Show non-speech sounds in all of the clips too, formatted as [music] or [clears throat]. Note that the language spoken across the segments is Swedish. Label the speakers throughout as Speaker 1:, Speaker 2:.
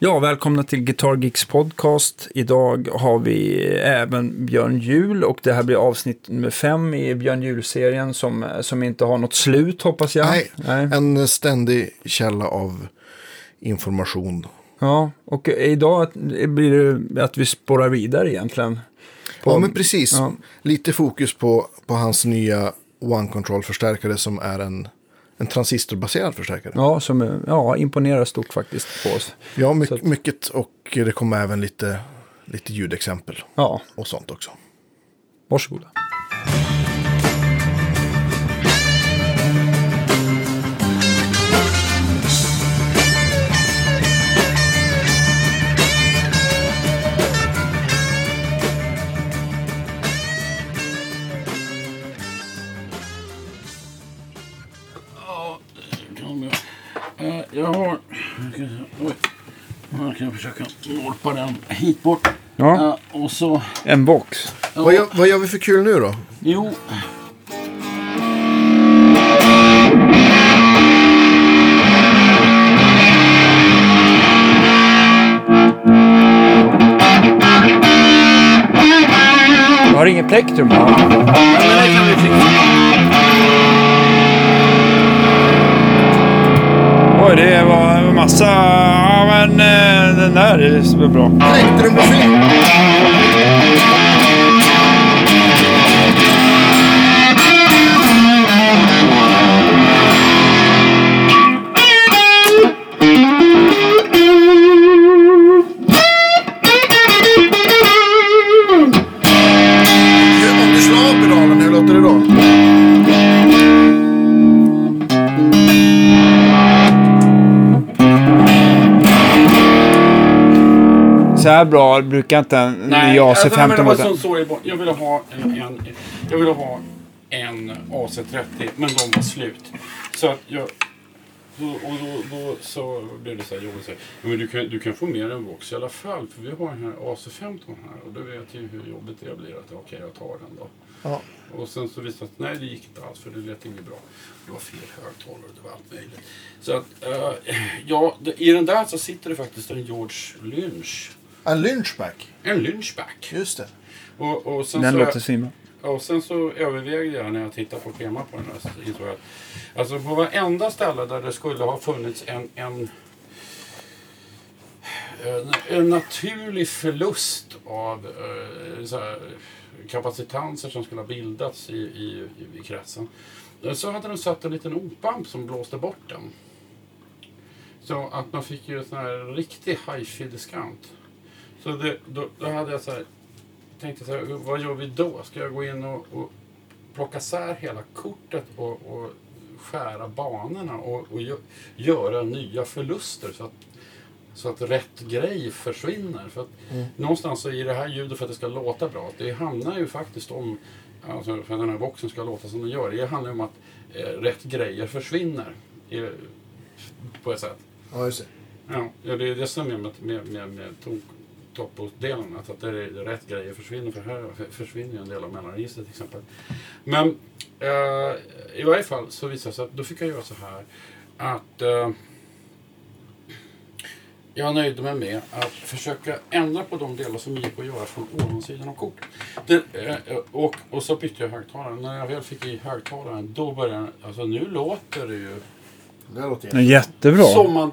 Speaker 1: Ja, välkomna till Guitar Geeks podcast. Idag har vi även Björn Jul och det här blir avsnitt nummer fem i Björn Jul-serien som, som inte har något slut hoppas jag.
Speaker 2: Nej, en ständig källa av information.
Speaker 1: Ja, och idag blir det att vi spårar vidare egentligen.
Speaker 2: På, ja, men precis. Ja. Lite fokus på, på hans nya One Control-förstärkare som är en en transistorbaserad förstärkare.
Speaker 1: Ja, som ja, imponerar stort faktiskt på oss.
Speaker 2: Ja, my att... mycket och det kommer även lite, lite ljudexempel.
Speaker 1: Ja.
Speaker 2: Och sånt också.
Speaker 1: Varsågoda.
Speaker 3: Jag har... Oj. Jag kan försöka norpa den hit bort.
Speaker 1: Ja.
Speaker 3: Uh, och så...
Speaker 1: En box.
Speaker 2: Ja. Vad, gör, vad gör vi för kul nu då?
Speaker 3: Jo.
Speaker 1: Du har inget plektrum? Ja, men det kan vi fixa. Oj, det var massa... Ja, men eh, den där är bra.
Speaker 2: Tänkte du på Om
Speaker 1: så här bra brukar inte en
Speaker 3: Nej,
Speaker 1: AC15 alltså,
Speaker 3: vara. Nej, så, jag ville ha en, en, jag ville ha en AC30, men de var slut. Så att jag... Och då, då så blev det så här jobbigt. Men du kan, du kan få med en box i alla fall. För vi har den här AC15 här. Och då vet jag hur jobbigt det blir. Att okej, okay, jag tar den då.
Speaker 2: Ja.
Speaker 3: Och sen så visade det sig att nej, det gick inte alls. För det lät inget bra. Det var fel högtalare. Det var allt möjligt. Så att, uh, ja, i den där så sitter det faktiskt en George Lynch
Speaker 2: en lynchback.
Speaker 3: En lynchback.
Speaker 2: Just det.
Speaker 3: Och, och sen
Speaker 1: den
Speaker 3: så,
Speaker 1: låter svinbra.
Speaker 3: Och sen så övervägde jag när jag tittade på schemat på den här insåg att alltså på varenda ställe där det skulle ha funnits en, en, en, en naturlig förlust av eh, så här, kapacitanser som skulle ha bildats i, i, i, kretsen. Så hade de satt en liten opamp som blåste bort den. Så att man fick ju en sån här riktig hifi-diskant. Så det, då, då, hade jag så här, tänkte så här, vad gör vi då? Ska jag gå in och, och plocka sär hela kortet och, och skära banorna och, och göra nya förluster så att, så att rätt grej försvinner. För att mm. Någonstans i det här ljudet för att det ska låta bra, det handlar ju faktiskt om, alltså för den här boxen ska låta som den gör, det handlar om att eh, rätt grejer försvinner. I, på ett sätt.
Speaker 2: Ja, just
Speaker 3: det. Ja, det är det som är med, med, med, med toppdelen. Att, alltså att det är rätt grejer försvinner. För här försvinner ju en del av mellanregistret till exempel. Men eh, i varje fall så visade det sig att då fick jag göra så här. Att eh, jag nöjde mig med att försöka ändra på de delar som gick att göra från ovansidan av kortet. Eh, och, och så bytte jag högtalaren. När jag väl fick i högtalaren då började alltså nu låter det ju
Speaker 2: det låter
Speaker 1: jättebra. jättebra.
Speaker 3: Som man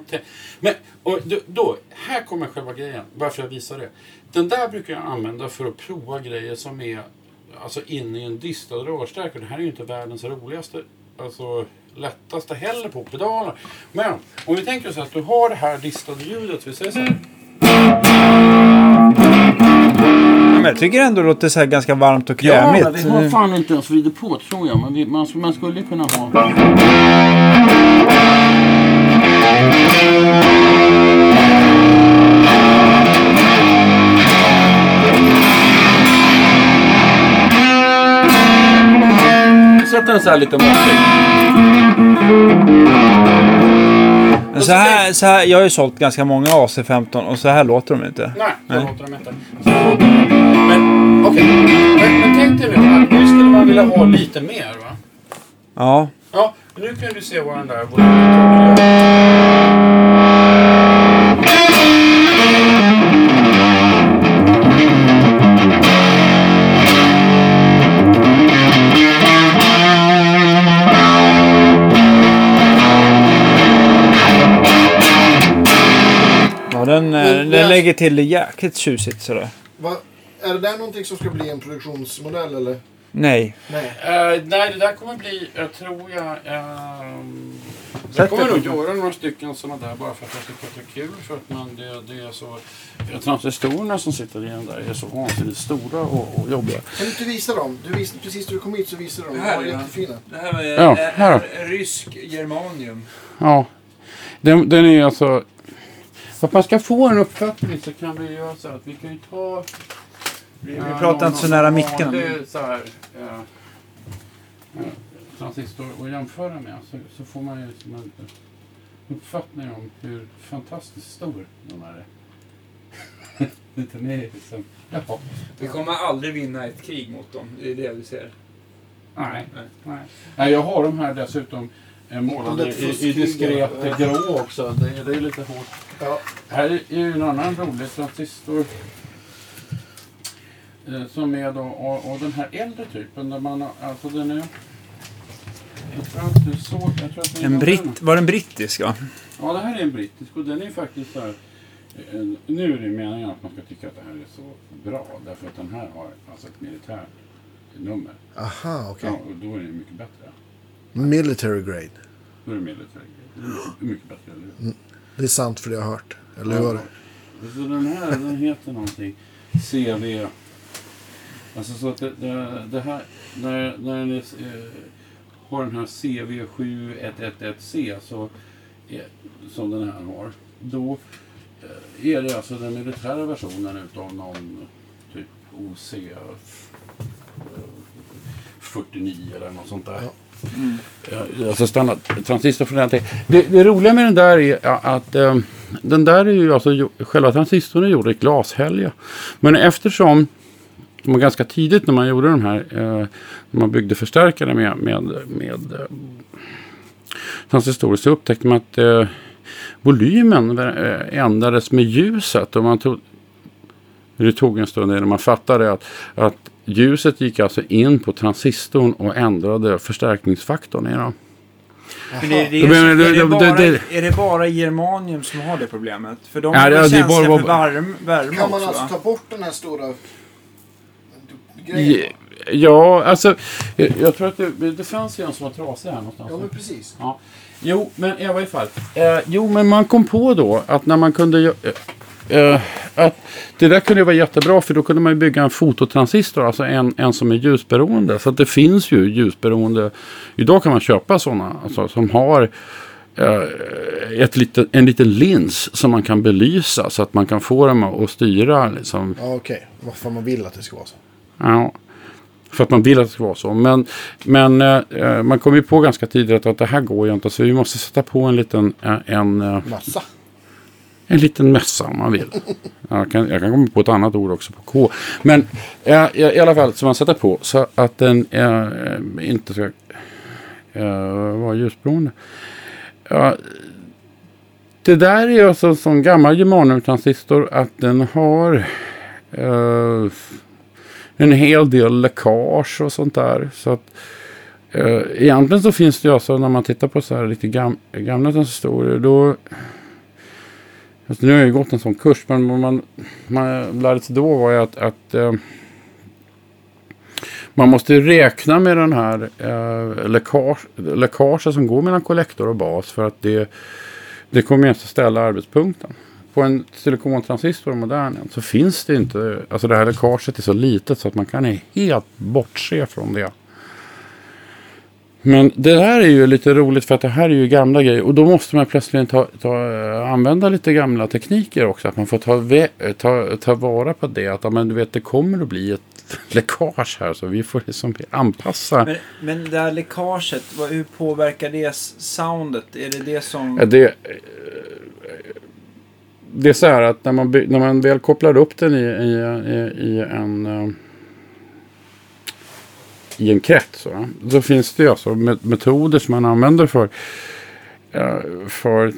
Speaker 3: men och då, här kommer själva grejen. Varför jag visar det. Den där brukar jag använda för att prova grejer som är alltså inne i en distad rörstärkare. Det här är ju inte världens roligaste, alltså lättaste heller på pedaler. Men om vi tänker oss att du har det här distade ljudet. Vi säger så här.
Speaker 1: Men jag tycker ändå det låter så här ganska varmt och krämigt.
Speaker 3: Ja, vi har fan inte ens vridit på tror jag. Men vi, man, man skulle kunna ha... Sätt den så här lite måttlig.
Speaker 1: Så här, så här, jag har ju sålt ganska många AC15 och så här låter de inte.
Speaker 3: Nej, så Nej. låter de inte. Men okej, men, men tänk dig nu att nu skulle man vilja ha lite mer va?
Speaker 1: Ja.
Speaker 3: Ja, nu kan du se våran där Ja,
Speaker 1: den, eh, den lägger till det jäkligt tjusigt sådär.
Speaker 2: Va? Är det där någonting som ska bli en produktionsmodell eller?
Speaker 1: Nej.
Speaker 2: Nej.
Speaker 3: Eh, nej, det där kommer bli, jag tror jag... ehm, jag kommer
Speaker 1: det
Speaker 3: nog göra några stycken sådana där bara för att jag tycker att det är kul. För att man, det, det är så... ja, Transistorerna som sitter i den där är så vansinnigt stora och, och jobbiga.
Speaker 2: Kan du inte visa dem? Du visade, precis när du kom hit så visade du dem. De
Speaker 1: Här,
Speaker 2: var
Speaker 1: ja.
Speaker 2: jättefina.
Speaker 1: Det här är,
Speaker 3: Ja, här då.
Speaker 1: är rysk germanium.
Speaker 3: Ja, den, den är alltså... För att man ska få en uppfattning så kan vi göra så här att vi kan ju ta...
Speaker 1: Vi, vi pratar inte så nära micken.
Speaker 3: Det är så här... Eh, eh, transistor att jämföra med. Så, så får man ju en uppfattning om hur fantastiskt stor de här är. [laughs] Den är liksom... Jaha.
Speaker 1: Vi kommer aldrig vinna ett krig mot dem. Det är det vi ser.
Speaker 3: Nej,
Speaker 1: Nej.
Speaker 3: nej. nej. Jag har de här dessutom eh, målade i, i diskret grå också. Det, är- det är lite hårt.
Speaker 2: Ja.
Speaker 3: Här är ju en annan rolig transistor. Eh, som är då av, av den här äldre typen. Där man, har- alltså den är... Jag tror att det är så... Jag tror att det är
Speaker 1: En
Speaker 3: den.
Speaker 1: britt, var den brittisk va?
Speaker 3: Ja, det här är en brittisk och den är faktiskt så här... eh, Nu är det meningen att man ska tycka att det här är så bra. Därför att den här har alltså ett militärt nummer.
Speaker 2: Aha, okej.
Speaker 3: Ja, och då är det mycket bättre.
Speaker 2: Military grade.
Speaker 3: Då är det militär. Det är mycket, mycket bättre, eller hur?
Speaker 2: Det är sant för det har jag hört. Eller hur var det?
Speaker 3: Så den här den heter någonting CV. Alltså så att det, det, det här, när, när är, eh, har den här CV7111C så, är, som den här har. Då eh, är det alltså den militära versionen utav någon typ OC eh, 49 eller något sånt där.
Speaker 2: Ja.
Speaker 3: Ja, Alltså standard transistor från den. Det, det roliga med den där är att eh, den där är ju alltså, själva transistorn är gjord i glashälja. Men eftersom var ganska tidigt när man gjorde de här, eh, när man byggde förstärkare med, med, med eh, transistorer så upptäckte man att eh, volymen eh, ändrades med ljuset. Och man tog, det tog en stund innan man fattade att, att ljuset gick alltså in på transistorn och ändrade förstärkningsfaktorn i den.
Speaker 1: Men det, det är, det bara, är det bara germanium som har det problemet? För de
Speaker 3: Ja,
Speaker 1: är
Speaker 3: bara-
Speaker 1: känsliga
Speaker 3: bara-
Speaker 1: för varm, värme
Speaker 2: Kan man
Speaker 1: också
Speaker 2: alltså
Speaker 1: va?
Speaker 2: ta bort den här stora grejen?
Speaker 3: Ja, alltså jag, jag tror att det, det fanns ju en som var trasig här någonstans.
Speaker 2: Ja, men precis.
Speaker 3: Ja. Jo, men i varje fall. Eh, jo, men man kom på då att när man kunde eh, eh, att det där kunde vara jättebra för då kunde man ju bygga en fototransistor, alltså en, en som är ljusberoende. Så att det finns ju ljusberoende. Idag kan man köpa sådana alltså, som har eh, ett lite, en liten lins som man kan belysa så att man kan få dem att styra. Liksom,
Speaker 2: Ja, okej. Varför man vill att det ska vara så.
Speaker 3: Ja, för att man vill att det ska vara så. Men, men eh, man kom ju på ganska tidigt att det här går ju inte. Så vi måste sätta på en liten, eh, en, eh,
Speaker 2: Massa.
Speaker 3: en liten mössa om man vill. Jag kan, jag kan komma på ett annat ord också på K. Men eh, i, alla fall så man sätter på så att den eh, inte ska eh, vara ljusberoende. Ja, det där är alltså sån gammal germaniumtransistor att den har en hel del läckage och sånt där. Så att, eh, egentligen så finns det ju alltså när man tittar på så här lite gam, gamla transistorer då Alltså nu har jag ju gått en sån kurs men vad man, man lärde sig då var ju att, att eh, man måste räkna med den här eh, läckage, läckaget som går mellan kollektor och bas för att det, det kommer ju att ställa arbetspunkten. På en silikontransistor modern så finns det inte, alltså det här läckaget är så litet så att man kan helt bortse från det. Men det här är ju lite roligt för att det här är ju gamla grejer och då måste man plötsligt ta, ta, eh, använda lite gamla tekniker också. Att man får ta, vä- ta, ta vara på det. Att men du vet, det kommer att bli ett [laughs] läckage här så vi får liksom anpassa.
Speaker 1: Men, men det här läckaget, vad, hur påverkar det soundet? Är det det som...
Speaker 3: Det, eh, det är så här att när man, när man väl kopplar upp den i, i, i, i en eh, i en krets. Va? Så finns det alltså met- metoder som man använder för, eh, för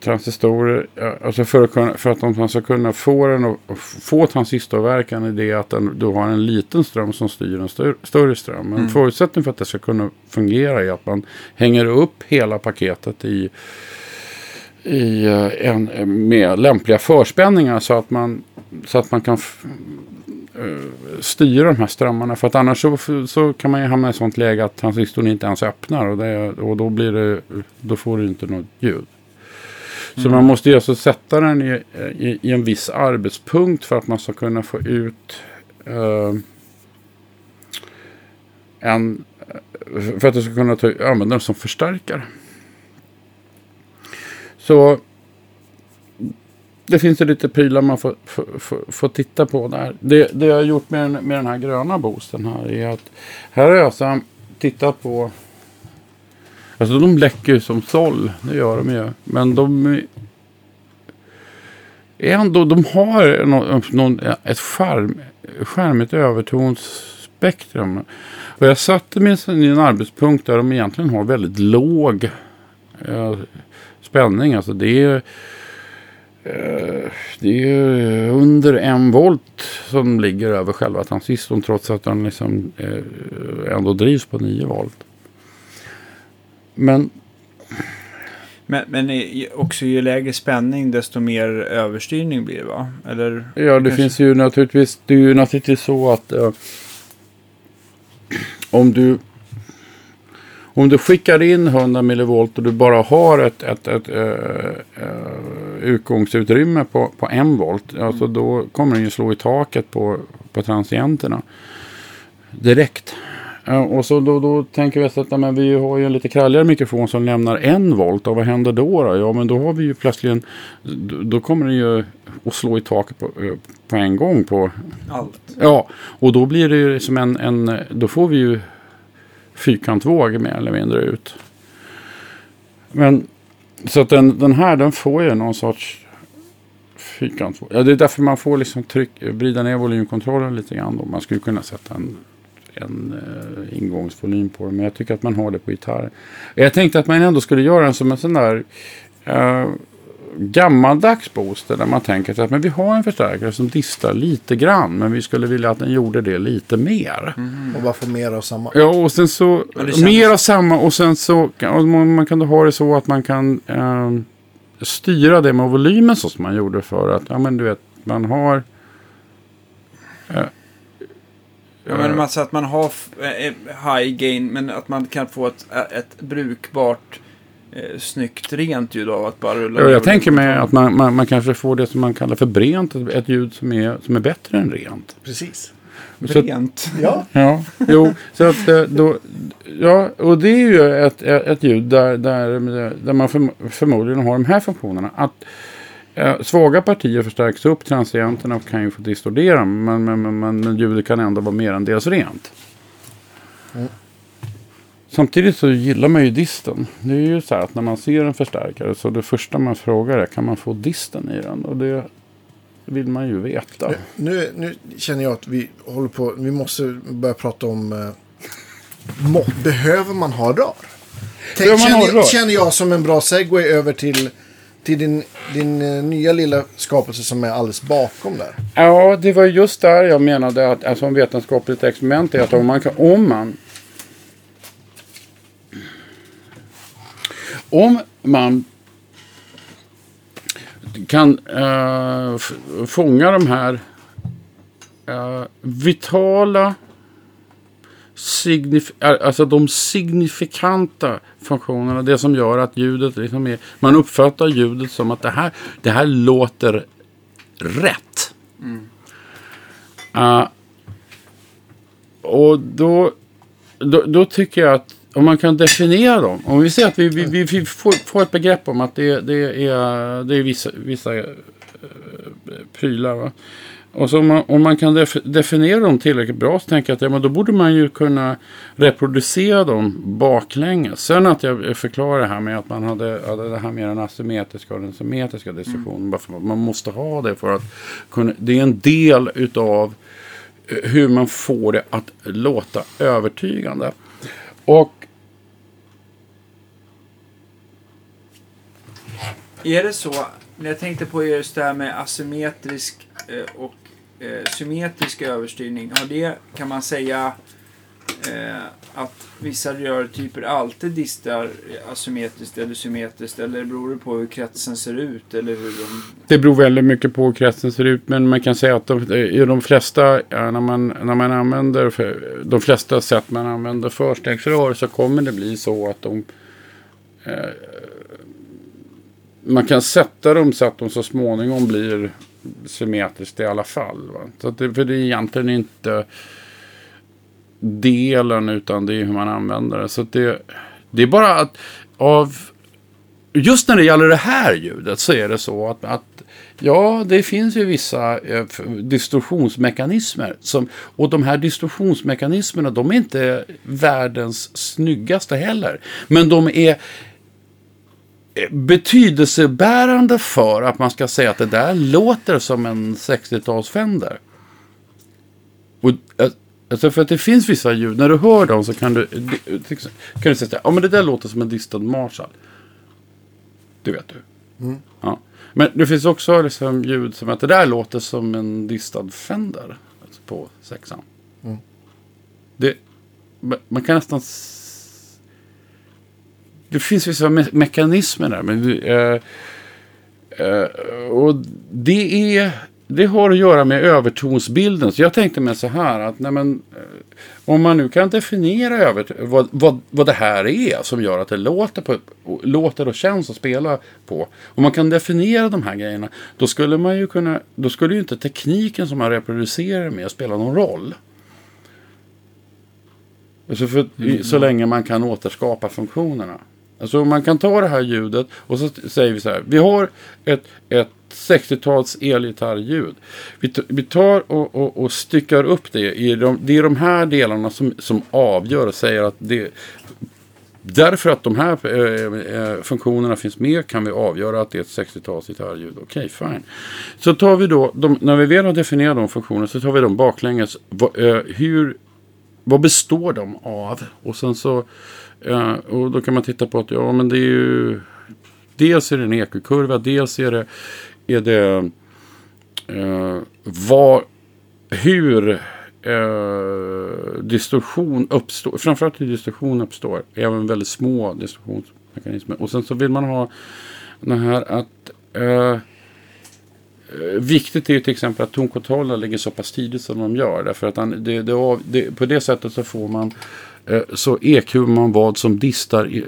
Speaker 3: transistorer. eh, Alltså för att, kunna, för att de ska kunna få den få transistorverkan i det att den, du har en liten ström som styr en stör, större ström. En förutsättning för att det ska kunna fungera är att man hänger upp hela paketet i i eh, en, med lämpliga förspänningar så att man, så att man kan uh, styra de här strömmarna. För att annars så, så kan man ju hamna i ett sånt läge att transistorn inte ens öppnar och, det, och då, blir det, då får du inte något ljud. Så mm. man måste ju alltså sätta den i, i, i, en viss arbetspunkt för att man ska kunna få ut uh, en, för att du ska kunna ta, använda den som förstärkare. Så det finns ju lite prylar man får, får, får, får, titta på där. Det, det jag har gjort med, med den här gröna boosten här är att här har jag alltså tittat på Alltså de läcker ju som såll, det gör de ju. Men de är ändå, de har någon, någon, ett skärm, skärmigt övertonsspektrum. Och jag satte mig i en arbetspunkt där de egentligen har väldigt låg eh, spänning. Alltså det är, eh, det är under en volt som ligger över själva transistorn trots att den liksom eh, ändå drivs på 9 volt. Men
Speaker 1: men, men också ju lägre spänning desto mer överstyrning blir det va? Eller,
Speaker 3: ja, det kanske? finns ju naturligtvis, det är ju naturligtvis så att uh, om du om du skickar in 100 millivolt och du bara har ett, ett, ett, ett uh, uh, utgångsutrymme på, på en volt. Mm. Alltså då kommer den ju slå i taket på, på transienterna. Direkt. Uh, och så då, då tänker vi att men vi har ju en lite kralligare mikrofon som lämnar en volt. Och vad händer då? då? Ja men då har vi ju plötsligt då, kommer den ju att slå i taket på, uh, på en gång på
Speaker 1: allt.
Speaker 3: Ja och då blir det ju som en, en då får vi ju fyrkantvåg mer eller mindre ut. Men så att den, den här den får ju någon sorts fyrkantvåg. Ja, det är därför man får liksom tryck, vrida ner volymkontrollen lite grann. Då. Man skulle kunna sätta en, en uh, ingångsvolym på den. Men jag tycker att man har det på gitarr. Jag tänkte att man ändå skulle göra den som en sån där uh, gammaldags booster där man tänker att men vi har en förstärkare som distar lite grann men vi skulle vilja att den gjorde det lite mer.
Speaker 2: Mm. Och bara få mer av samma.
Speaker 3: Ja och sen så känns... mer av samma och sen så man kan då ha det så att man kan eh, styra det med volymen så som man gjorde för att ja men du vet man har
Speaker 1: eh, Ja, men alltså att man har eh, high gain men att man kan få ett, ett brukbart eh, snyggt rent ljud av att bara rulla
Speaker 3: ja, Jag tänker mig att man, man, man, kanske får det som man kallar för brent, ett ljud som är, som är bättre än rent.
Speaker 2: Precis.
Speaker 1: Brent.
Speaker 2: Så, ja. [laughs]
Speaker 3: ja. Jo, så att eh, då, ja, och det är ju ett, ett ljud där, där, där man för, förmodligen har de här funktionerna. Att eh, svaga partier förstärks upp, transienterna kan ju få distordera, men, men, men, men ljudet kan ändå vara mer än dels rent. Mm. Samtidigt så gillar man ju disten. Det är ju så här att när man ser en förstärkare så det första man frågar är kan man få disten i den? Och det vill man ju veta.
Speaker 2: Nu, nu känner jag att vi håller på, vi måste börja prata om eh, behöver man ha rör? Tänk, man känner, ha rör? känner jag som en bra segway över till, till din, din uh, nya lilla skapelse som är alldeles bakom där.
Speaker 3: Ja, det var just där jag menade att alltså, en vetenskapligt experiment är att om man, kan, om man om man kan äh, fånga de här äh, vitala signif alltså de signifikanta funktionerna. Det som gör att ljudet liksom är, man uppfattar ljudet som att det här, det här låter rätt. Mm. Uh, och då, då, då, tycker jag att om man kan definiera dem. Om vi säger att vi, vi, vi får, får, ett begrepp om att det, det är, det är vissa, vissa uh, prylar. Va? Och så om man, om man kan def, definiera dem tillräckligt bra så tänker jag att ja, men då borde man ju kunna reproducera dem baklänges. Sen att jag förklarar det här med att man hade, hade det här med den asymmetriska och den symmetriska distributionen. Mm. Man måste ha det för att kunna, det är en del utav eh, hur man får det att låta övertygande. Och
Speaker 1: Är det så, när jag tänkte på just det här med asymmetrisk eh, och eh, symmetrisk överstyrning. Har det, kan man säga, eh, att vissa rörtyper alltid distar asymmetriskt eller symmetriskt? Eller beror det på hur kretsen ser ut? Eller hur de...
Speaker 3: Det beror väldigt mycket på hur kretsen ser ut. Men man kan säga att de, eh, i de flesta, ja, när, man, när man använder, för, de flesta sätt man använder förstegsrör så kommer det bli så att de eh, man kan sätta dem så att de så småningom blir symmetriskt i alla fall. Va? Så det, för det är egentligen inte delen utan det är hur man använder det. Så det, det är bara att av just när det gäller det här ljudet så är det så att, att ja, det finns ju vissa eh, distorsionsmekanismer. Som, och de här distorsionsmekanismerna, de är inte världens snyggaste heller. Men de är betydelsebärande för att man ska säga att det där låter som en 60-tals Fender. Och, alltså för att det finns vissa ljud, när du hör dem så kan du, kan du säga ja men det där låter som en distad Marshall. Det vet du. Mm. Ja. Men det finns också liksom ljud som att det där låter som en distad Fender. Alltså på sexan. Mm. Det, man kan nästan det finns vissa me mekanismer där. Men, uh, uh, och det är... Det har att göra med övertonsbilden. Så jag tänkte mig så här att nej men, om man nu kan definiera över, vad, vad, vad det här är som gör att det låter, på, låter och känns att spela på. Om man kan definiera de här grejerna då skulle man ju kunna, då skulle ju inte tekniken som man reproducerar med spela någon roll. Alltså för, mm. Så länge man kan återskapa funktionerna. Alltså man kan ta det här ljudet och så säger vi så här. Vi har ett, ett 60-tals elgitarrljud. Vi, vi tar och, och, och, styckar upp det. I de, det är de här delarna som, som avgör och säger att det Därför att de här eh, eh funktionerna finns med kan vi avgöra att det är ett 60-tals gitarrljud. Okej, okay, fine. Så tar vi då, de, när vi väl har definierat de funktionerna så tar vi dem baklänges. Va, eh, hur, vad består de av? Och sen så eh, och då kan man titta på att ja, men det är ju dels är det en ekokurva, dels är det, är det eh, vad, hur eh, distorsion uppstår. Framförallt hur distorsion uppstår. Även väldigt små distorsionsmekanismer. Och sen så vill man ha det här att eh, Viktigt är ju till exempel att tonkontrollen ligger så pass tidigt som de gör. Därför att det, det, det, på det sättet så får man Eh, så EQ man vad som distar i,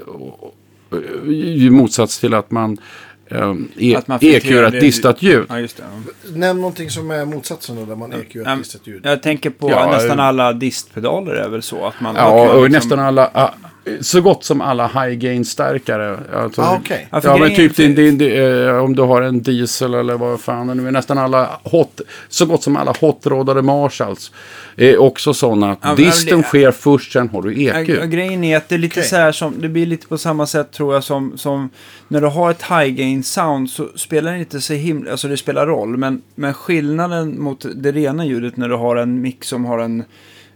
Speaker 3: i motsats till att man Um, e att man EQ ett distat ljud. Ja,
Speaker 2: just det. Nämn någonting som är motsatsen då, där man EQ ett distat ljud.
Speaker 1: Jag tänker på ja, nästan alla distpedaler är väl så. Att man
Speaker 3: ja, och liksom... nästan alla, så gott som alla high gain-stärkare.
Speaker 2: Alltså, ah, okay.
Speaker 3: ja, men typ din, din, din, eh, om du har en diesel eller vad fan det nu är. Nästan alla hot, så gott som alla hot-rådade Marshalls är också sådana att ja, disten det, sker först, sen har du EQ. Ja,
Speaker 1: grejen är att det är lite okay. så här som, det blir lite på samma sätt tror jag som, som när du har ett high gain sound så spelar det inte så himla, alltså det spelar roll, men, men skillnaden mot det rena ljudet när du har en mix som har en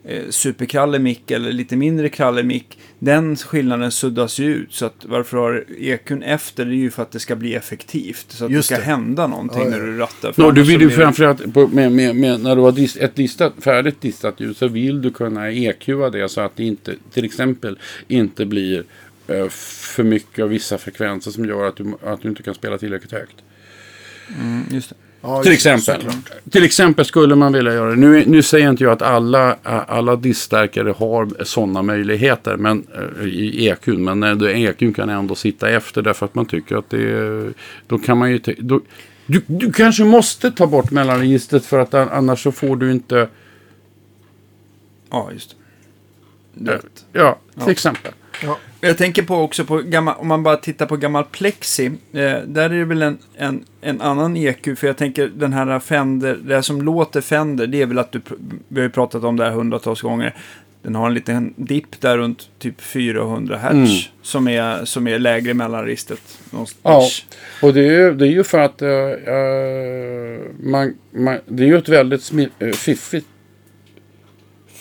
Speaker 1: eh, superkrallig mick eller lite mindre krallig mick, den skillnaden suddas ju ut. Så att varför har EQn efter det är ju för att det ska bli effektivt. Så att Just det ska det. hända någonting ja, ja. när du rattar.
Speaker 3: Nå, du vill ju framförallt, på, med, med, med, när du har dist, ett listat, färdigt distat ljud så vill du kunna EQa det så att det inte, till exempel, inte blir uh, för mycket av vissa frekvenser som gör att du, att du inte kan spela tillräckligt högt.
Speaker 1: Mm, just det.
Speaker 3: Ja, till exempel. Till exempel skulle man vilja göra det. Nu, nu säger inte jag att alla, alla diststärkare har sådana möjligheter men, eh, i EQ. Men EQ kan ändå sitta efter därför att man tycker att det Då kan man ju... Då, du, du kanske måste ta bort mellanregistret för att annars så får du inte...
Speaker 1: Ja, just det.
Speaker 3: Ja, till ja. exempel.
Speaker 1: Ja. Jag tänker på också på gammal, om man bara tittar på gammal Plexi. Eh, där är det väl en, en, en annan EQ. För jag tänker den här Fender, det som låter Fender, det är väl att du, vi har ju pratat om det här hundratals gånger. Den har en liten dipp där runt typ 400 Hz. Mm. Som, är, som är lägre mellanregistret.
Speaker 3: Ja, och det är, det är ju för att uh, man, man, det är ju ett väldigt fiffigt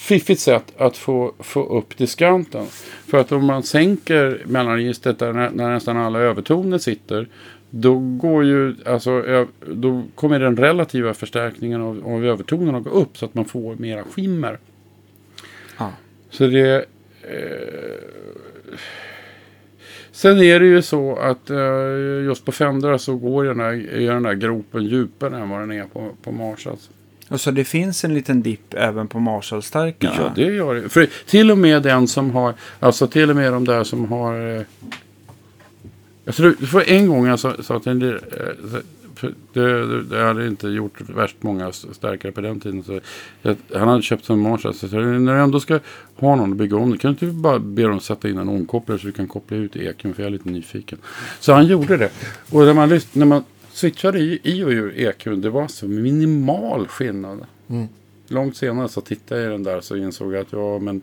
Speaker 3: fiffigt sätt att få, få upp diskanten. För att om man sänker mellanregistret där när nästan alla övertoner sitter. Då, går ju, alltså, då kommer den relativa förstärkningen av, av övertonerna att gå upp så att man får mera skimmer.
Speaker 1: Ah.
Speaker 3: Så det... Eh, sen är det ju så att eh, just på Fendra så går den här, är den här gropen djupare än vad den är på, på Mars. Alltså.
Speaker 1: Och så det finns en liten dipp även på Marshallstärkarna?
Speaker 3: Ja, det gör det. För till och med den som har, alltså till och med de där som har... Eh, alltså jag för en gång jag sa, sa att en, eh, det, det, det hade inte gjort värst många starkare på den tiden. Så jag, han hade köpt en Marshall. Så när du ändå ska ha någon att bygga om. Kan du inte bara be dem sätta in en omkopplare så du kan koppla ut eken. För jag är lite nyfiken. Så han gjorde det. Och när man, när man switchade i, i och ur EQn. Det var så minimal skillnad. Mm. Långt senare så tittade jag i den där så insåg jag att ja men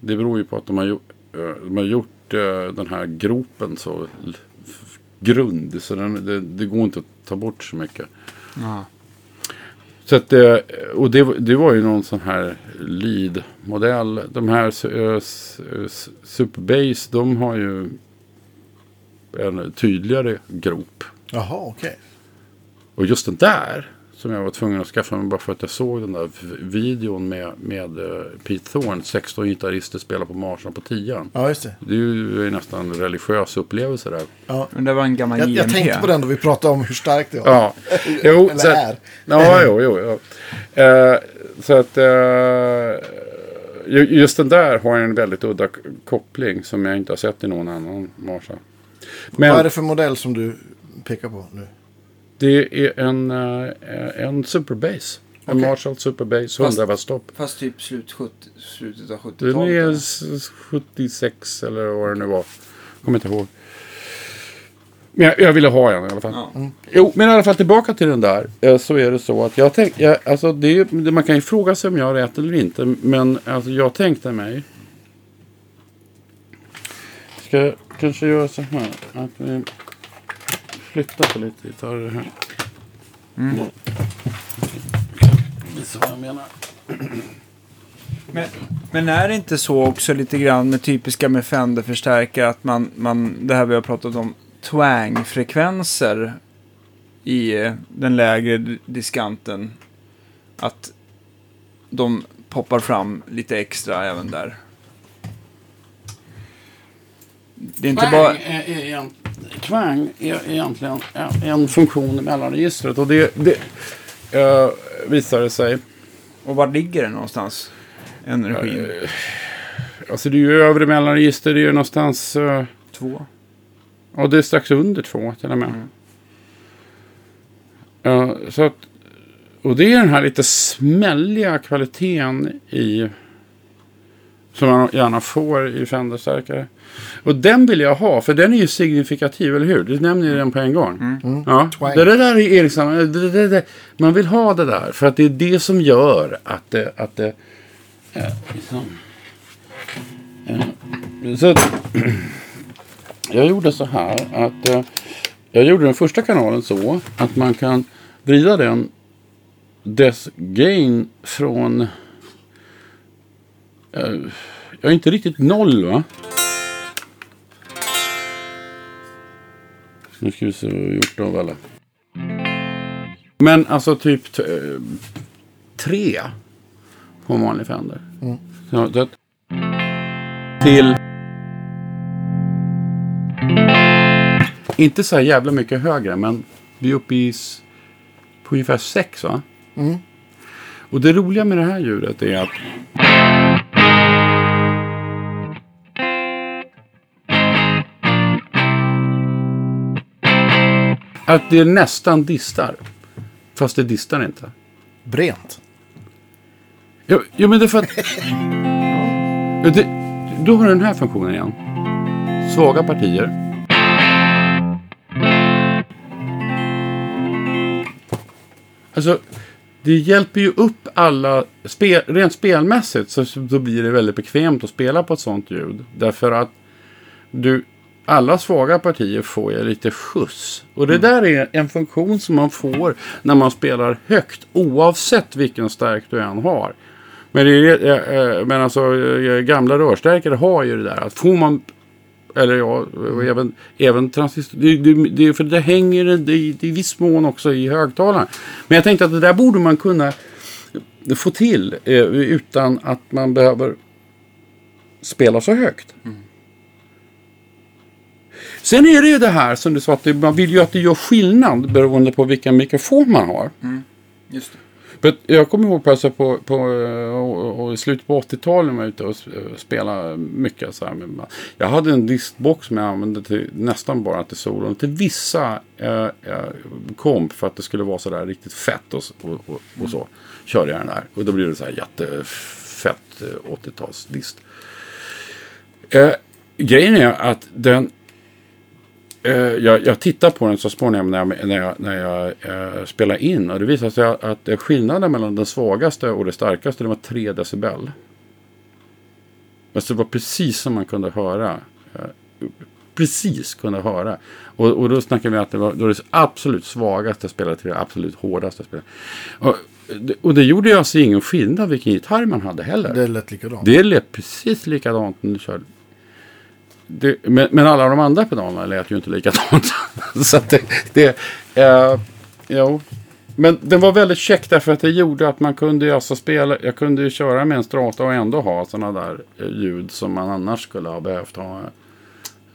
Speaker 3: det beror ju på att de har, gjort, de har gjort den här gropen så grund. Så den, det, det, går inte att ta bort så mycket. Ja. Så att det, och det, det var ju någon sån här lead-modell. De här Superbase, de har ju en tydligare grop.
Speaker 2: Jaha, okej. Okay.
Speaker 3: Och just den där som jag var tvungen att skaffa mig bara för att jag såg den där videon med, med uh, Pete Thorne, 16 gitarrister spelar på Marsan på 10
Speaker 2: Ja, just det.
Speaker 3: Det är ju nästan en religiös upplevelse där.
Speaker 1: Ja. Men det var en gammal
Speaker 2: jag, jag tänkte på den då vi pratade om hur starkt det var.
Speaker 3: Ja, jo, [laughs] Eller så är. Ja, jo, jo. jo. Uh, så att uh, just den där har en väldigt udda koppling som jag inte har sett i någon annan Marsa.
Speaker 2: Men, Vad är det för modell som du pekar på nu?
Speaker 3: Det är en, uh, en Superbase. En okay. Marshall Superbase 100 watt stopp.
Speaker 1: Fast typ slut 70, slutet av 70-talet?
Speaker 3: Den är 76 eller vad det nu var. Kommer inte ihåg. Men jag, jag, ville ha en i alla fall. Ja. Mm. Jo, men i alla fall tillbaka till den där. Eh, så är det så att jag tänkte, alltså det man kan ju fråga sig om jag har rätt eller inte. Men alltså jag tänkte mig. Ska jag kanske göra så här. Att vi flytta på lite gitarrer här. Mm. Visa vad jag menar.
Speaker 1: Men, men är det inte så också lite grann med typiska med Fender-förstärkare att man, man, det här vi har pratat om, twang-frekvenser i eh, den lägre diskanten, att de poppar fram lite extra även där.
Speaker 3: Det är inte bara... Är, är, Twang är egentligen en funktion i mellanregistret. Och det, det uh, visar sig.
Speaker 1: Och var ligger den någonstans? Energin? Uh,
Speaker 3: alltså det är ju övre mellanregister. Det är ju någonstans... Uh,
Speaker 1: två?
Speaker 3: Ja, det är strax under två till och med. Mm. Uh, så att, och det är den här lite smälliga kvaliteten i som man gärna får i Fender-stärkare. Och den vill jag ha, för den är ju signifikativ, eller hur? Du nämner den på en gång. Mm. Mm. Ja. Det, det där är liksom, det, det, det, man vill ha det där, för att det är det som gör att det... Att det ja, liksom. ja. Så [clears throat] jag gjorde så här att eh, jag gjorde den första kanalen så att man kan vrida den dess gain från jag är inte riktigt noll va? Nu ska vi se vad vi har gjort av alla. Men alltså typ eh, tre på en vanlig Fender. Mm. Så, det, till inte så här jävla mycket högre men vi är uppe i på ungefär sex va? Mm. Och det roliga med det här ljudet är att Att det nästan distar. Fast det distar inte.
Speaker 2: Brent.
Speaker 3: Ja, ja men det är för att... [laughs] det, då har du den här funktionen igen. Svaga partier. Alltså, det hjälper ju upp alla, spel, rent spelmässigt så då blir det väldigt bekvämt att spela på ett sånt ljud. Därför att du, alla svaga partier får ju lite skjuts. Och det mm. där är en funktion som man får när man spelar högt oavsett vilken stärk du än har. Men, det är, eh, eh, men alltså eh, gamla rörstärkare har ju det där att får man eller ja, mm. även, även transistor. Det, det, det, för det hänger det, det, i viss mån också i högtalaren. Men jag tänkte att det där borde man kunna få till eh, utan att man behöver spela så högt. Mm. Sen är det ju det här som du sa, att man vill ju att det gör skillnad beroende på vilken mikrofon man har. Mm.
Speaker 1: Just det.
Speaker 3: Jag kommer ihåg alltså på, på, och, och i slutet på 80-talet när jag var ute och spelade mycket. Så här. Jag hade en diskbox som jag använde till, nästan bara till solon. Till vissa eh, komp för att det skulle vara så där riktigt fett och, och, och, och så. Körde jag den där. Och då blir det så här jättefett 80-talsdist. Eh, grejen är att den Eh, jag, jag tittar på den så småningom när jag, när jag, när jag uh, spelar in. Och det visar sig att uh, skillnaden mellan den svagaste och det starkaste det var 3 decibel. Alltså det var precis som man kunde höra. Uh, precis kunde höra. Och, och då snackar vi att det var då det absolut svagaste spelet till det absolut hårdaste spelet. Och, och det gjorde alltså ingen skillnad vilken gitarr man hade heller.
Speaker 2: Det lät likadant.
Speaker 3: Det lät precis likadant när du körde det, men, men, alla de andra pedalerna lät ju inte likadant. [laughs] så att det, det eh, jo. Men den var väldigt käck därför att det gjorde att man kunde alltså spela, jag kunde ju köra med en strata och ändå ha sådana där eh, ljud som man annars skulle ha behövt ha.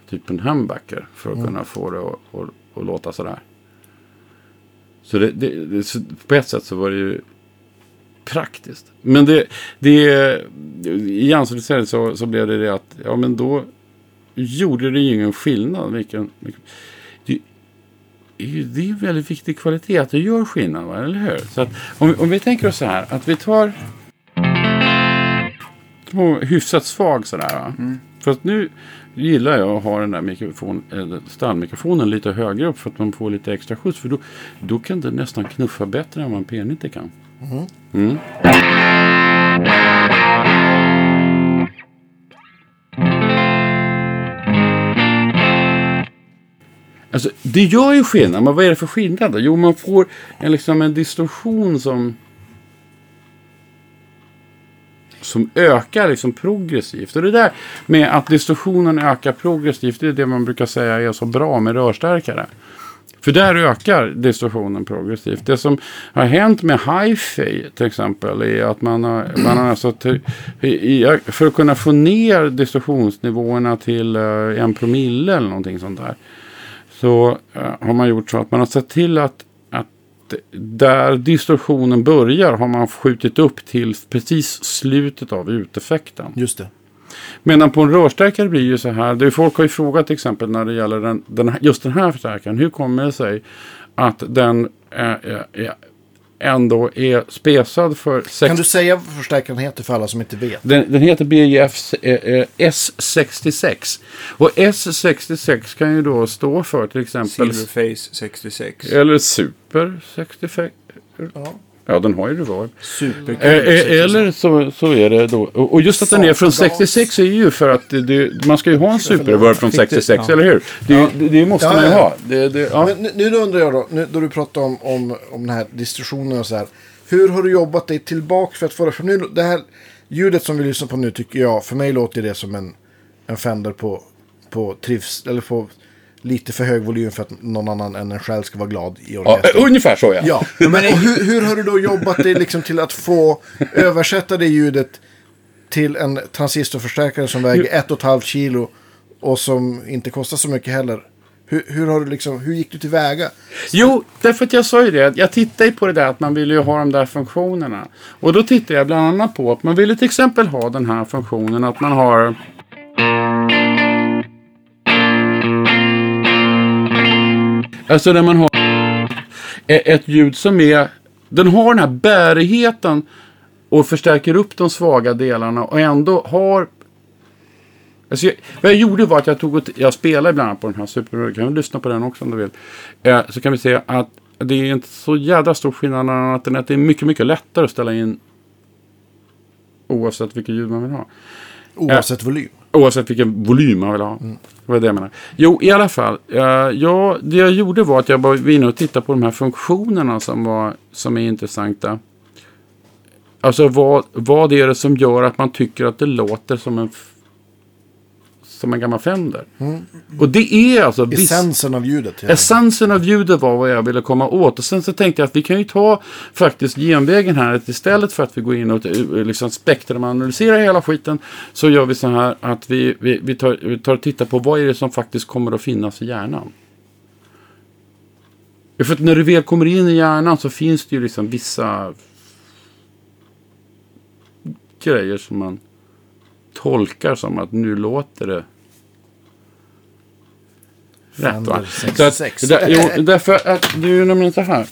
Speaker 3: Typ en humbucker för att mm. kunna få det att, att, att låta sådär. Så det, det, det, på ett sätt så var det ju praktiskt. Men det, det i anslutning så, så blev det det att, ja men då gjorde det ju ingen skillnad. Vilken, vilken, det, det är väldigt viktig kvalitet att det gör skillnad, va? eller hur? Så att, om, om vi tänker oss så här, att vi tar hyfsat svag sådär. Mm. För att nu gillar jag att ha den där mikrofon, stallmikrofonen lite högre upp för att man får lite extra skjuts. För då, då kan det nästan knuffa bättre än vad en P90 kan. Mm. Mm. Alltså, det gör ju skillnad, men vad är det för skillnad då? Jo, man får en, liksom en distorsion som som ökar liksom progressivt. Och det där med att distorsionen ökar progressivt, det är det man brukar säga är så bra med rörstärkare. För där ökar distorsionen progressivt. Det som har hänt med hifi till exempel är att man har, man har alltså till, för att kunna få ner distorsionsnivåerna till eh, en promille eller någonting sånt där så uh, har man gjort så att man har sett till att, att där distorsionen börjar har man skjutit upp till precis slutet av uteffekten.
Speaker 2: Just det.
Speaker 3: Medan på en rörstärkare blir det ju så här. Det folk har ju frågat till exempel när det gäller den, den, just den här förstärkaren. Hur kommer det sig att den är, är, ändå är spesad för...
Speaker 2: Sex... Kan du säga vad förstärkaren heter för alla som inte vet?
Speaker 3: Den, den heter BJF eh, eh S66. Och S66 kan ju då stå för till exempel...
Speaker 1: Silverface 66.
Speaker 3: Eller Super 65. Ja. Ja, den har ju reverb.
Speaker 1: Superkul.
Speaker 3: Eh, eller så, så är det då. Och just att den är från 66 är ju för att det, man ska ju ha en superreverb från 66, ja. eller hur? Det, ja. det, det måste ja, man ju ha.
Speaker 2: Men nu, nu undrar jag då, nu, då du pratar om, om, om den här distorsionen och så här. Hur har du jobbat dig tillbaka för att få det? För nu, det här ljudet som vi lyssnar på nu tycker jag, för mig låter det som en, en Fender på, på trivs, eller på lite för hög volym för att någon annan än en själv ska vara glad i
Speaker 3: orkestern. Ja, ungefär så ja.
Speaker 2: ja. Men hur, hur, har du då jobbat dig liksom till att få översätta det ljudet till en transistorförstärkare som väger ett och ett halvt kilo och som inte kostar så mycket heller? Hur, hur, har du liksom, hur gick du tillväga?
Speaker 3: Jo, därför att jag sa ju det. Jag tittade på det där att man ville ju ha de där funktionerna. Och då tittade jag bland annat på att man ville till exempel ha den här funktionen att man har Alltså när man har ett ljud som är... Den har den här bärigheten och förstärker upp de svaga delarna och ändå har... Alltså jag, vad jag gjorde var att jag tog och jag spelar ibland på den här Super kan du lyssna på den också om du vill. Eh, så kan vi se att det är inte så jädra stor skillnad annat än att det är mycket, mycket lättare att ställa in oavsett vilket ljud man vill ha.
Speaker 2: Eh, oavsett eh, volym?
Speaker 3: Oavsett vilken volym man vill ha. Mm. Det var det jag menar. Jo, i alla fall. Uh, ja, det jag gjorde var att jag var inne och tittade på de här funktionerna som, var, som är intressanta. Alltså vad, vad är det som gör att man tycker att det låter som en som en gammal Fender. Och det är alltså...
Speaker 2: Essensen av ljudet. helt
Speaker 3: Essensen av ljudet var vad jag ville komma åt. Och sen så tänkte jag att vi kan ju ta faktiskt genvägen här. Att istället för att vi går in och eh, liksom spektrumanalyserar hela skiten. Så gör vi så här att vi, vi, vi, tar, vi tar och tittar på vad är det som faktiskt kommer att finnas i hjärnan. Ja, För att när du väl kommer in i hjärnan så finns det ju liksom vissa grejer som man tolkar som att nu låter det rätt. Va?
Speaker 2: Fender
Speaker 3: Så att,
Speaker 2: 66.
Speaker 3: där, jo, därför att ju nämligen så här.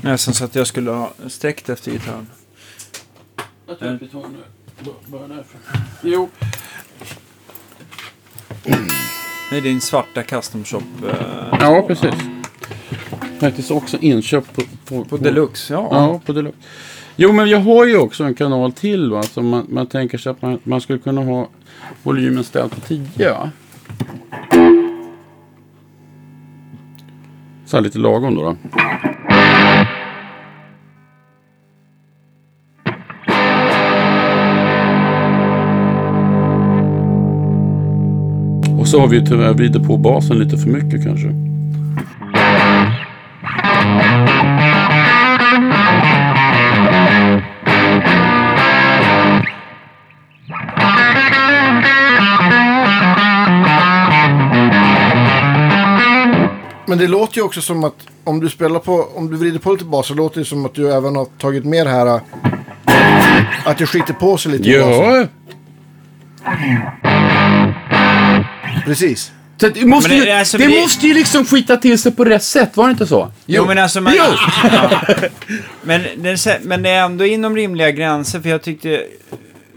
Speaker 1: Nästan så att jag skulle ha sträckt efter gitarren.
Speaker 3: Jag tror att vi tar nu. Börja därifrån. Jo.
Speaker 1: Det är din svarta custom shop. Eh,
Speaker 3: Ja, precis. Faktiskt också inköpt på, på,
Speaker 1: på deluxe, ja.
Speaker 3: Ja, på deluxe. Jo, men jag har ju också en kanal till. Va? Så man, man tänker sig att man, man skulle kunna ha volymen ställd på 10. Va? Så här lite lagom då. då. Och så har vi ju tyvärr vridit på basen lite för mycket kanske.
Speaker 2: Men det låter ju också som att om du spelar på, om du vrider på lite bas så låter det som att du även har tagit med det här. äh, Att det skiter på sig lite.
Speaker 3: Ja,
Speaker 2: Precis.
Speaker 3: Så det måste,
Speaker 1: Men det-
Speaker 3: ju,
Speaker 1: alltså,
Speaker 3: det,
Speaker 1: det-
Speaker 3: måste ju liksom skita till sig på rätt sätt, var det inte så?
Speaker 1: Jo, men alltså... Man,
Speaker 3: Jo.
Speaker 1: ja. [laughs] men, det är, men det är ändå inom rimliga gränser, för jag tyckte...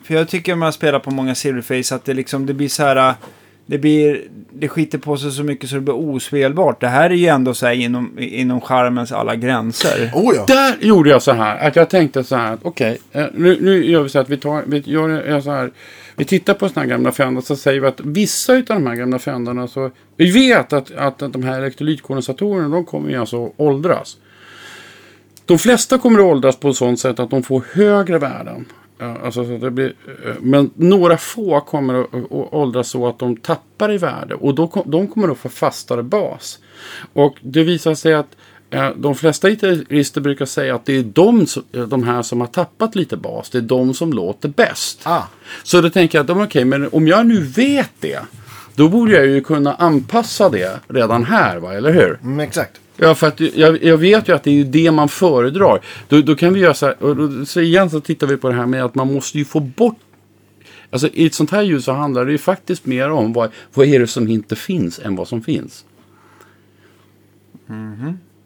Speaker 1: För jag tycker om man spelar på många Silverface att det liksom, det blir så här... Det blir... Det skiter på sig så mycket så det blir ospelbart. Det här är ju ändå så här inom, inom charmens alla gränser.
Speaker 2: Oh ja.
Speaker 3: Där gjorde jag så här, att jag tänkte så här, att okej, eh, nu, nu gör vi så att vi tar, vi gör så här, vi tittar på sådana här gamla Fender så säger vi att vissa av de här gamla Fenderna så, vi vet att, att de här elektrolytkondensatorerna, de kommer ju alltså åldras. De flesta kommer att åldras på ett sådant sätt att de får högre värden. Alltså, så det blir, eh, men några få kommer att åldras så att de tappar i värde. Och då, de kommer att få fastare bas. Och det visar sig att eh, de flesta gitarrister brukar säga att det är de, eh, de här som har tappat lite bas. Det är de som låter bäst.
Speaker 2: Ah.
Speaker 3: Så då tänker jag att okej, men om jag nu vet det. Då borde jag ju kunna anpassa det redan här, va? eller hur?
Speaker 2: Mm, exakt.
Speaker 3: Ja, för att jag, jag vet ju att det är det man föredrar. Då, då kan vi göra så här, och då, så igen så tittar vi på det här med att man måste ju få bort Alltså i ett sånt här ljud så handlar det ju faktiskt mer om vad, vad är det som inte finns än vad som finns.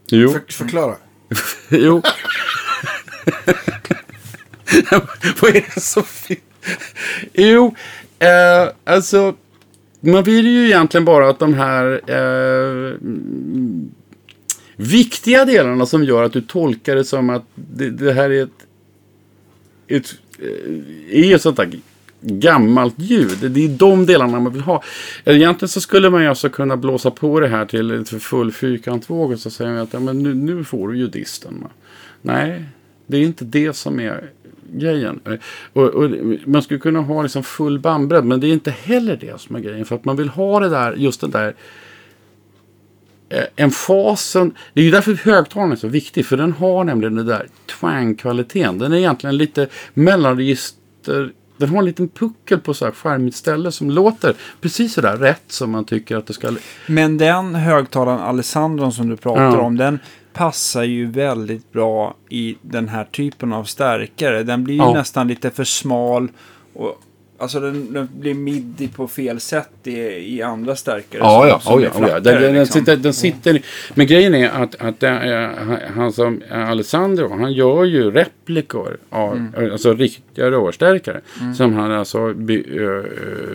Speaker 3: Jo.
Speaker 2: För, förklara. [laughs]
Speaker 3: jo. [laughs] vad är det som finns? Jo, eh, alltså man vill ju egentligen bara att de här eh, mm, viktiga delarna som gör att du tolkar det som att det, det här är ett, ett, eh, är ett sånt där gammalt ljud. Det är de delarna man vill ha. Egentligen så skulle man ju alltså kunna blåsa på det här till full fyrkantvåg och så säger man att ja, men nu, nu får du ju disten. Nej, det är inte det som är grejen. Eh, och, och, man skulle kunna ha liksom full bandbredd men det är inte heller det som är grejen. För att man vill ha det där, just den där emfasen. Det är ju därför högtalaren är så viktig. För den har nämligen den där twang-kvaliteten. Den är egentligen lite mellanregister. Den har en liten puckel på så här skärmigt ställe som låter precis så där rätt som man tycker att det ska.
Speaker 1: Men den högtalaren Alessandron som du pratar
Speaker 3: Ja.
Speaker 1: om, den passar ju väldigt bra i den här typen av stärkare. Den blir ju
Speaker 3: Ja.
Speaker 1: nästan lite för smal. Och, alltså den, den blir midi på fel sätt i, i andra stärkare.
Speaker 3: Ja,
Speaker 1: som-
Speaker 3: ja,
Speaker 1: som är
Speaker 3: ja, oh, ja.
Speaker 1: flackare,
Speaker 3: Den, den,
Speaker 1: liksom.
Speaker 3: sitter, den sitter i- Men grejen är att, att är, han- som Alessandro, han gör ju replikor av alltså riktiga rörstärkare. Som han alltså by,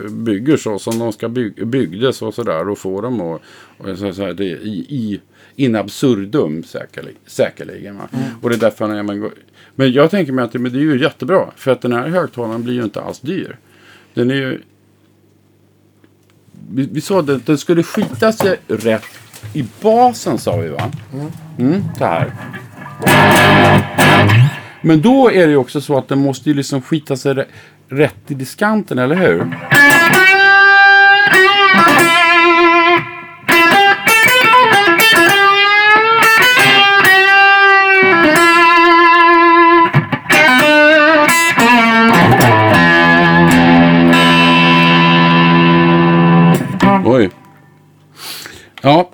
Speaker 3: bygger så som de ska by, byggdes och sådär och får dem och, och så, så här, det, i, i in absurdum säkerligen. säkerligen va? Och det är därför han, ja, men, men jag tänker mig att det, men det är ju jättebra. För att den här högtalaren blir ju inte alls dyr. Den är ju vi, vi sa att den skulle skita sig rätt i basen sa vi va? Mm, så här. Men då är det ju också så att den måste ju liksom skita sig rä- rätt i diskanten, eller hur?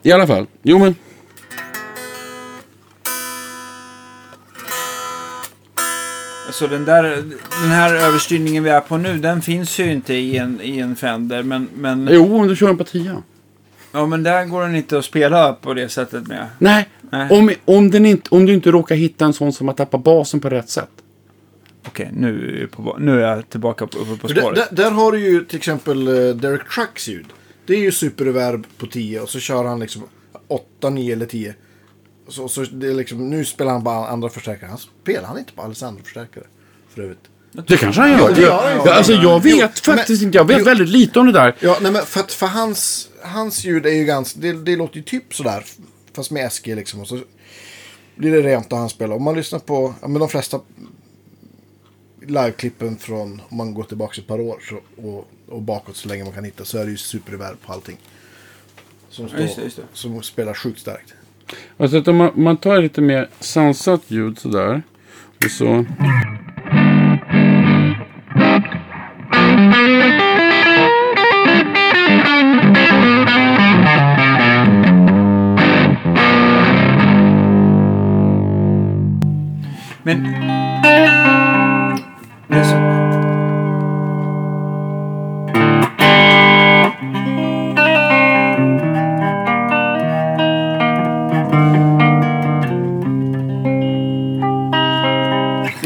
Speaker 3: I alla fall. Jo men.
Speaker 1: Så den, där, den här överstyrningen vi är på nu, den finns ju inte i en, i en Fender. Men, men,
Speaker 3: Jo, om du kör en på tia.
Speaker 1: ja, men där går den inte att spela på det sättet med.
Speaker 3: Nej,
Speaker 1: Nej.
Speaker 3: Om, om, den inte, om du inte råkar hitta en sån som har tappat basen på rätt sätt.
Speaker 1: Okej, nu, är jag på, nu är jag tillbaka på, uppe på
Speaker 2: För där,
Speaker 1: spåret.
Speaker 2: där, där har du ju till exempel uh, Derek Trucks ljud. Det är ju superreverb på 10 och så kör han liksom 8, 9 eller 10. Så, så det är liksom, nu spelar han bara andra förstärkare. Han spelar han inte på Alessandro-förstärkare. För övrigt.
Speaker 3: Det kanske han gör.
Speaker 2: Ja, det gör han, ja.
Speaker 3: Ja, alltså, jag vet
Speaker 2: Jo,
Speaker 3: faktiskt
Speaker 2: men-
Speaker 3: inte. Jag vet
Speaker 2: jo.
Speaker 3: väldigt lite om det där.
Speaker 2: Ja, nej men för, för hans, hans ljud är ju ganska, det, det låter ju typ sådär. Fast med SG liksom. Och så blir det rent och han spelar. Om man lyssnar på, ja men de flesta liveklippen från, om man går tillbaka ett par år så, och, och bakåt så länge man kan hitta så är det ju superreverb på allting. Som, står,
Speaker 1: just det, just det.
Speaker 2: som spelar sjukt starkt.
Speaker 3: Alltså att om man, man tar lite mer sansat ljud sådär. Och så...
Speaker 1: Men... Det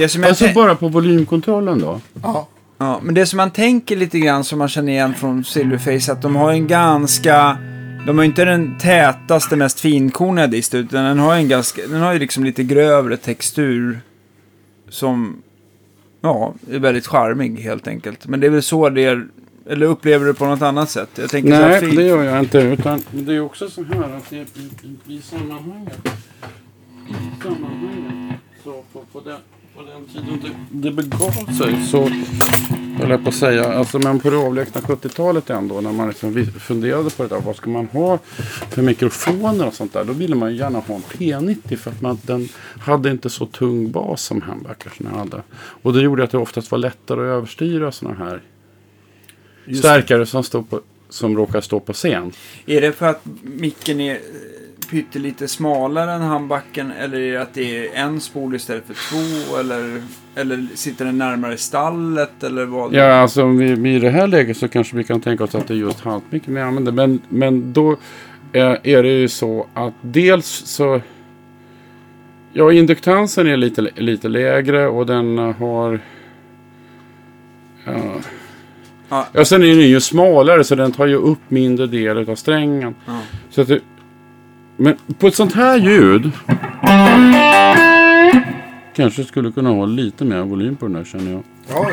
Speaker 1: som jag
Speaker 3: Alltså
Speaker 1: tän-
Speaker 3: bara på volymkontrollen då.
Speaker 2: Ja.
Speaker 1: Ja, men det som man tänker lite grann som man känner igen från Silverface att de har en ganska... De har ju inte den tätaste, mest finkorniga dist utan den har en ganska... Den har ju liksom lite grövre textur som... Ja, är väldigt charmig helt enkelt. Men det är väl så det är... Eller upplever du det på något annat sätt? Jag tänker så här,
Speaker 3: Nej, det gör jag inte. Utan det är också så här att det, i, i, i sammanhanget. I sammanhanget. Så på, på, den, på den tiden det, det begav sig så höll jag på att säga. Alltså men på det avlägsna 70-talet ändå. När man liksom funderade på det där. Vad ska man ha för mikrofoner och sånt där. Då ville man ju gärna ha en P90. För att man, den hade inte så tung bas som handbackarsen hade. Och det gjorde att det oftast var lättare att överstyra sådana här
Speaker 2: Just
Speaker 3: stärkare som, står på, som råkar stå på scen.
Speaker 1: Är det för att micken är pyttelite smalare än handbacken eller är det att det är en spol istället för två eller, eller sitter den närmare stallet eller vad?
Speaker 3: Ja, alltså vi, i det här läget så kanske vi kan tänka oss att det är just haltmicken vi använder. Men, men då eh, är det ju så att dels så... Ja, induktansen är lite, lite lägre och den har... Ja,
Speaker 1: Ja.
Speaker 3: ja, sen är den ju smalare så den tar ju upp mindre del av strängen.
Speaker 1: Ja.
Speaker 3: Så att men på ett sånt här ljud kanske skulle kunna ha lite mer volym på den där känner jag.
Speaker 2: Ja,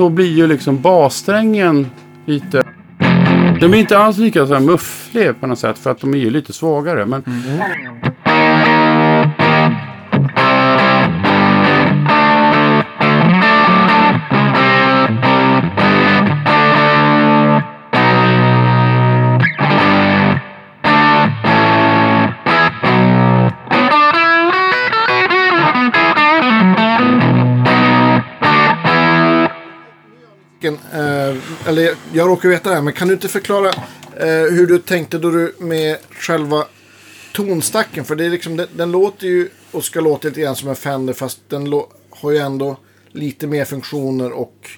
Speaker 3: så blir ju liksom bassträngen lite... De är inte alls lika så här mufflig på något sätt för att de är ju lite svagare. Men
Speaker 2: Mm. Eller jag råkar veta det här, men kan du inte förklara eh, hur du tänkte då du med själva tonstacken. För det är liksom, den, den låter ju och ska låta lite grann som en Fender fast den har ju ändå lite mer funktioner och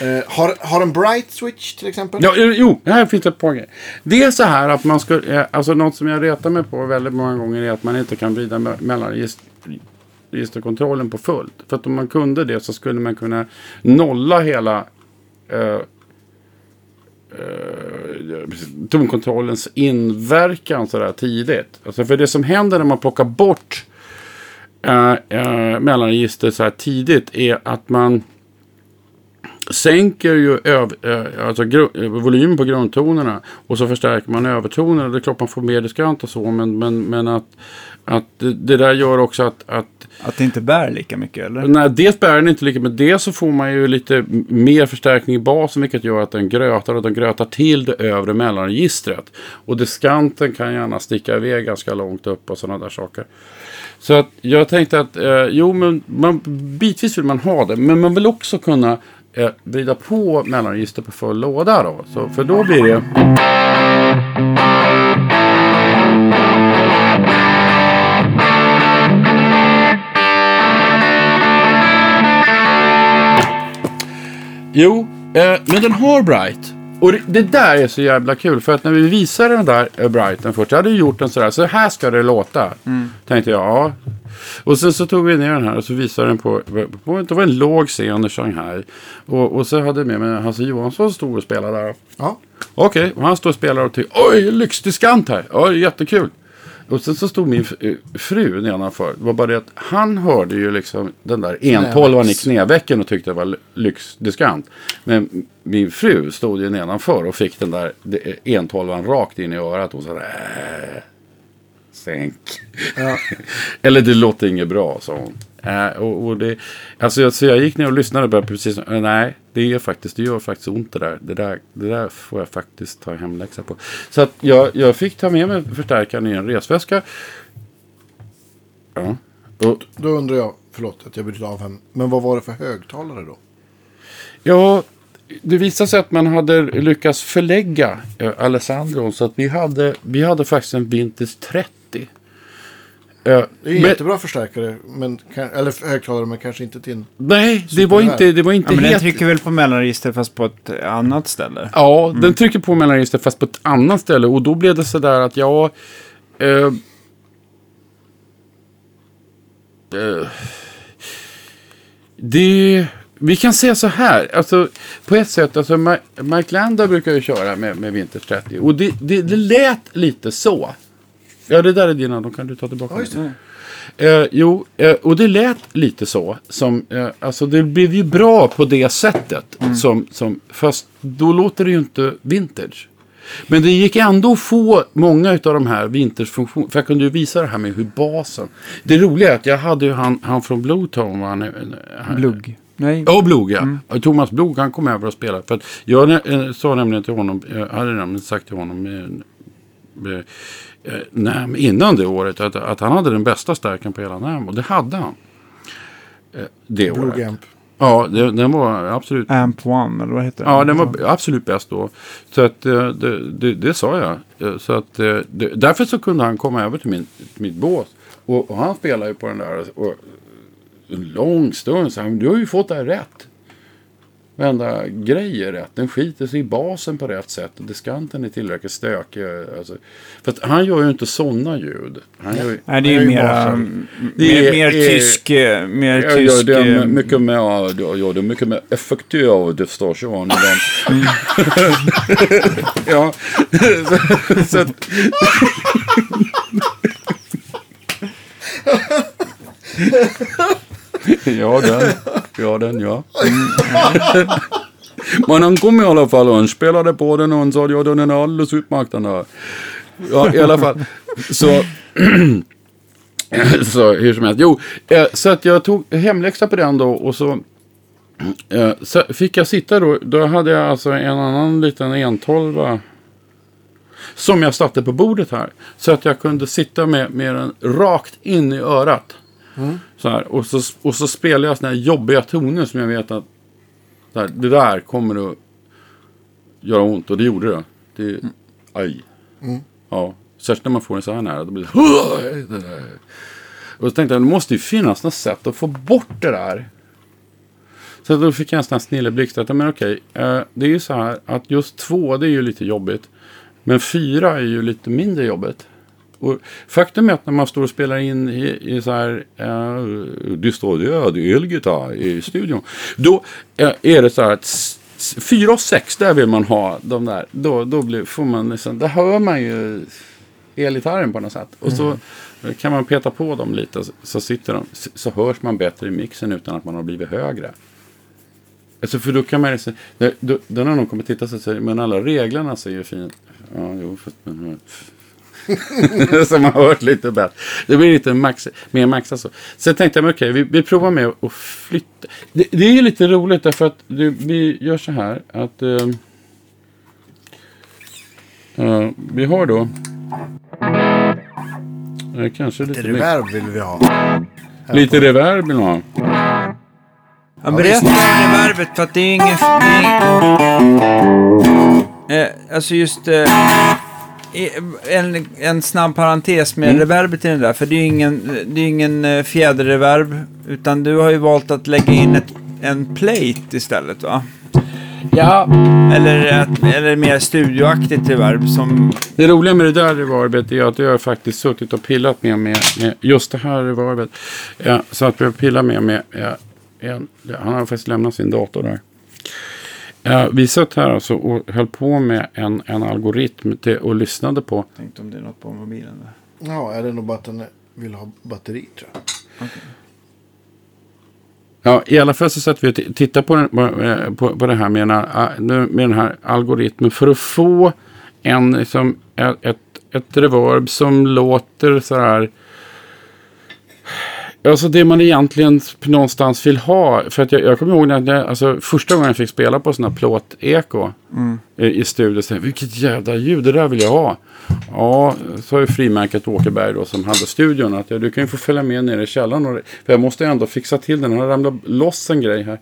Speaker 2: eh, har, har en bright switch till exempel?
Speaker 3: Ja, jo, här finns ett par grejer. Det är så här att man ska, eh, alltså något som jag retar mig på väldigt många gånger är att man inte kan vrida mellan registerkontrollen på fullt. För att om man kunde det så skulle man kunna nolla hela eh, eh, tonkontrollens inverkan sådär tidigt. Alltså för det som händer när man plockar bort eh, eh, mellanregister så här tidigt är att man sänker ju öv, eh, alltså eh, volymen på grundtonerna och så förstärker man övertonerna. Det är klart man får mer diskant och så men, men, men att, att det där gör också att, att
Speaker 1: att det inte bär lika mycket eller?
Speaker 3: Nej, dels bär den inte lika mycket. Dels så får man ju lite mer förstärkning i basen. Vilket gör att den grötar och den grötar till det övre mellanregistret. Och diskanten kan gärna sticka iväg ganska långt upp och sådana där saker. Så att jag tänkte att eh, jo, men man, bitvis vill man ha det. Men man vill också kunna eh, vrida på mellanregister på full låda då. Så, för då blir det... Jo, eh, men den har Bright. Och det, det, där är så jävla kul. För att när vi visade den där eh, Brighten först. Jag hade gjort den sådär. Så här ska det låta. Mm. Tänkte jag. Ja. Och sen så tog vi ner den här och så visade den på. på det var en låg scen i Shanghai. Och, och så hade jag med mig Hasse Johansson stod och spelade där. Ja. Okej, okay, och han står och spelar och tycker. Oj, lyxdiskant här. Oj, jättekul. Och sen så stod min eh, fru nedanför. Det var bara det att han hörde ju liksom den där entolvan i knävecken och tyckte det var lyxdiskant. Men min fru stod ju nedanför och fick den där entolvan rakt in i örat. Och så där, äh, sänk. Ja. [laughs] Eller det låter inget bra, sa hon. Äh, och, och det, alltså, så jag gick ner och lyssnade på det precis. Äh, nej, det, är faktiskt, det gör faktiskt ont det där. Det där, det där får jag faktiskt ta hemläxa på. Så att jag, jag fick ta med mig förstärkaren i en resväska.
Speaker 2: Ja. Och, då undrar jag, förlåt att jag bryter av här. Men vad var det för högtalare då?
Speaker 3: Ja, det visade sig att man hade lyckats förlägga eh, Alessandro. Så att vi hade, vi hade faktiskt en Vintage 30
Speaker 2: det är en men, jättebra förstärkare, men, eller högtalare, men kanske inte till
Speaker 3: Nej, det var inte, det var inte
Speaker 1: ja, men helt... Den trycker väl på mellanregister fast på ett annat ställe?
Speaker 3: Ja, mm. den trycker på mellanregister fast på ett annat ställe. Och då blev det sådär att jag... Eh, eh, det... Vi kan säga så här, alltså på ett sätt, alltså Mike Landa brukar ju köra med, med Vintage 30 och det, det, det lät lite så. Ja, det där är dina. De kan du ta tillbaka. Ja, Eh, jo, eh, och det lät lite så. Som, eh, alltså det blev ju bra på det sättet. Mm. Som, som, fast då låter det ju inte vintage. Men det gick ändå att få många av de här vintagefunktionerna. För jag kunde ju visa det här med hur basen. Det roliga är att jag hade ju han, han från Bluetone. Han,
Speaker 1: han, Blugg.
Speaker 3: Nej. Ja, Blog ja. Mm. Thomas Blog han kom över och spelade. För jag äh, sa nämligen till honom. Jag hade nämligen sagt till honom. Eh, NAM innan det året. Att, att han hade den bästa stärken på hela NAM. Och det hade han. Eh, det Blue året. Amp. Ja, det, den var absolut...
Speaker 1: Amp One, eller vad heter
Speaker 3: den? Ja, den var absolut bäst då. Så att eh, det, det, det sa jag. Så att, det, därför så kunde han komma över till min, mitt bås. Och, och han spelade ju på den där och, en lång stund. Så han, du har ju fått det här rätt. Varenda grej är rätt. Den skiter sig i basen på rätt sätt. Och diskanten är tillräckligt stökig. Alltså, för att han gör ju inte sådana ljud. Han gör,
Speaker 1: Nej, det är ju mer, mer, mer tysk... Eh, mer
Speaker 3: ja, tysk ja, det är mycket mer, ja, det är mycket mer effektiv distorsion. [laughs] ja, [laughs] så att... [laughs] [laughs] ja, den. Ja, den ja. Mm. [laughs] Men han kom i alla fall och han spelade på den och han sa ja den är alldeles utmärkt den. Ja, i alla fall. Så, [clears throat] så hur som helst. Jo, eh, så att jag tog hemläxa på den då och så, eh, så fick jag sitta då. Då hade jag alltså en annan liten entolva. Som jag satte på bordet här. Så att jag kunde sitta med, med den rakt in i örat. Mm. Så här, och, så, och så spelar jag såna här jobbiga toner som jag vet att här, det där kommer att göra ont. Och det gjorde det. Det är, aj. Ja, särskilt när man får den så här nära. Då blir det... Och så tänkte jag, det måste ju finnas något sätt att få bort det där. Så då fick jag en sån här snilleblixt att, men okej, eh, det är ju så här att just två, det är ju lite jobbigt. Men fyra är ju lite mindre jobbigt. Och faktum är att när man står och spelar in i, i så här eh, distorderad elgitarr i studion. Då eh, är det så här att fyra och sex, där vill man ha de där. Då, då blir, får man liksom, där hör man ju elgitarren på något sätt. Och så kan man peta på dem lite så, sitter de, så, hörs man bättre i mixen utan att man har blivit högre. Alltså för då kan man ju då, då, då när någon kommer titta så säger men alla reglerna ser ju fint. Ja, jo, fast, men, [laughs] som har hört lite bättre. Det blir lite max, mer maxat så. Jag tänkte, men okej, vi, vi provar med att flytta. Det, det är ju lite roligt därför att det, vi gör så här att eh, eh, vi har då eh, kanske lite, mer-
Speaker 2: Reverb vill vi ha.
Speaker 3: lite reverb vill man ha.
Speaker 1: Ja, berätta om reverbet för att det är är, eh, alltså just... Eh, en, en snabb parentes med reverbet i den där. För det är ju ingen, det är ingen eh, fjäderreverb. Utan du har ju valt att lägga in ett, en plate istället va?
Speaker 3: Ja,
Speaker 1: Eller, ett, eller mer studioaktigt reverb som...
Speaker 3: Det roliga med det där reverbet är att jag har faktiskt suttit och pillat med, med, med just det här reverbet. Ja, så att jag pillar med, med ja, en, han har faktiskt lämnat sin dator där. Ja, vi satt här alltså och höll på med en, en algoritm till, och lyssnade på.
Speaker 1: Tänkte om det är något på mobilen där.
Speaker 2: Ja, är det nog bara att den vill ha batteri tror jag.
Speaker 3: Ja, i alla fall så satt vi och tittade på, den, på, eh, på, på det här med, en, a- med den här algoritmen för att få en, liksom, ett, ett, ett reverb som låter så här. Alltså det man egentligen någonstans vill ha. För att jag, jag kommer ihåg när jag, alltså, första gången jag fick spela på sådana plåt-eko i, i studion. Så, tänkte jag, vilket jävla ljud, det där vill jag ha. Ja, så har ju frimärket Åkerberg då som hade studion. Att ja, du kan ju få följa med ner i källaren. Och, för jag måste ju ändå fixa till den. Den har ramlat loss en grej här.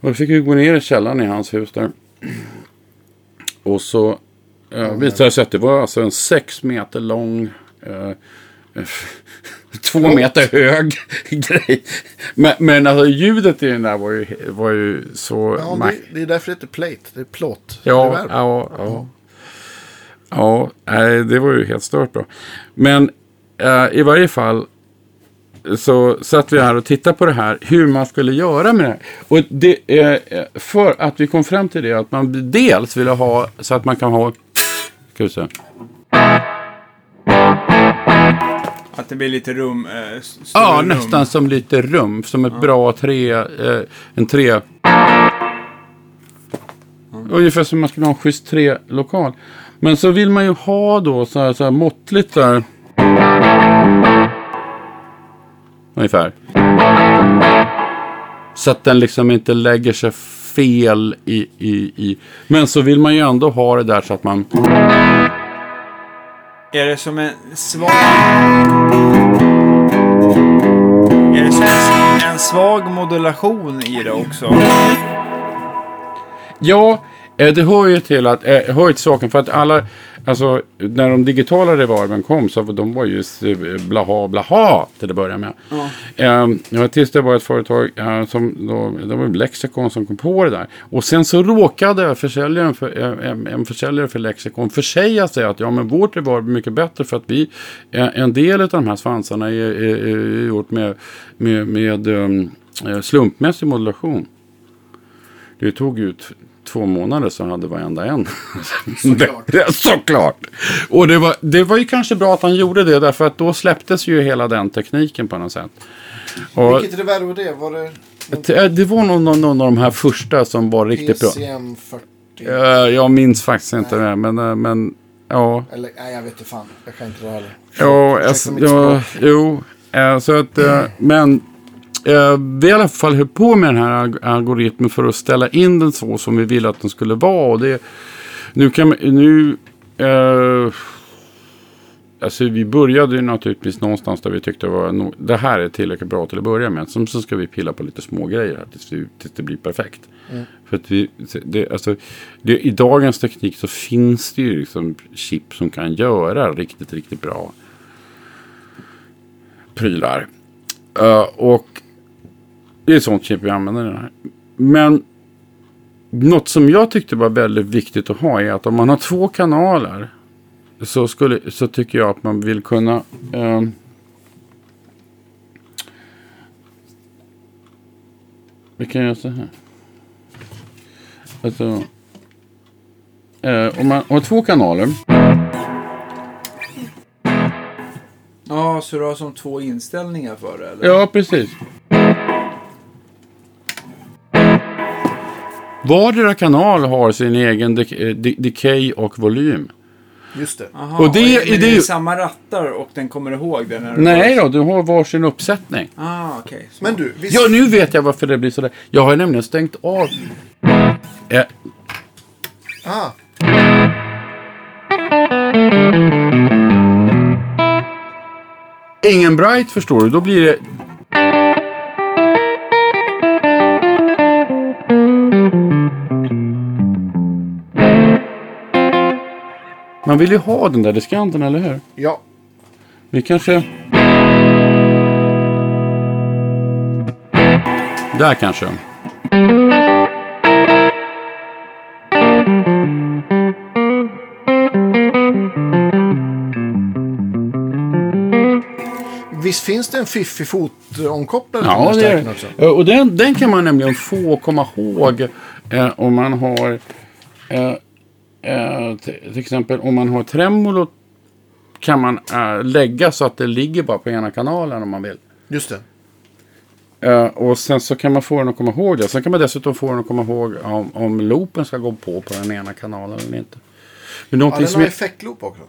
Speaker 3: Och då fick jag gå ner i källaren i hans hus där. Och så eh, visade det sig att det var alltså en sex meter lång eh, två meter hög [laughs] grej. Men, men alltså ljudet i den där var ju, var ju så...
Speaker 2: Ja, det, det är därför det heter plate. Det är plåt.
Speaker 3: ja, ja, ja. Ja, nej, det var ju helt stört då. Men eh, i varje fall så satt vi här och tittade på det här, hur man skulle göra med det här. Och det, eh, för att vi kom fram till det, att man dels ville ha så att man kan ha... Ska vi se.
Speaker 1: Att det blir lite rum... Eh,
Speaker 3: Ja,
Speaker 1: rum.
Speaker 3: nästan som lite rum. Som ett bra tre... Eh, en tre... Ungefär som man skulle ha en schysst tre-lokal. Men så vill man ju ha då så här, så här måttligt där. Ungefär. Så att den liksom inte lägger sig fel i, i, i... Men så vill man ju ändå ha det där så att man...
Speaker 1: Är det som en svag... Är det som en, svag modulation i det också?
Speaker 3: Ja, det hör ju till att, eh, hör till saken för att alla, alltså när de digitala reverben kom så de var ju blaha blaha till att börja med. Eh, ja, tills det var ett företag eh, som, då, det var Lexicon som kom på det där. Och sen så råkade försäljaren för, eh, en, en försäljare för Lexicon försäga sig att ja men vårt reverb är mycket bättre för att vi, eh, en del av de här svansarna är, är, är gjort med, med, med um, eh, slumpmässig modulation. Det tog ju t- två månader så hade varenda en. [laughs]
Speaker 2: Såklart.
Speaker 3: Såklart. Och det var, det var ju kanske bra att han gjorde det därför att då släpptes ju hela den tekniken på något sätt. Och
Speaker 2: Vilket reverb var det? Var det
Speaker 3: det, det var nog någon, någon av de här första som var riktigt bra.
Speaker 2: PCM 40?
Speaker 3: Eh, Jag minns faktiskt inte det, men, eh, men ja.
Speaker 2: Eller nej, jag vet inte fan. Jag kan inte det heller.
Speaker 3: Ja,
Speaker 2: Ursäkta
Speaker 3: alltså,
Speaker 2: mitt
Speaker 3: ja
Speaker 2: språk.
Speaker 3: jo. eh, Så att, eh, men eh, vi i alla fall höll på med den här alg- algoritmen för att ställa in den så som vi ville att den skulle vara. Och det, nu kan man- nu, eh, alltså vi började ju naturligtvis någonstans där vi tyckte var no, det här är tillräckligt bra till att börja med. Sen så ska vi pilla på lite små grejer här tills, vi, tills det blir perfekt. Mm. För att vi, det, alltså, det, i dagens teknik så finns det ju liksom chip som kan göra riktigt, riktigt bra prylar. Uh, och det är sånt chip vi använder den här. Men något som jag tyckte var väldigt viktigt att ha är att om man har två kanaler så, skulle, så tycker jag att man vill kunna eh, Vi kan göra så här. Alltså, eh, om man har två kanaler.
Speaker 1: Ja, så du har som två inställningar för det? Eller?
Speaker 3: Ja, precis. Vardera kanal har sin egen de de decay och volym.
Speaker 2: Just det.
Speaker 1: Aha, och det, och är, det är samma rattar och den kommer ihåg det? När
Speaker 3: Nej då, du har varsin uppsättning.
Speaker 1: Ah, okay.
Speaker 2: Men du,
Speaker 3: visst... Ja, nu vet jag varför det blir sådär. Jag har nämligen stängt av... Eh.
Speaker 2: Ah.
Speaker 3: Ingen bright förstår du, då blir det... Man vill ju ha den där diskanten, eller hur?
Speaker 2: Ja.
Speaker 3: Vi kanske... Där kanske.
Speaker 2: Visst finns det en fiffig fotomkopplare
Speaker 3: ja, det är, också? Och den, den kan man nämligen få komma ihåg eh, om man har eh, Eh, till exempel om man har tremolo kan man eh, lägga så att det ligger bara på ena kanalen om man vill.
Speaker 2: Just det.
Speaker 3: Uh, och sen så kan man få den att komma ihåg det. Sen kan man dessutom få den att komma ihåg om, om loopen ska gå på på den ena kanalen eller inte.
Speaker 2: Men ja, den har är... effektloop också.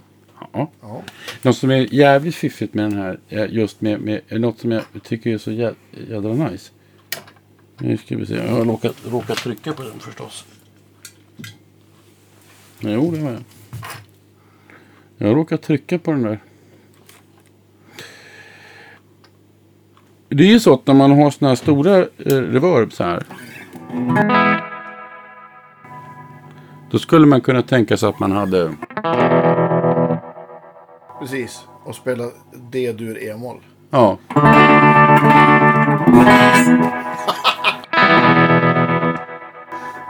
Speaker 3: Ja. ja. Något som är jävligt fiffigt med den här, just med, med något som jag tycker är så jä, jädra nice. Nu ska vi se, jag har råkat, råkat trycka på den förstås. Jo, det har jag. Jag råkar trycka på den där. Det är ju så att när man har såna här stora eh, reverb så här. Då skulle man kunna tänka sig att man hade...
Speaker 2: Precis. Och spela D-dur E-moll.
Speaker 3: Ja.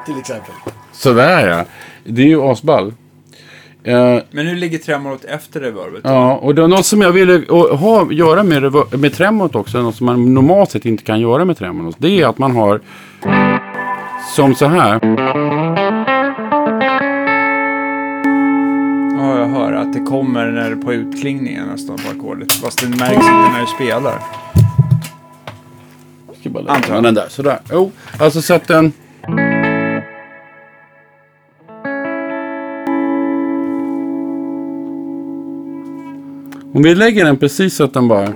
Speaker 2: Till exempel.
Speaker 3: Sådär ja. Det är ju asball.
Speaker 1: Uh, Men hur ligger tremorot efter reverbet?
Speaker 3: Ja, och det är något som jag ville ha, göra med, med tremorot också, något som man normalt sett inte kan göra med tremorot. Det är att man har som så här.
Speaker 1: Ja, jag hör att det kommer när på utklingningen nästan på ackordet. Fast det märks inte när du spelar.
Speaker 3: Jag ska bara lägga den där, sådär. Jo, alltså så att den... Om vi lägger den precis så att den bara...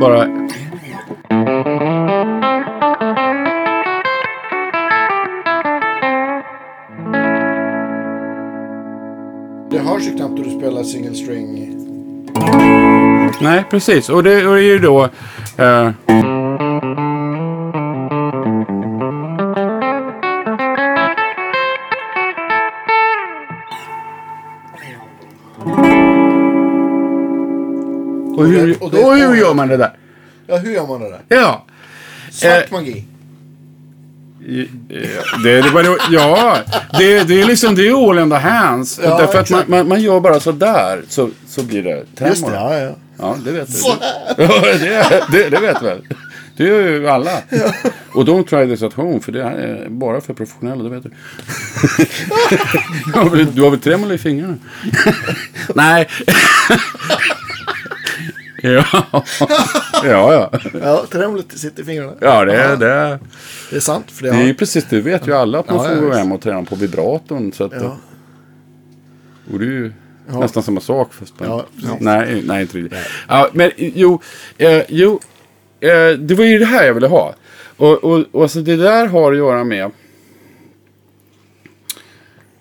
Speaker 3: Bara...
Speaker 2: Det hörs ju knappt när du spelar single string.
Speaker 3: Nej, precis. Och det, och det är ju då... Uh... Och och hur gör man det där?
Speaker 2: Ja, hur gör man det där?
Speaker 3: Ja.
Speaker 2: Svart eh, magi.
Speaker 3: Det, det, ja, det, det är liksom det är all in the hands. Ja, Därför att man, man, man, gör bara sådär så, så blir det tremor.
Speaker 2: Just det, ja, ja.
Speaker 3: Ja, det vet du. Det, det, det vet väl. Det gör ju alla. Ja. Och don't try this at home, för det här är bara för professionella, det vet du. [laughs] du har väl tremolo i fingrarna? [laughs] Nej. Ja, [laughs] ja.
Speaker 2: Ja, ja tremlet sitter i fingrarna.
Speaker 3: Ja, det, är, det,
Speaker 2: det är sant.
Speaker 3: För det, det är precis, det vet ju alla att man ja, får gå hem och träna på vibratorn. Så att, ja. Och det är ju ja. nästan samma sak. Fast ja, nej, nej, inte riktigt. Ja, men jo, eh, jo eh, det var ju det här jag ville ha. Och, och, och alltså, det där har att göra med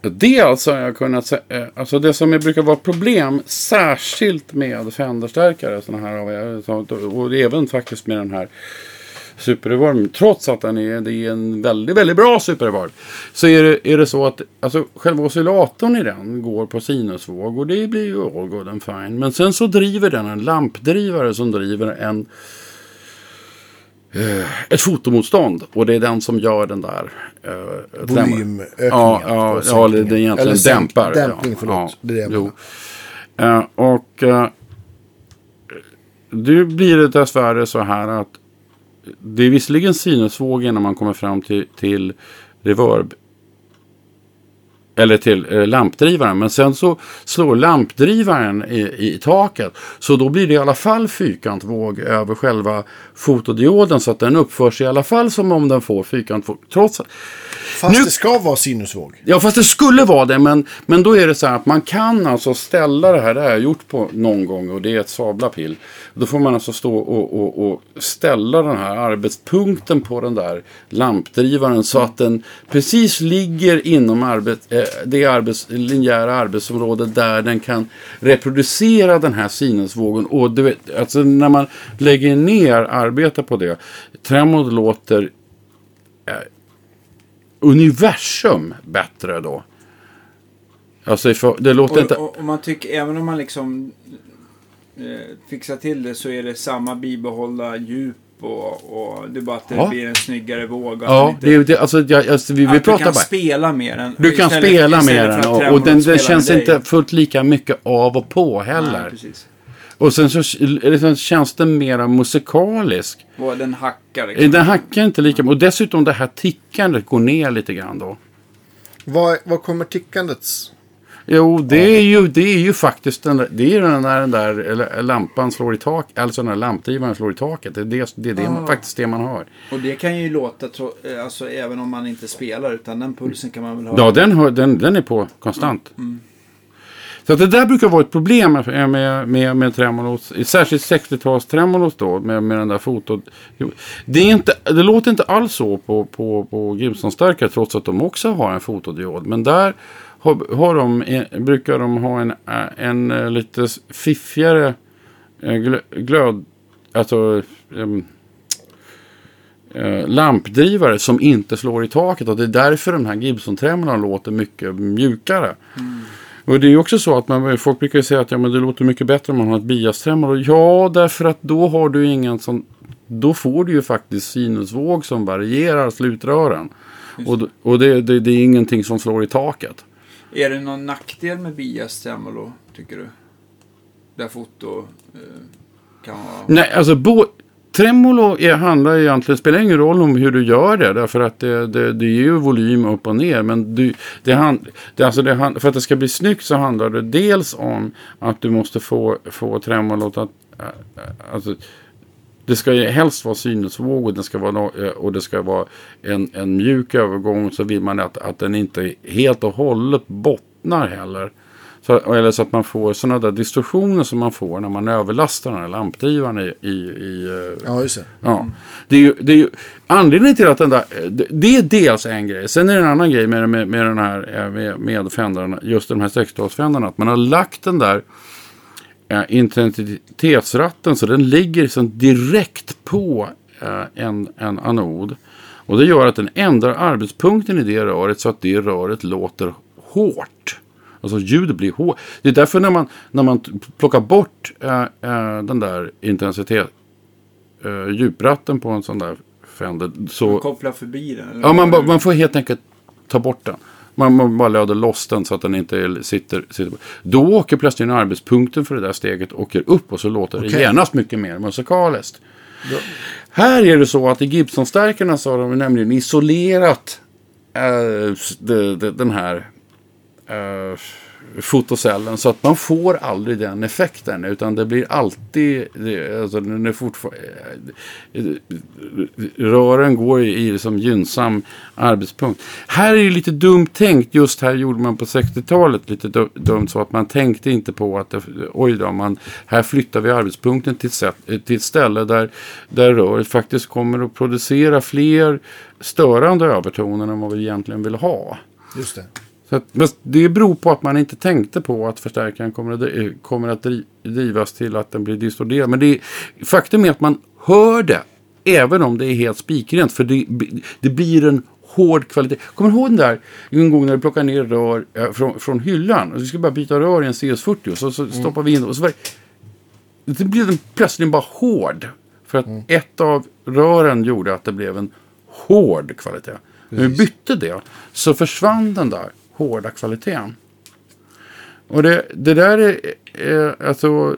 Speaker 3: Dels alltså har jag kunnat se, eh, alltså det som brukar vara problem, särskilt med Fender-stärkare, såna här, och även faktiskt med den här Super trots att den är, det är en väldigt, väldigt bra superrevolv. så är det, är det så att alltså, själva oscillatorn i den går på sinusvåg och det blir ju all good and fine. Men sen så driver den en lampdrivare som driver en ett fotomotstånd och det är den som gör den där
Speaker 2: uh, volymökningen.
Speaker 3: Ja, ja, ja, det är egentligen Eller dämpar.
Speaker 2: Dämpning, förlåt. Ja, det är det.
Speaker 3: Uh, och uh, nu blir det dessvärre så här att det är visserligen sinusvågen när man kommer fram till, till reverb. Eller till eh, lampdrivaren. Men sen så slår lampdrivaren i, i taket. Så då blir det i alla fall fyrkantvåg över själva fotodioden. Så att den uppförs i alla fall som om den får fyrkantvåg. Trots
Speaker 2: Fast nu, det ska vara sinusvåg.
Speaker 3: Ja, fast det skulle vara det. Men, men då är det så här att man kan alltså ställa det här. Det har jag gjort på någon gång och det är ett sabla pill. Då får man alltså stå och, och, och, ställa den här arbetspunkten på den där lampdrivaren så att den precis ligger inom arbet, eh, det arbets, linjära arbetsområdet där den kan reproducera den här sinusvågen. Och du vet, alltså när man lägger ner arbete på det. Tremor låter eh, universum bättre då. Alltså, det låter
Speaker 1: och,
Speaker 3: inte...
Speaker 1: Och, och, man tycker, även om man liksom eh, fixar till det så är det samma bibehålla djup och, och det är bara att det ja. blir en snyggare våg.
Speaker 3: Ja, det, det, alltså, jag, alltså, vi, vi pratar
Speaker 1: du
Speaker 3: kan
Speaker 1: bara. spela mer än,
Speaker 3: Du kan istället, spela mer än och, och den, den känns inte fullt lika mycket av och på heller. Nej, och sen så liksom, känns den mera musikalisk.
Speaker 1: Och den hackar. Liksom.
Speaker 3: Den hackar inte lika mycket. Och dessutom det här tickandet går ner lite grann då.
Speaker 2: Vad, vad kommer tickandets?
Speaker 3: Jo, det är ju, det är ju faktiskt den där, det är den där, den där lampan slår i taket. Alltså den där lampdrivaren slår i taket. Det är, det, det är det, faktiskt det man hör.
Speaker 1: Och det kan ju låta, alltså även om man inte spelar, utan den pulsen kan man väl ha.
Speaker 3: Ja, den, den, den är på konstant. Mm. Mm. Så att det där brukar vara ett problem med, med, med, med tremolos. Särskilt 60-tals tremolos då. Med, med den där fotot. Det, är inte, det låter inte alls så på, på, på Gibson-stärkare. Trots att de också har en fotodiod. Men där har, har de, brukar de ha en, en, en lite fiffigare glöd. Alltså. Um, lampdrivare som inte slår i taket. Och det är därför den här Gibson-tremolon låter mycket mjukare. Mm. Och det är ju också så att man, folk brukar säga att ja, men det låter mycket bättre om man har ett biastremolo. Ja, därför att då har du ingen som... Då får du ju faktiskt sinusvåg som varierar slutrören. Och, och det, det, det, är ingenting som slår i taket.
Speaker 1: Är det någon nackdel med biastremolo, tycker du? Där foto eh, kan vara...
Speaker 3: Nej, alltså bo, Tremolo är, handlar egentligen, spelar ingen roll om hur du gör det. Därför att det, det, det ger ju volym upp och ner. Men du, det hand, det, alltså det, för att det ska bli snyggt så handlar det dels om att du måste få, få tremolot att... Äh, alltså, det ska ju helst vara sinusvåg och det ska vara, äh, och det ska vara en, en mjuk övergång. Så vill man att, att den inte helt och hållet bottnar heller. Så, eller så att man får sådana där distorsioner som man får när man överlastar den här lampdrivaren i... i, i
Speaker 2: eh, ja, just det.
Speaker 3: Ja. Det är ju, det är ju, anledningen till att den där... Det är dels en grej. Sen är det en annan grej med, med, med den här eh, med, med fändarna, just de här 60-talsfändarna. Att man har lagt den där eh, intensitetsratten så den ligger liksom direkt på eh, en, en anod. Och det gör att den ändrar arbetspunkten i det röret så att det röret låter hårt. Alltså ljudet blir hårt. Det är därför när man, när man plockar bort äh, äh, den där intensitet, äh, djupratten på en sån där Fender. Så,
Speaker 1: man kopplar förbi den?
Speaker 3: Ja, man, man får helt enkelt ta bort den. Man, man bara löder loss den så att den inte sitter, sitter. Då åker plötsligt arbetspunkten för det där steget åker upp och så låter okay. det genast mycket mer musikaliskt. Ja. Här är det så att i Gibson-stärkarna så har de nämligen isolerat äh, de, de, den här uh, fotocellen. Så att man får aldrig den effekten. Utan det blir alltid, alltså den är fortfarande, eh, rören går i, i som gynnsam arbetspunkt. Här är det lite dumt tänkt. Just här gjorde man på 60-talet lite dumt så att man tänkte inte på att det, oj då, man, här flyttar vi arbetspunkten till, set, till ett ställe där, där röret faktiskt kommer att producera fler störande övertoner än vad vi egentligen vill ha.
Speaker 2: Just det.
Speaker 3: Så att, men det beror på att man inte tänkte på att förstärkaren kommer att, kommer att drivas till att den blir distorderad. Men det, faktum är att man hör det. Även om det är helt spikrent. För det, det blir en hård kvalitet. Kommer du ihåg den där en gång när du plockade ner rör äh, från, från hyllan? Och vi skulle bara byta rör i en CS40 och så, så mm. stoppar vi in och så var det, det blev den plötsligt bara hård. För att mm. ett av rören gjorde att det blev en hård kvalitet. När vi bytte det så försvann den där hårda kvaliteten. Och det, det där är, är alltså...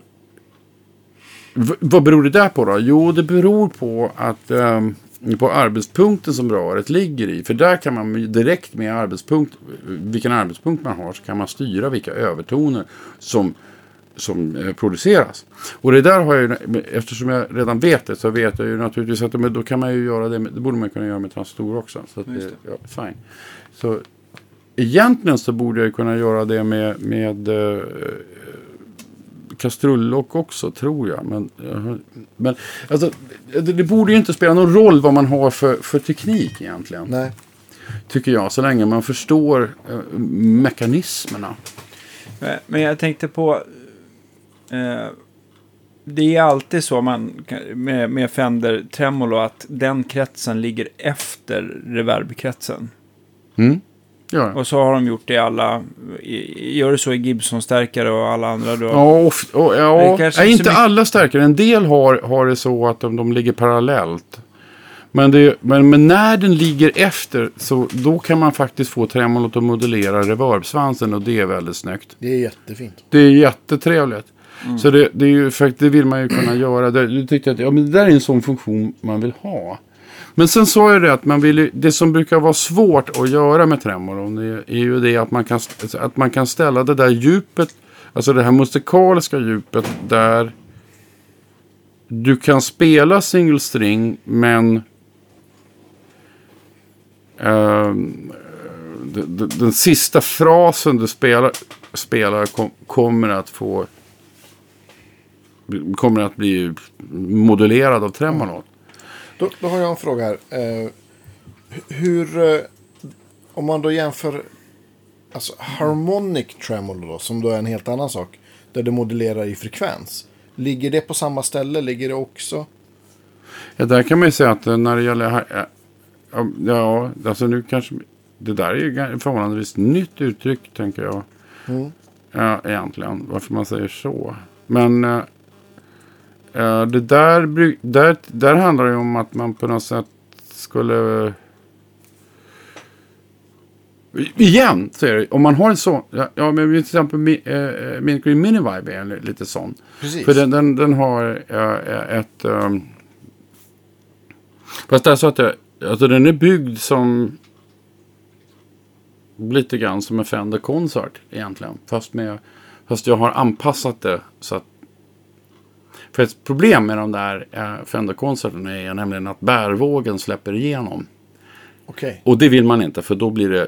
Speaker 3: Vad beror det där på då? Jo, det beror på att um, på arbetspunkten som röret ligger i. För där kan man direkt med arbetspunkt, vilken arbetspunkt man har, så kan man styra vilka övertoner som, som eh, produceras. Och det där har jag eftersom jag redan vet det, så vet jag ju naturligtvis att då kan man ju göra det, det borde man kunna göra med transistorer också. Så att det, ja, fine. Så egentligen så borde jag kunna göra det med, med uh, kastrullock också, tror jag. Men, uh, men alltså, det, det, borde ju inte spela någon roll vad man har för, för teknik egentligen.
Speaker 2: Nej.
Speaker 3: Tycker jag, så länge man förstår uh, mekanismerna.
Speaker 1: Men jag tänkte på... det är alltid så man, med, med Fender Tremolo att den kretsen ligger efter reverbkretsen.
Speaker 3: Mm.
Speaker 1: Ja. Och så har de gjort det i alla, gör det så i Gibson-stärkare och alla andra då?
Speaker 3: Ja, of, oh, ja. Nej, inte mycket... alla stärkare. En del har, har det så att de, de ligger parallellt. Men, det, men, men, när den ligger efter så då kan man faktiskt få tremolot att modellera reverbsvansen och det är väldigt snyggt.
Speaker 2: Det är jättefint.
Speaker 3: Det är jättetrevligt. Mm. Så det, det, är ju, det vill man ju kunna göra. Det, du tyckte att ja, men det där är en sån funktion man vill ha. Men sen sa jag det att man vill, det som brukar vara svårt att göra med tremoron är, är ju det att man, kan, att man kan ställa det där djupet, alltså det här musikaliska djupet där du kan spela single string men ehm, uh, den, den, sista frasen du spelar, spelar kom, kommer att få kommer att bli modulerad av tremolot.
Speaker 2: Då, då, har jag en fråga här. Eh, hur, eh, om man då jämför alltså harmonic tremolo då, som då är en helt annan sak. Där det modulerar i frekvens. Ligger det på samma ställe? Ligger det också?
Speaker 3: Ja, där kan man ju säga att eh, när det gäller... Eh, ja, alltså nu kanske... Det där är ju förhållandevis nytt uttryck, tänker jag. Mm. Ja, egentligen, varför man säger så. Men eh, Uh, det där, där, där handlar det om att man på något sätt skulle... Igen, så är det. Om man har en sån. Ja, ja men till exempel uh, Mini Minivibe är lite sån.
Speaker 2: Precis.
Speaker 3: För den, den, den har uh, ett... Um, fast det är så att det, alltså den är byggd som... Lite grann som en Fender Concert egentligen. Fast, med, fast jag har anpassat det så att för ett problem med de där eh, Fender-konserterna är nämligen att bärvågen släpper igenom.
Speaker 2: Okay.
Speaker 3: Och det vill man inte för då blir det...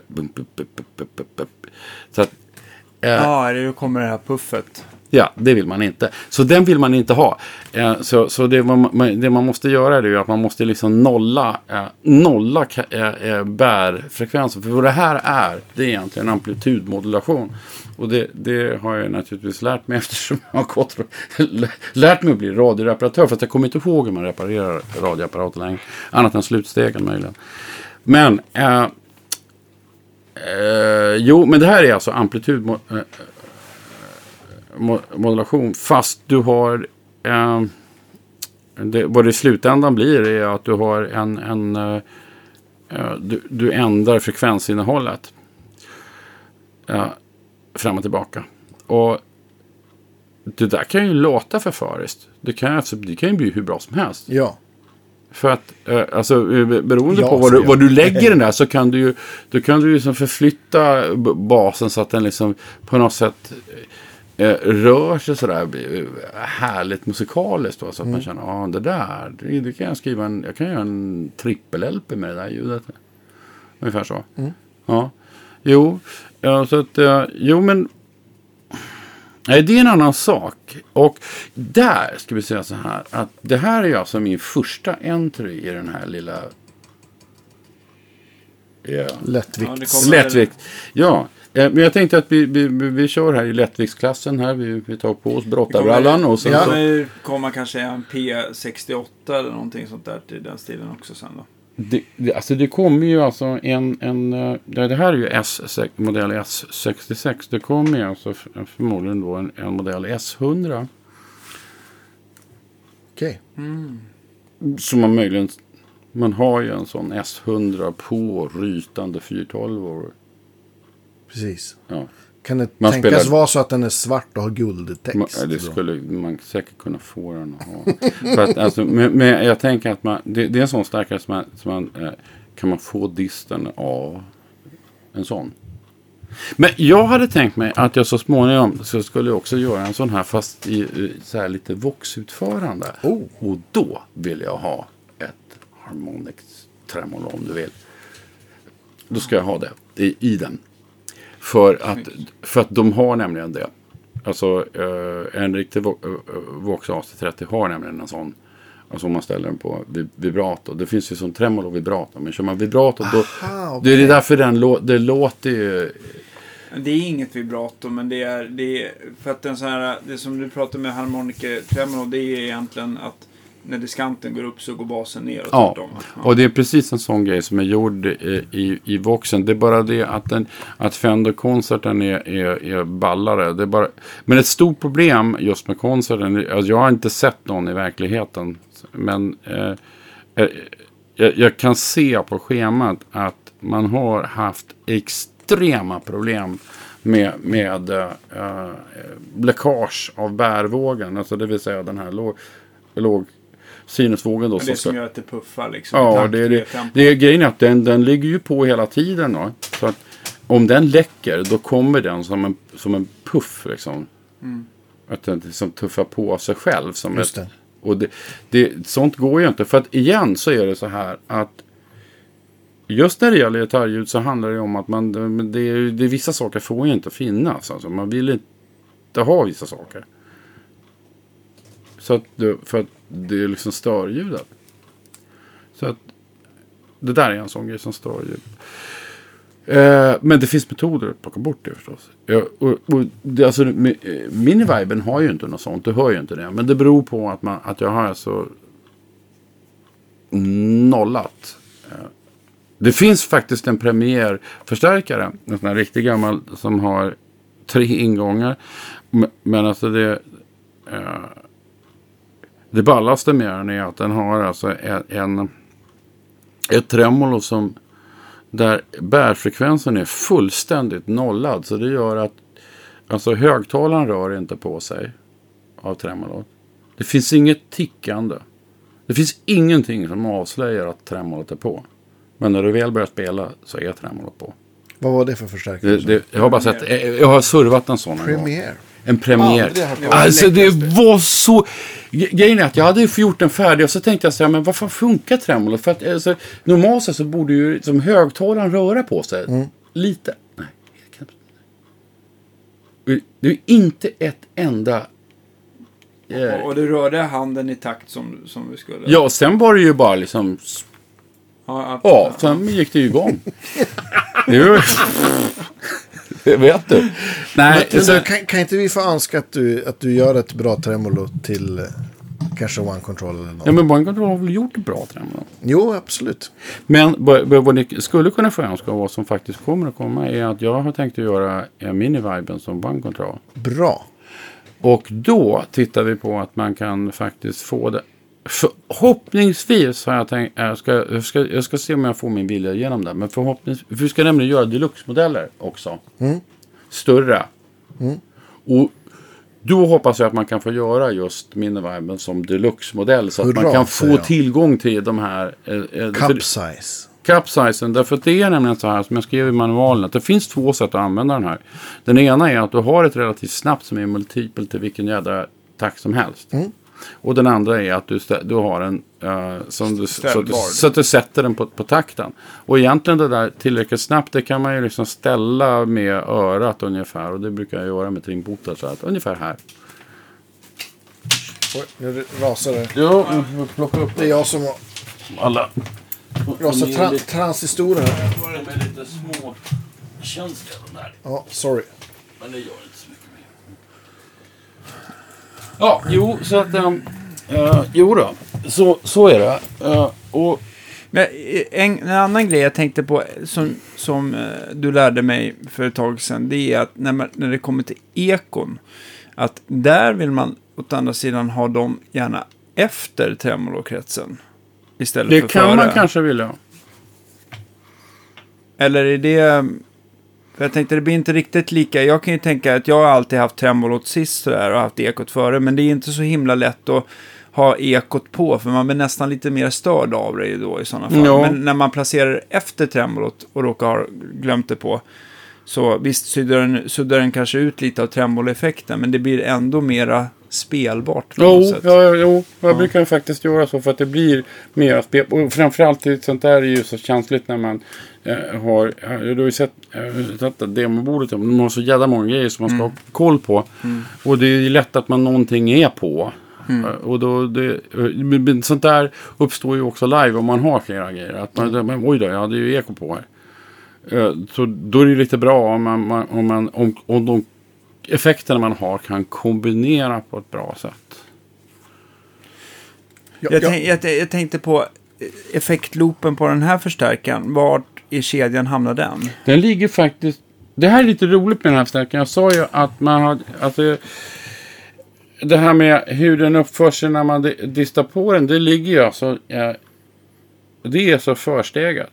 Speaker 1: Så att, eh, ja, nu kommer det här puffet.
Speaker 3: Ja, det vill man inte. Så den vill man inte ha. Eh, så så det, man, det man måste göra är att man måste liksom nolla, eh, nolla eh, eh, bärfrekvensen. För vad det här är, det är egentligen amplitudmodulation. Och det, det, har jag naturligtvis lärt mig [laughs] eftersom jag har gått, lärt mig att bli radioreparatör. För jag kommer inte ihåg hur man reparerar radioapparater längre. Annat än slutstegen möjligen. Men eh, eh, jo, men det här är alltså amplitudmodulation eh, modulation. Fast du har... Eh, det, vad det i slutändan blir är att du har en... en eh, eh, du, du, ändrar frekvensinnehållet. Eh, fram och tillbaka. Och det där kan ju låta förföriskt. Det kan, alltså, det kan ju bli hur bra som helst.
Speaker 2: Ja.
Speaker 3: För att, eh, alltså eh, beroende ja, på vad du, vad du lägger den [laughs] där så kan du ju, då kan du liksom förflytta basen så att den liksom på något sätt eh, rör sig sådär härligt musikaliskt. Då, så att mm. man känner, ja ah, det där, det, det, kan jag skriva en, jag kan göra en trippel-LP med det där ljudet. Ungefär så. Mm. Ja. Jo, ja, så att, eh, jo men Nej, det är en annan sak. Och där ska vi säga så här. Att det här är alltså min första entry i den här lilla...
Speaker 2: Ja. Lättvikt.
Speaker 3: Ja, Lättvikt. Ja, Eh, Men jag tänkte att vi, vi, vi vi kör här i lättviktsklassen här. Vi, vi tar på oss brottarbrallan och sen
Speaker 1: Det
Speaker 3: så...
Speaker 1: kommer komma kanske en P68 eller någonting sånt där till den stilen också sen då.
Speaker 3: Det, det, alltså det kommer ju alltså en, en eh, ja, det här är ju S, modell S66. Det kommer ju alltså förmodligen då en, en modell S100.
Speaker 2: Okej.
Speaker 3: Som man möjligen, man har ju en sån S100 på rytande 412
Speaker 2: Precis.
Speaker 3: Ja,
Speaker 2: Kan det
Speaker 3: Man
Speaker 2: tänkas
Speaker 3: spelar-
Speaker 2: vara så att den är svart och har guldtext?
Speaker 3: man, det skulle man säkert kunna få den att ha. För att, alltså, men, men jag tänker att man, det, det är en sån starkare som man, som man eh, kan man få disten av en sån. Men jag hade tänkt mig att jag så småningom så skulle jag också göra en sån här fast i i så här lite voxutförande.
Speaker 2: Oh.
Speaker 3: Och då vill jag ha ett harmonic tremolo om du vill. Då ska jag ha det i, i den. För att, för att de har nämligen det. Alltså eh, en riktig eh, Vox AC30 har nämligen en sån. Alltså om man ställer den på vi- vibrato. Det finns ju som tremolo och vibrato. Men kör man vibrato då.
Speaker 2: Aha,
Speaker 3: Det är därför den lå, det låter ju.
Speaker 1: Det är inget vibrato, men det är, det är för att den så här, det som du pratar med harmoniker tremolo, det är egentligen att när diskanten går upp så går basen ner och
Speaker 3: Ja,
Speaker 1: tvärtom.
Speaker 3: och det är precis en sån grej som är gjord i, i, i Voxen. Det är bara det att, den, att Fender-konserten är, är, är ballare. Det är bara, men ett stort problem just med konserten, alltså jag har inte sett någon i verkligheten. Men eh, eh, jag, jag kan se på schemat att man har haft extrema problem med, med eh, eh, läckage av bärvågen. Alltså det vill säga den här låg, låg sinusvågen då.
Speaker 1: Men det
Speaker 3: ska-
Speaker 1: som gör att det puffar liksom.
Speaker 3: Ja, det är det. Det är grejen är att den, den ligger ju på hela tiden. Då. Så att om den läcker då kommer den som en, som en puff liksom. Att den liksom tuffar på sig själv. Som
Speaker 2: Just
Speaker 3: ett,
Speaker 2: det.
Speaker 3: Och det, det, sånt går ju inte. För att igen så är det så här att Just när det gäller gitarrljud så handlar det om att man, det, det, är- det, vissa saker får ju inte finnas. Alltså, man vill inte ha vissa saker. Så att för att det är liksom störljudet. Så att det där är en sån grej som stör ljudet. Eh, men det finns metoder att plocka bort det förstås. Ja, och, och det, alltså, Miniviben har ju inte något sånt, du hör ju inte det. Men det beror på att, man, att jag har alltså nollat. Eh, det finns faktiskt en premiärförstärkare, en sån här riktigt gammal som har tre ingångar. Men, men alltså det... Eh, det ballaste med den är att den har alltså en, ett tremolo som där bärfrekvensen är fullständigt nollad. Så det gör att alltså högtalaren rör inte på sig av tremolot. Det finns inget tickande. Det finns ingenting som avslöjar att tremolot är på. Men när du väl börjar spela så är tremolot på.
Speaker 2: Vad var det för förstärkare?
Speaker 3: Det, det, jag har bara sett, jag, har servat en sån.
Speaker 2: Premiere.
Speaker 3: En premiär.
Speaker 1: Om.
Speaker 3: Alltså det var så... Grejen är att jag hade ju gjort den färdig och så tänkte jag så här, men varför funkar tremolot? För att alltså, normalt sett så borde ju som högtalaren röra på sig.
Speaker 2: Mm.
Speaker 3: Lite. Nej, knappt. Det är ju inte ett enda... eh,
Speaker 1: Och du rörde handen i takt som, som vi skulle.
Speaker 3: Ja, sen var det ju bara liksom...
Speaker 1: Ja,
Speaker 3: Ja, sen gick det ju igång. [laughs] det var, [laughs] vet du. Nej,
Speaker 2: Men
Speaker 3: så,
Speaker 2: kan, kan inte vi få önska att du, att du gör ett bra tremolo till eh, kanske One Control eller något?
Speaker 3: ja, men One Control har väl gjort ett bra tremolo?
Speaker 2: Jo, absolut.
Speaker 3: Men vad, ni skulle kunna få önska och vad som faktiskt kommer att komma är att jag har tänkt att göra en mini-viben som One Control.
Speaker 2: Bra.
Speaker 3: Och då tittar vi på att man kan faktiskt få det. Förhoppningsvis har jag tänkt, jag ska, jag ska, jag ska se om jag får min vilja igenom det. Men förhoppningsvis, vi ska nämligen göra deluxe-modeller också. Större. Och då hoppas jag att man kan få göra just miniviben som deluxe-modell. Så att
Speaker 2: Hurra,
Speaker 3: man kan få tillgång till de här. eh, eh, för-
Speaker 2: Cup size.
Speaker 3: Cup-sizen, därför att det är nämligen så här som jag skrev i manualen. Att det finns två sätt att använda den här. Den ena är att du har ett relativt snabbt som är multipel till vilken jädra takt som helst. Och den andra är att du, du har en eh, som du, så, att du, så att du sätter den på, på takten. Och egentligen det där tillräckligt snabbt det kan man ju liksom ställa med örat ungefär. Och det brukar jag göra med trimbotar så att ungefär här.
Speaker 2: Oj, nu rasar det.
Speaker 3: Ja, plocka upp
Speaker 2: Det är jag som har
Speaker 3: alla.
Speaker 2: rasat tra- transistorer här.
Speaker 3: De är lite små. Den där?
Speaker 2: Ja, sorry.
Speaker 3: Men det gör inte. Ja, jo, så att... Um, uh, jo då, så, så är det. Uh, och
Speaker 1: Men eh, en, en annan grej jag tänkte på som, som du lärde mig för ett tag sedan, det är att när, man, när det kommer till ekon, att där vill man åt andra sidan ha dem gärna efter tremolokretsen. Istället
Speaker 3: det
Speaker 1: för
Speaker 3: kan
Speaker 1: före.
Speaker 3: man kanske vilja.
Speaker 1: Eller är det... För jag tänkte det blir inte riktigt lika. Jag kan ju tänka att jag har alltid haft tremolot sist sådär och haft ekot före. Men det är inte så himla lätt att ha ekot på. För man blir nästan lite mer störd av det då i sådana fall.
Speaker 3: Ja.
Speaker 1: Men när man placerar efter tremolot och råkar ha glömt det på. Så visst suddar den, suddar den kanske ut lite av tremoloeffekten. Men det blir ändå mera spelbart.
Speaker 3: Jo,
Speaker 1: sätt.
Speaker 3: ja, ja, jo, jag brukar faktiskt göra så för att det blir mer spel. Och framförallt det- sånt där är ju så känsligt när man eh, har, ja, du har ju sett, sett det demobordet, de har så jävla många grejer som man ska ha koll på. Och det är ju lätt att man någonting är på. Eh, Och då, det, eh, sånt där uppstår ju också live om man har flera grejer. Att man, men, oj då, jag hade ju eko på här. Eh, Så då är det lite bra om, man, om, man, om, om de effekterna man har kan kombinera på ett bra sätt.
Speaker 2: Ja,
Speaker 1: Jag,
Speaker 2: ja,
Speaker 1: tänk, jag, jag tänkte på effektloopen på den här förstärkaren. Vart i kedjan hamnar den?
Speaker 3: Den ligger faktiskt... Det här är lite roligt med den här förstärkaren. Jag sa ju att man har... Alltså, det här med hur den uppför sig när man distar på den. Det ligger ju alltså... Eh, det är så förstegat.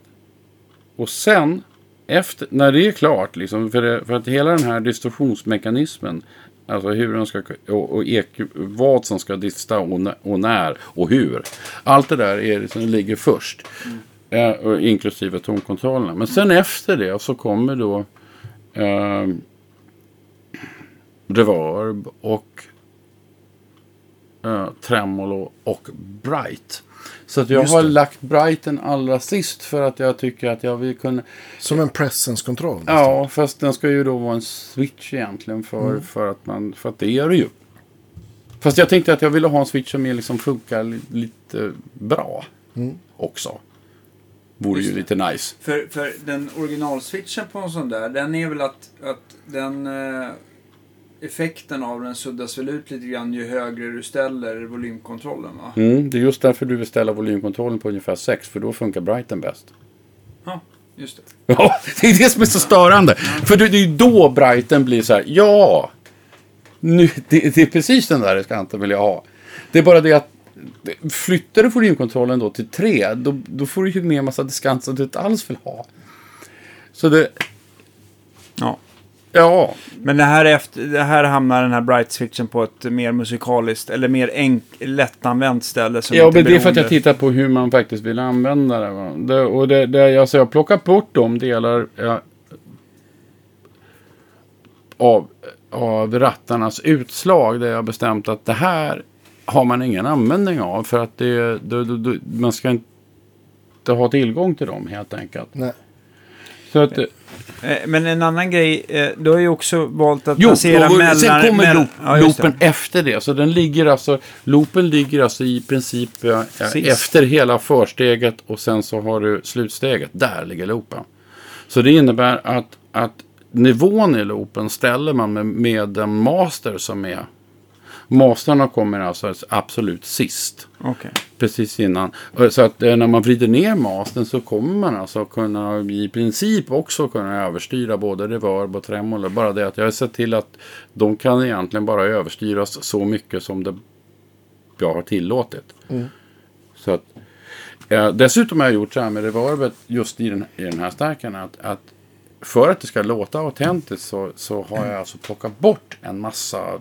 Speaker 3: Och sen, efter, när det är klart, liksom, för, det, för att hela den här distorsionsmekanismen, alltså hur den ska, och, och ek, vad som ska dista och, när- och när och hur. Allt det där är, liksom, ligger först. Eh, inklusive tonkontrollerna. Men sen efter det så kommer då eh, reverb och eh, tremolo och bright. Så att jag har lagt brighten allra sist för att jag tycker att jag vill kunna...
Speaker 2: Som en presence-kontroll.
Speaker 3: Ja, fast den ska ju då vara en switch egentligen för, för, att, man, för att det gör det ju. Fast jag tänkte att jag ville ha en switch som är liksom funkar li, lite bra också. Vore ju lite nice.
Speaker 1: För, för den originalswitchen på en sån där, den är väl att, att den eh, effekten av den suddas väl ut lite grann ju högre du ställer volymkontrollen va?
Speaker 3: Mm, det är just därför du vill ställa volymkontrollen på ungefär 6, för då funkar brighten bäst.
Speaker 1: Ja, just det. [laughs]
Speaker 3: Ja, det är det som är så störande. För det, är ju då brighten blir så här, ja, nu, det, det är precis den där skanten vill jag ha. Det är bara det att flyttar du volymkontrollen då till 3, då, då får du ju med en massa diskant som du inte alls vill ha. Så det,
Speaker 1: Ja.
Speaker 3: ja,
Speaker 1: Men det här, är efter, det här hamnar den här bright-switchen på ett mer musikaliskt, eller mer enk, lättanvänt ställe. Som
Speaker 3: Ja, men det är för att jag tittar på hur man faktiskt vill använda det. Det och det, det, alltså jag plockar bort de delar ja, av, av rattarnas utslag där jag har bestämt att det här har man ingen användning av för att det, det, det, man ska inte ha tillgång till dem helt enkelt.
Speaker 2: Nej.
Speaker 3: Så att, eh,
Speaker 1: Eh, Men en annan grej, eh, du har ju också valt att
Speaker 3: Jo,
Speaker 1: placera
Speaker 3: och
Speaker 1: mellan...
Speaker 3: sen kommer
Speaker 1: mell-
Speaker 3: loop,
Speaker 1: ja, just det.
Speaker 3: loopen efter det. Så den ligger alltså, loopen ligger alltså i princip
Speaker 1: Sist.
Speaker 3: efter hela försteget och sen så har du slutsteget. Där ligger loopen. Så det innebär att, att nivån i loopen ställer man med, med den master som är. Masterna kommer alltså absolut sist.
Speaker 1: Okej.
Speaker 3: Precis innan. Så att eh, när man vrider ner mastern så kommer man alltså kunna i princip också kunna överstyra både reverb och tremolo. Bara det att jag har sett till att de kan egentligen bara överstyras så mycket som det jag har tillåtit. Så att, eh, dessutom har jag gjort så här med reverbet just i den, i den här stärkaren att, att för att det ska låta autentiskt så, så har jag alltså plockat bort en massa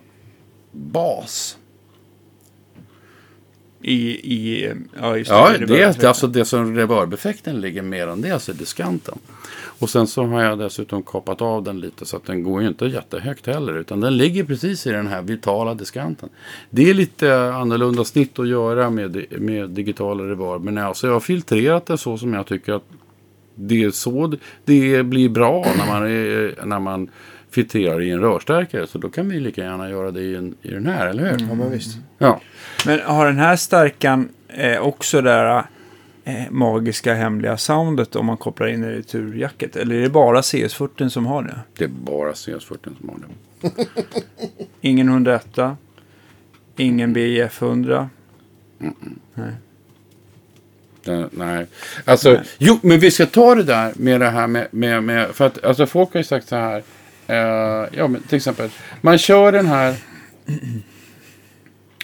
Speaker 3: bas.
Speaker 1: I, i, ja, just
Speaker 3: Ja,
Speaker 1: i
Speaker 3: det är alltså det som reverb-effekten ligger mer än det, alltså diskanten. Och sen så har jag dessutom kapat av den lite så att den går ju inte jättehögt heller. Utan den ligger precis i den här vitala diskanten. Det är lite annorlunda snitt att göra med, med digitala reverb. Men alltså jag har filtrerat det så som jag tycker att det är så det blir bra när man, är, när man filtrerar i en rörstärkare. Så då kan vi lika gärna göra det i, en, i den här, eller hur?
Speaker 2: Ja, men visst.
Speaker 3: Ja.
Speaker 1: Men har den här stärkan eh, också där eh, magiska hemliga soundet om man kopplar in det i turjacket? Eller är det bara CS40 som har det?
Speaker 3: Det är bara CS40 som har det. [laughs]
Speaker 1: Ingen 101, ingen BIF 100. Nej.
Speaker 3: Den, nej. Alltså,
Speaker 1: Nej.
Speaker 3: jo, men vi ska ta det där med det här med, med, med för att alltså folk har ju sagt så här. Eh, ja, men till exempel, man kör den här.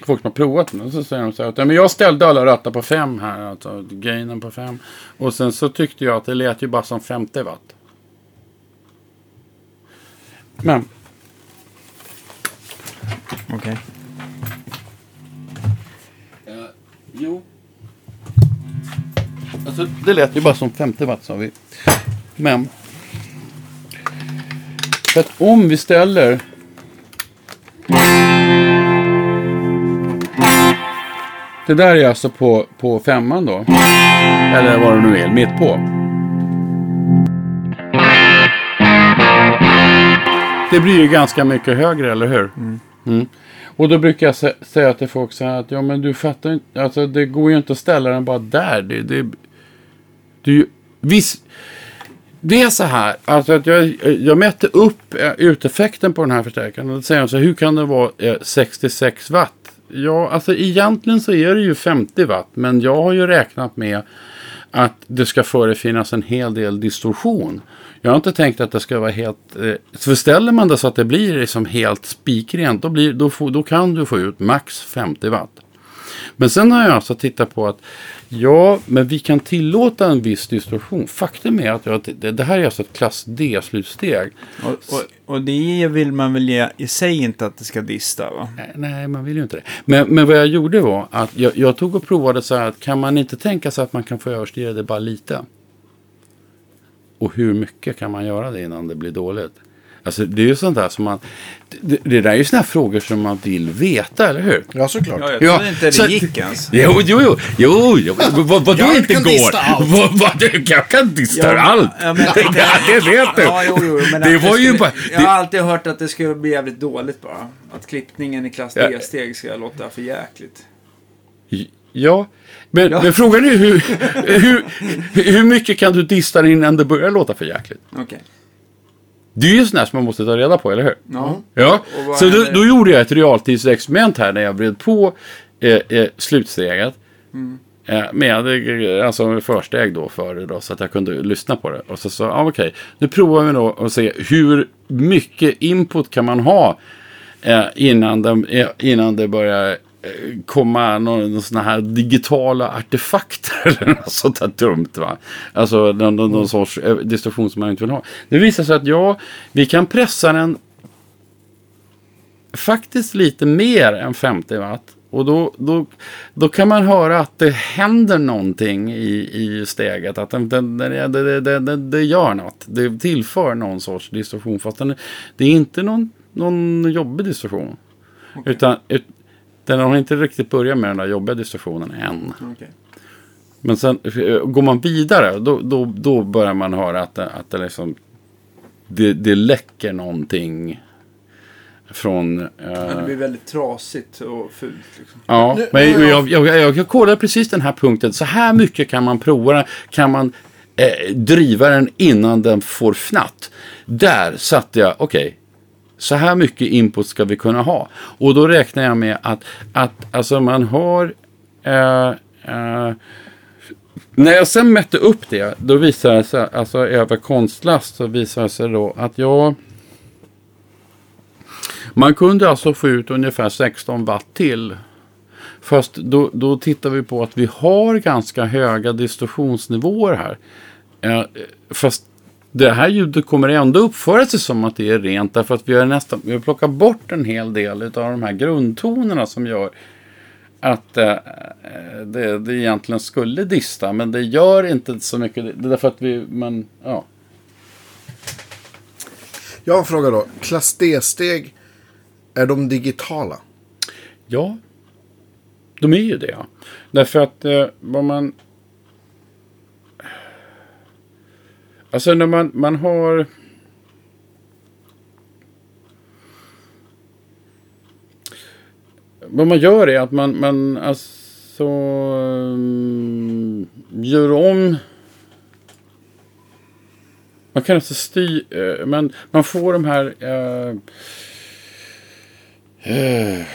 Speaker 3: Folk som har provat den, så säger de så här att ja, men jag ställde alla rattar på fem här, alltså gainen på fem. Och sen så tyckte jag att det lät ju bara som 50 watt. Men,
Speaker 1: Okej.
Speaker 3: eh, jo. Alltså det lät ju bara som 50 watt sa vi. Men. För att om vi ställer. Det där är alltså på, på femman då. Eller vad det nu är, mitt på. Det blir ju ganska mycket högre, eller hur? Mm. Och då brukar jag sä- säga till folk så här att ja men du fattar inte, alltså det går ju inte att ställa den bara där. Det, det, det ju, visst, det är så här, alltså att jag, jag mätte upp eh, uteffekten på den här förstärkaren. Och då säger jag så här, hur kan det vara eh, 66 watt? Ja, alltså egentligen så är det ju 50 watt. Men jag har ju räknat med att det ska förefinnas en hel del distorsion. Jag har inte tänkt att det ska vara helt... Eh, för ställer man det så att det blir liksom helt spikrent, då, blir, då, då kan du få ut max 50 watt. Men sen har jag alltså tittat på att ja, men vi kan tillåta en viss distorsion. Faktum är att det, det här är alltså ett klass D-slutsteg.
Speaker 1: Och, och, och det vill man väl ge, i sig inte att det ska dista va?
Speaker 3: Nej, Nej, man vill ju inte det. Men, men vad jag gjorde var att jag, jag tog och provade så här att kan man inte tänka sig att man kan få överstyra det bara lite? Och hur mycket kan man göra det innan det blir dåligt? Alltså det är ju sånt där som man... Det, det där är ju såna här frågor som man vill veta, eller hur?
Speaker 2: Ja, såklart.
Speaker 1: Ja, jag
Speaker 3: Ja,
Speaker 1: trodde inte det
Speaker 3: så-
Speaker 1: gick ens. [laughs]
Speaker 3: Jo, jo, jo, jo, jo. Vad, vad
Speaker 2: Jag
Speaker 3: inte går? Vad, vad, jag kan dista
Speaker 1: Ja,
Speaker 3: allt.
Speaker 1: ja, men [laughs]
Speaker 3: Ja, det vet du.
Speaker 1: Ja, jo, jo, men
Speaker 3: det var ju bara...
Speaker 1: Jag har
Speaker 3: Det,
Speaker 1: alltid hört att det skulle bli jävligt dåligt bara. Att klippningen i klass
Speaker 3: Ja.
Speaker 1: D-steg ska låta för jäkligt.
Speaker 3: ja, men,
Speaker 1: Ja.
Speaker 3: men frågan är hur, hur, hur mycket kan du dista det innan det börjar låta för jäkligt?
Speaker 1: Okej.
Speaker 3: Det är ju sånt som man måste ta reda på, eller hur?
Speaker 1: Ja.
Speaker 3: Ja,
Speaker 1: Och vad
Speaker 3: så då, då gjorde jag ett realtidsexperiment här när jag vred på eh, eh, slutsteget.
Speaker 1: Mm.
Speaker 3: Eh, med eh, alltså försteg då för det då, så att jag kunde lyssna på det. Och så sa ah, okej, nu provar vi då och se hur mycket input kan man ha eh, innan, de, eh, innan det börjar komma någon sådana här digitala artefakter [laughs] eller något sånt där dumt. Va? Alltså någon, någon, någon sorts eh, distorsion som man inte vill ha. Det visar sig att ja, vi kan pressa den faktiskt lite mer än 50 watt. Och då, då, då kan man höra att det händer någonting i, i steget. Att den, det, det, det, det gör något. Det tillför någon sorts distorsion. Fast den, det är inte någon, någon jobbig distorsion. Utan ut, den har inte riktigt börjat med den där jobbiga distorsionen än.
Speaker 1: Okej.
Speaker 3: Men sen eh, går man vidare, då, då, då börjar man höra att det, att det liksom det, det läcker någonting från... eh,
Speaker 1: Ja, det blir väldigt trasigt och fult. Liksom.
Speaker 3: Ja,
Speaker 2: Nu-
Speaker 3: men jag, jag, jag, jag kollade precis den här punkten. Så här mycket kan man prova den. Kan man eh, driva den innan den får fnatt. Där satte jag, okej så här mycket input ska vi kunna ha. Och då räknar jag med att, att alltså man har... Eh, eh, när jag sen mätte upp det, då visade det sig, alltså över konstlast, så visade det sig då att jag... Man kunde alltså få ut ungefär 16 watt till. Fast då, då tittar vi på att vi har ganska höga distorsionsnivåer här. Eh, fast det här ljudet kommer ändå uppföra sig som att det är rent. Därför att vi har nästan vi har plockat bort en hel del av de här grundtonerna som gör att eh, det, det egentligen skulle dista. Men det gör inte så mycket. Det är därför att vi, man, ja.
Speaker 2: Jag har en fråga då. Klass D-steg, är de digitala?
Speaker 3: Ja, de är ju det. Därför att eh, vad man... Alltså när man, man har... Vad man gör är att man, man alltså... um, gör om... Man kan alltså styra... Uh, eh, man, man får de här... Uh, uh,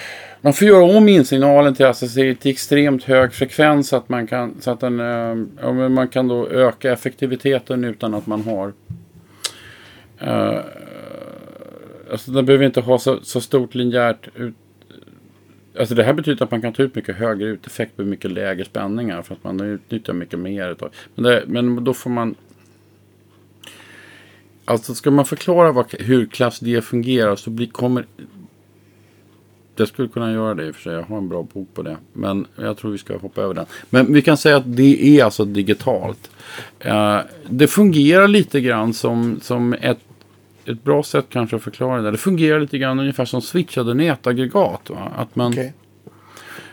Speaker 3: man får göra om insignalen till, alltså, till extremt hög frekvens så att man kan, så att den, eh, man kan då öka effektiviteten utan att man har uh, Alltså den behöver inte ha så, så stort linjärt ut, Alltså det här betyder att man kan ta ut mycket högre uteffekt på mycket lägre spänningar för att man utnyttjar mycket mer. Utav. Men, det, men då får man... Alltså ska man förklara vad, hur klass D fungerar så blir, kommer... Jag skulle kunna göra det i och för sig. Jag har en bra bok på det. Men jag tror vi ska hoppa över den. Men vi kan säga att det är alltså digitalt. Uh, det fungerar lite grann som, som ett ett bra sätt kanske att förklara det. Det fungerar lite grann ungefär som switchade nätaggregat. Va? Att man, okay.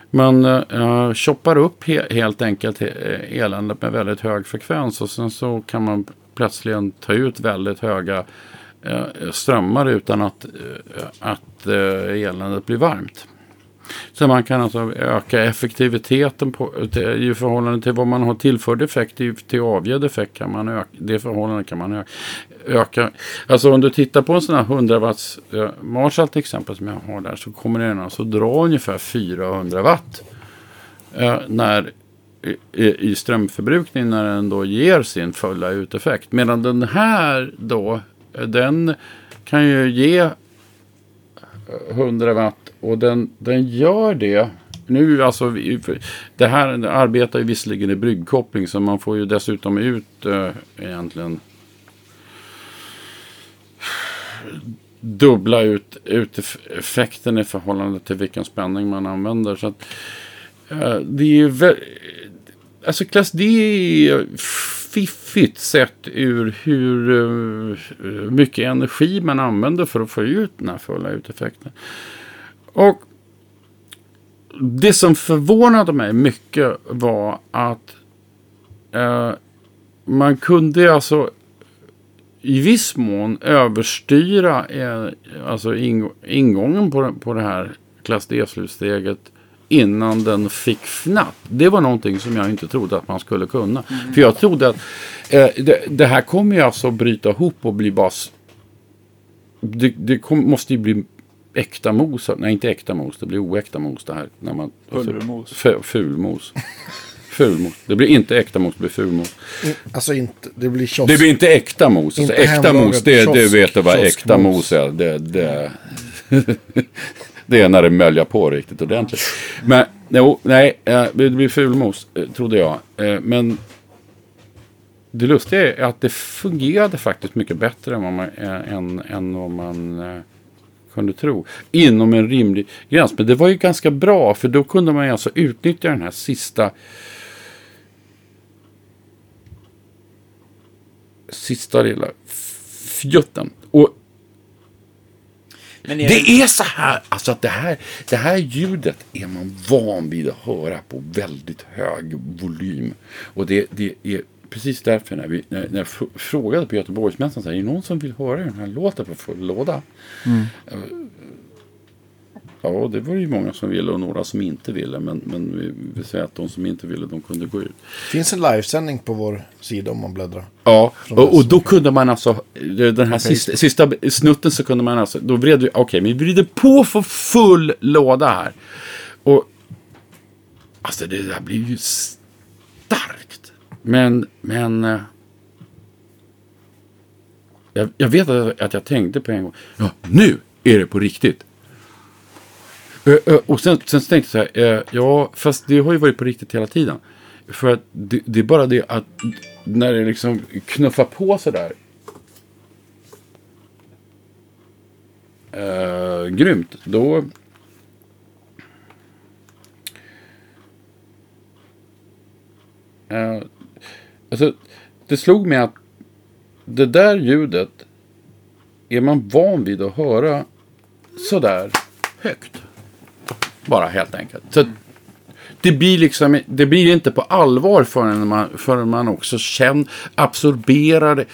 Speaker 3: man uh, choppar upp he helt enkelt eländet med väldigt hög frekvens. Och sen så kan man plötsligt ta ut väldigt höga Eh, strömmar utan att, eh, att eh, eländet blir varmt. Så man kan alltså öka effektiviteten på, i förhållande till vad man har tillförd effekt till avgedd effekt. Kan man öka, det förhållandet kan man öka, öka. Alltså om du tittar på en sån här 100 watts eh, Marshall till exempel som jag har där så kommer den alltså dra ungefär 400 watt. Eh, när, i, i strömförbrukning när den då ger sin fulla uteffekt. Medan den här då, den kan ju ge eh, 100 watt och den, den gör det. Nu alltså, det här arbetar ju visserligen i bryggkoppling så man får ju dessutom ut äh, egentligen dubbla ut, ut effekten i förhållande till vilken spänning man använder. Så att, äh, det är ju alltså klass D är fiffigt sett ur hur uh, mycket energi man använder för att få ut den här fulla uteffekten. Och det som förvånade mig mycket var att uh, man kunde alltså i viss mån överstyra eh, alltså ing ingången på, på det här klass D-slutsteget innan den fick fnatt. Det var någonting som jag inte trodde att man skulle kunna. Mm. För jag trodde att eh, det, det, här kommer ju alltså bryta ihop och bli bara... Det, det kom, måste ju bli äkta mos. Nej, inte äkta mos. Det blir oäkta mos det här. När man,
Speaker 1: Pulvermos.
Speaker 3: Fulmos. Fulmos. Det blir inte äkta mos, det blir fulmos.
Speaker 2: Mm, alltså inte, det blir kiosk.
Speaker 3: Det blir inte äkta mos. Inte alltså, äkta mos, det, det vet du vad äkta mos är. Det, det. Det är när det möljar på riktigt ordentligt. Men jo, nej, eh, det blir fulmos, eh, trodde jag. Eh, men det lustiga är att det fungerade faktiskt mycket bättre än vad man, än, än vad man kunde tro. Inom en rimlig gräns. Men det var ju ganska bra för då kunde man alltså utnyttja den här sista sista lilla fjutten. Och är det är så här, alltså att det här, det här ljudet är man van vid att höra på väldigt hög volym. Och det, det är precis därför när, vi, när, när jag frågade på Göteborgsmässan, är det någon som vill höra den här låten på full låda? Mm. Ja, det var ju många som ville och några som inte ville. Men, men vi vill säga att de som inte ville, de kunde gå ut.
Speaker 2: finns en livesändning på vår sida om man bläddrar.
Speaker 3: Ja, och, och, då kunde man alltså, den här sista, sista, snutten så kunde man alltså, då vred vi, okej, okay, vi vrider på för full låda här. Och, alltså det där blir ju starkt. Men, men, eh, jag, jag vet att, att jag tänkte på en gång, ja, nu är det på riktigt. Eh, eh, och sen, sen tänkte jag så här, eh, ja, fast det har ju varit på riktigt hela tiden. För att det, det är bara det att när det liksom knuffar på sådär. Uh, grymt. Då... Uh, alltså, det slog mig att det där ljudet är man van vid att höra sådär högt. Bara helt enkelt. Så det blir liksom, det blir inte på allvar förrän man, förrän man också känner, absorberar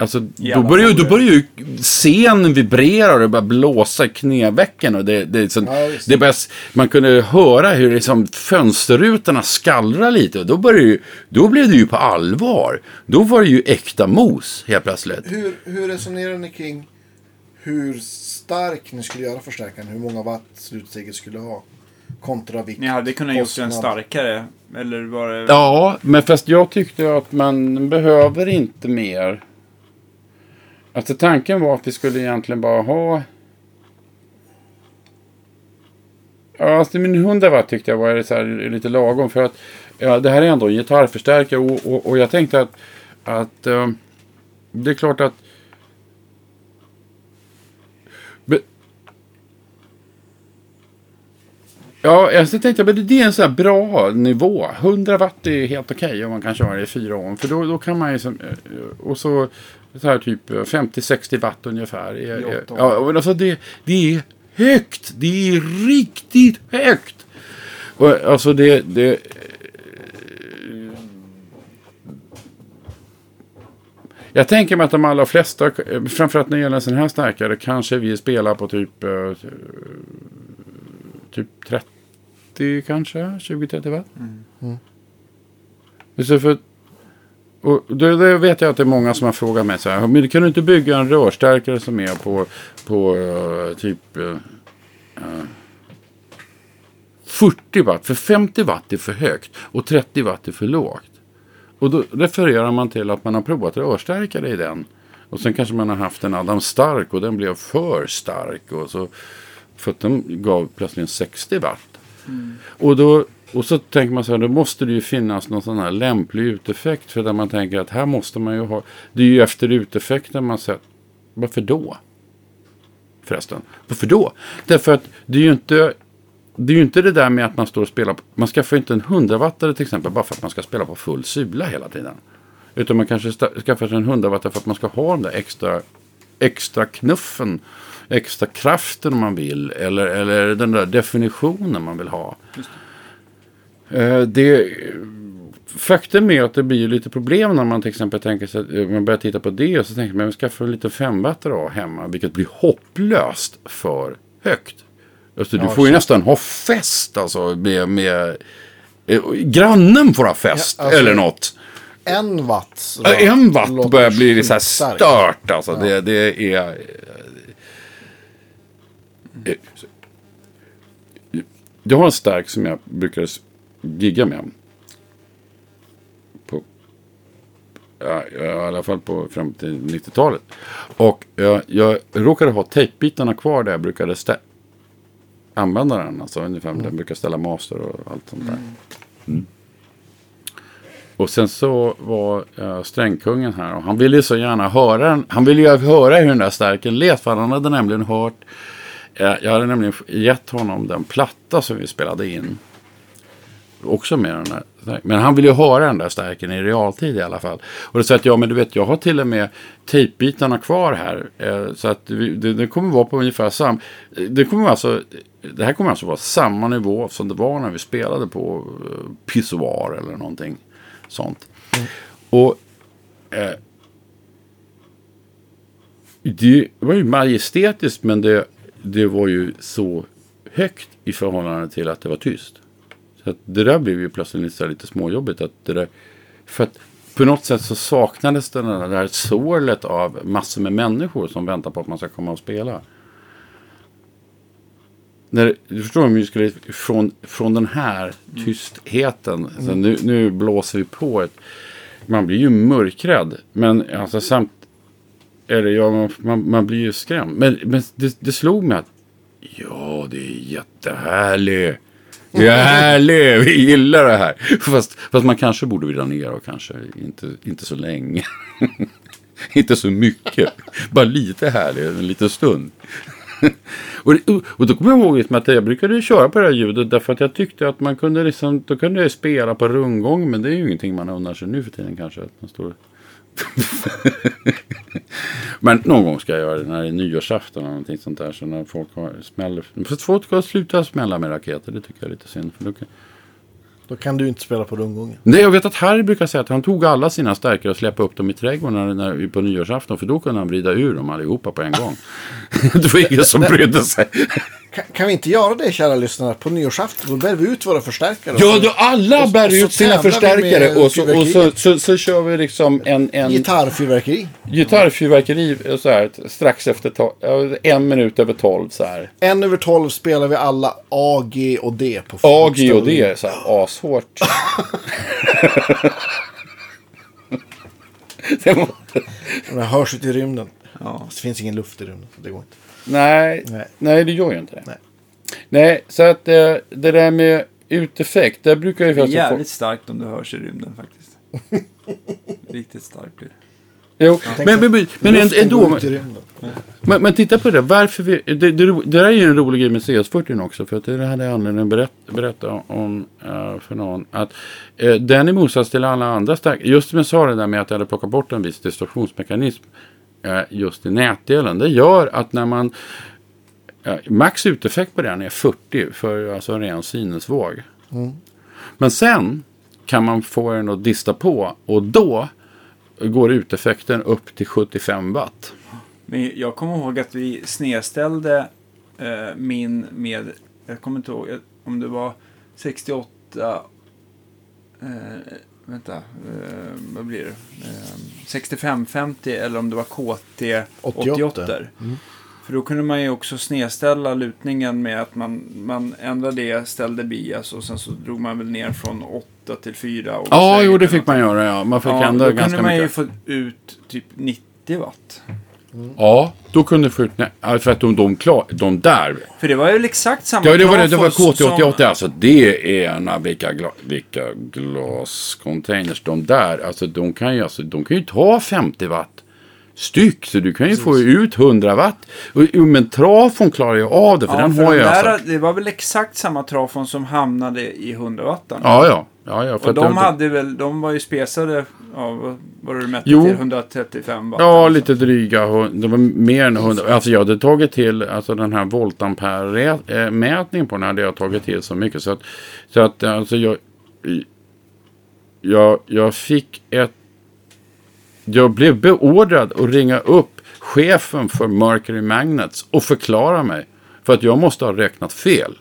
Speaker 3: Alltså, då börjar, ju, då börjar ju scenen vibrera och det börjar blåsa i knävecken. Och det, det, liksom, ja, det börjar, man kunde höra hur liksom fönsterrutorna skallrar lite. Och då, började ju, då blev det ju på allvar. Då var det ju äkta mos helt plötsligt.
Speaker 2: Hur, hur resonerar ni kring hur stark ni skulle göra förstärkaren? Hur många watt slutsteget skulle ha? Kontra vikt.
Speaker 1: Ni hade kunnat gjort den starkare. Eller var det...
Speaker 3: Ja, men fast jag tyckte att man behöver inte mer. Alltså tanken var att vi skulle egentligen bara ha... Ja, alltså min 100 watt tyckte jag var så lite lagom. För att ja, det här är ändå en gitarrförstärkare. Och, och, och jag tänkte att, att uh, det är klart att Ja, jag tänkte att det är en sån här bra nivå. 100 watt är helt okej okay om man kan köra det i fyra år. För då, då kan man ju... Eh, och så, så här typ 50-60 watt ungefär. Är, ja, alltså det, det är högt. Det är riktigt högt. Och alltså det... det jag tänker mig att de allra flesta, framförallt när det gäller en sån här stärkare, kanske vi spelar på typ eh, typ 30 kanske, 20-30 watt. Mm. Mm. Så för, och då, då, vet jag att det är många som har frågat mig så här. Men kan du inte bygga en rörstärkare som är på, på uh, typ uh, uh, 40 watt? För 50 watt är för högt och 30 watt är för lågt. Och då refererar man till att man har provat rörstärkare i den. Och sen kanske man har haft en Adam Stark och den blev för stark. Och så för att de gav plötsligt 60 watt. Mm. Och, då, och så tänker man så här, då måste det ju finnas någon sån här lämplig uteffekt. För där man tänker att här måste man ju ha. Det är ju efter uteffekten man sett. Varför då? Förresten. Varför då? Därför att det är ju inte. Det är ju inte det där med att man står och spelar. Man skaffar ju inte en 100-wattare till exempel bara för att man ska spela på full sula hela tiden. Utan man kanske skaffar sig en 100-wattare för att man ska ha den där extra, extra knuffen extra kraften man vill. Eller, eller den där definitionen man vill ha. Det. Eh, det, faktum är att det blir lite problem när man till exempel tänker sig att eh, man börjar titta på det. Och så tänker man att skaffa lite femwattare hemma. Vilket blir hopplöst för högt. Alltså, du får ju nästan ha fest alltså med, med eh, grannen får ha fest ja, alltså, eller något.
Speaker 2: En watt.
Speaker 3: en watt börjar bli så här stört. Alltså. Ja. Det, det är jag har en stark som jag brukar gigga med. På, ja, I alla fall på fram till 90-talet. Och jag, jag råkade ha tejpbitarna kvar där jag brukade använda den. Alltså ungefär mm. där jag brukar ställa master och allt sånt där. Mm. mm. Och sen så var uh, strängkungen här och han ville ju så gärna höra Han ville ju höra hur den där stärken lät. För han hade nämligen hört jag hade nämligen gett honom den platta som vi spelade in. Också med den där. Men han ville ju höra den där stärken i realtid i alla fall. Och då sa att ja men du vet jag har till och med tejpbitarna kvar här. Eh, så att det, det kommer vara på ungefär samma. Det, kommer alltså, det här kommer alltså vara samma nivå som det var när vi spelade på uh, Pissoir eller någonting sånt. Mm. Och eh, det var ju majestätiskt men det det var ju så högt i förhållande till att det var tyst. Så att det där blev ju plötsligt lite, lite småjobbigt. Att det där, för att på något sätt så saknades det där, sålet av massor med människor som väntar på att man ska komma och spela. När, du förstår om vi skulle från, från den här tystheten. Mm. nu, nu blåser vi på ett. Man blir ju mörkrädd. Men alltså samt, eller ja, man, man blir ju skrämd. Men, men det, det slog mig att ja, det är jättehärligt. Det är härligt, [laughs] vi gillar det här. Fast, fast man kanske borde vrida ner och kanske inte, inte så länge. [laughs] inte så mycket. Bara lite härligt, en liten stund. [laughs] och, och då kommer jag ihåg att jag brukade köra på det här ljudet därför att jag tyckte att man kunde liksom, då kunde jag spela på rundgång men det är ju ingenting man unnar sig nu för tiden kanske. Att man står [laughs] Men någon gång ska jag göra det när det är nyårsafton eller någonting sånt där. Så när folk har smäller. Fast folk ska sluta smälla med raketer. Det tycker jag är lite synd. För då,
Speaker 2: Då kan du inte spela på rundgången.
Speaker 3: Nej, jag vet att Harry brukar säga att han tog alla sina stärkare och släppte upp dem i trädgården när, när, på nyårsafton. För då kunde han vrida ur dem allihopa på en gång. [laughs] det var ingen som brydde sig.
Speaker 2: Kan, kan vi inte göra det, kära lyssnare? På nyårsafton, då bär vi ut våra förstärkare.
Speaker 3: Ja, då alla bär ut sina förstärkare. Och, så, och så, så, så, kör vi liksom en... en
Speaker 2: Gitarrfyrverkeri.
Speaker 3: Gitarrfyrverkeri så här, strax efter to- en minut över tolv så här.
Speaker 2: En över tolv spelar vi alla A, G och D på
Speaker 3: A, G och D är så här ashårt. [laughs]
Speaker 2: det, må... det hörs ut i rymden. Ja. Det finns ingen luft i rymden. Det går inte.
Speaker 3: Nej, nej. nej det gör ju inte det. Nej, nej så att eh, det där med uteffekt, där brukar ju...
Speaker 1: Det är jävligt få... starkt om det hörs i rymden faktiskt. [laughs] Riktigt starkt blir det.
Speaker 3: Jo, ja. men, men, men, men ändå. Men, men titta på det. Varför vi, det, det, det där är ju en rolig grej med CS40 också. För att det hade jag anledning att berätta, berätta om uh, för någon. Att uh, den i motsats till alla andra starka. Just som jag sa det där med att jag hade plockat bort en viss distorsionsmekanism. Uh, just i nätdelen. Det gör att när man. max uteffekt på den är 40 för alltså en ren sinusvåg. Mm. Men sen kan man få den att dista på. Och då går uteffekten upp till 75 watt.
Speaker 1: Men jag kommer ihåg att vi snedställde eh, min med, jag kommer inte ihåg om det var 68, eh, vänta, eh, vad blir det? Eh, 6550 eller om det var KT 88. 88. Mm. För då kunde man ju också snedställa lutningen med att man, man ändrade det, ställde bias och sen så drog man väl ner från 8 till 4.
Speaker 3: Ja, jo det fick man göra ja. Man fick
Speaker 1: ja,
Speaker 3: ändra
Speaker 1: ganska
Speaker 3: mycket.
Speaker 1: Då kunde man ju få ut typ 90 watt.
Speaker 3: Ja, då kunde du få ut, för att de, de, klar, de där.
Speaker 1: För det var ju exakt samma
Speaker 3: Ja, det var, det, det var KT88, som... alltså det är ena, vilka, gla, vilka glascontainers de där, alltså de kan ju, alltså, de kan ju ta 50 watt styck. Så du kan ju Precis. få ut 100 watt. Men trafon klarar ju av det. För ja, den för har ju
Speaker 1: där, alltså... Det var väl exakt samma trafon som hamnade i 100 watt. Ja,
Speaker 3: ja. ja, ja
Speaker 1: och de, hade väl, de var ju spesade av, vad du mätte jo. till, 135 watt?
Speaker 3: Ja, lite dryga. Det var mer än 100. Alltså jag hade tagit till, alltså den här voltampere-mätningen på den hade jag tagit till så mycket. Så att, så att alltså jag, jag, jag fick ett jag blev beordrad att ringa upp chefen för Mercury Magnets och förklara mig. För att jag måste ha räknat fel.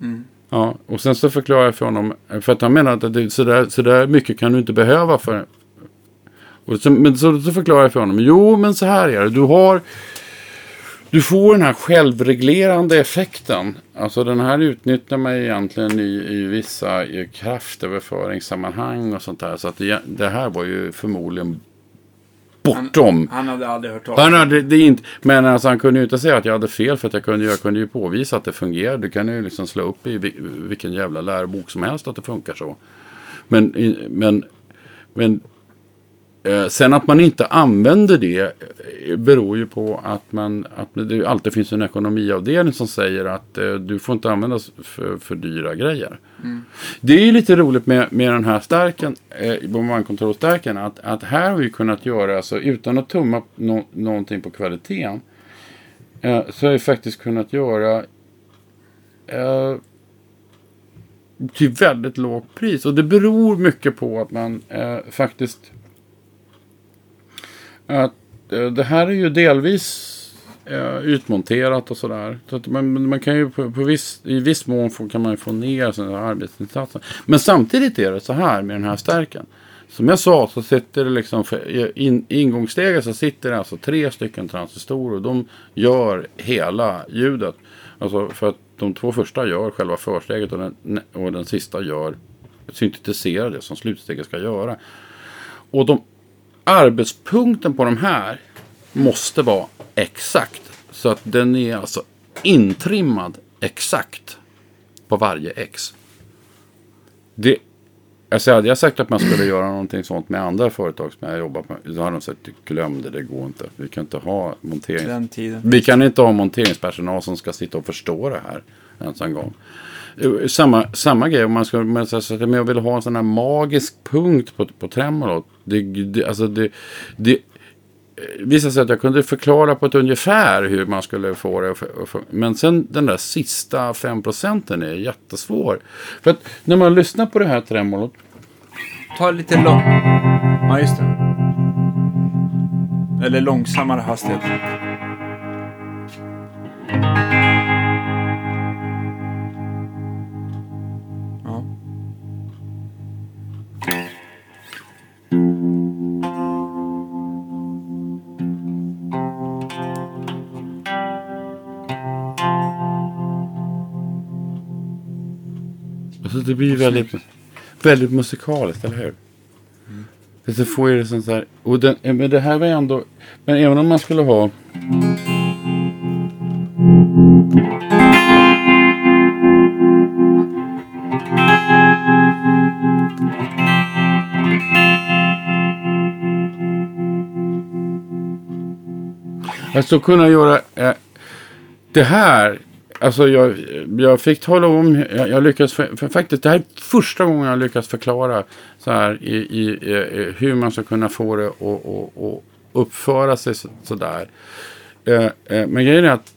Speaker 3: Mm. Ja, och sen så förklarar jag för honom. För att han menar att det, så, där, så där mycket kan du inte behöva för. Och så, men så, så förklarar jag för honom. Jo, men så här är det. Du har du får den här självreglerande effekten. Alltså den här utnyttjar man egentligen i, i vissa i kraftöverföringssammanhang och sånt där. Så att det, det här var ju förmodligen bortom.
Speaker 1: Han, han hade aldrig hört talas
Speaker 3: om det. det inte, men alltså, han kunde ju inte säga att jag hade fel för att jag kunde, jag kunde ju påvisa att det fungerar. Du kan ju liksom slå upp i vilken jävla lärobok som helst att det funkar så. Men, men, men Eh, sen att man inte använder det eh, beror ju på att, man, att det alltid finns en ekonomiavdelning som säger att eh, du får inte använda för, för dyra grejer. Mm. Det är ju lite roligt med, med den här stärken, eh, bombardkontrollstärken, att, att här har vi kunnat göra, alltså, utan att tumma no, någonting på kvaliteten, eh, så har vi faktiskt kunnat göra eh, till väldigt lågt pris. Och det beror mycket på att man eh, faktiskt att eh, det här är ju delvis eh, utmonterat och sådär. Så att man, man kan ju på, på viss, i viss mån få, kan man ju få ner sina arbetsinsatser. Men samtidigt är det så här med den här stärken. Som jag sa så sitter det liksom för in, ingångssteget så sitter det alltså tre stycken transistorer. Och de gör hela ljudet. Alltså för att de två första gör själva försteget och den, och den sista gör syntetiserar det som slutsteget ska göra. Och de arbetspunkten på de här måste vara exakt. Så att den är alltså intrimmad exakt på varje X. Det, alltså hade jag sagt att man skulle göra någonting sånt med andra företag som jag jobbat med. Då hade de sagt glöm det, det går inte. Vi kan inte ha monterings... Vi kan inte ha monteringspersonal som ska sitta och förstå det här ens en gång. Eh, samma, samma grej om man ska men, så, men jag vill ha en sån här magisk punkt på, på tremolot. Det, det, alltså det, det, eh, visade sig att jag kunde förklara på ett ungefär hur man skulle få det. Men sen den där sista 5 procenten är jättesvår. För att när man lyssnar på det här tremolot.
Speaker 1: Ta lite lång... Ja, just det. Eller långsammare hastighet.
Speaker 3: Det blir väldigt, väldigt musikaliskt, eller hur? Mm. Det får ju det sånt där. Och den, men det här var ändå. Men även om man skulle ha. Alltså kunna göra eh, det här. Alltså jag, jag fick tala om, jag, jag lyckades, för, för, faktiskt det här är första gången jag lyckats förklara så här i, i, i hur man ska kunna få det att uppföra sig sådär. Så eh, eh, men grejen är att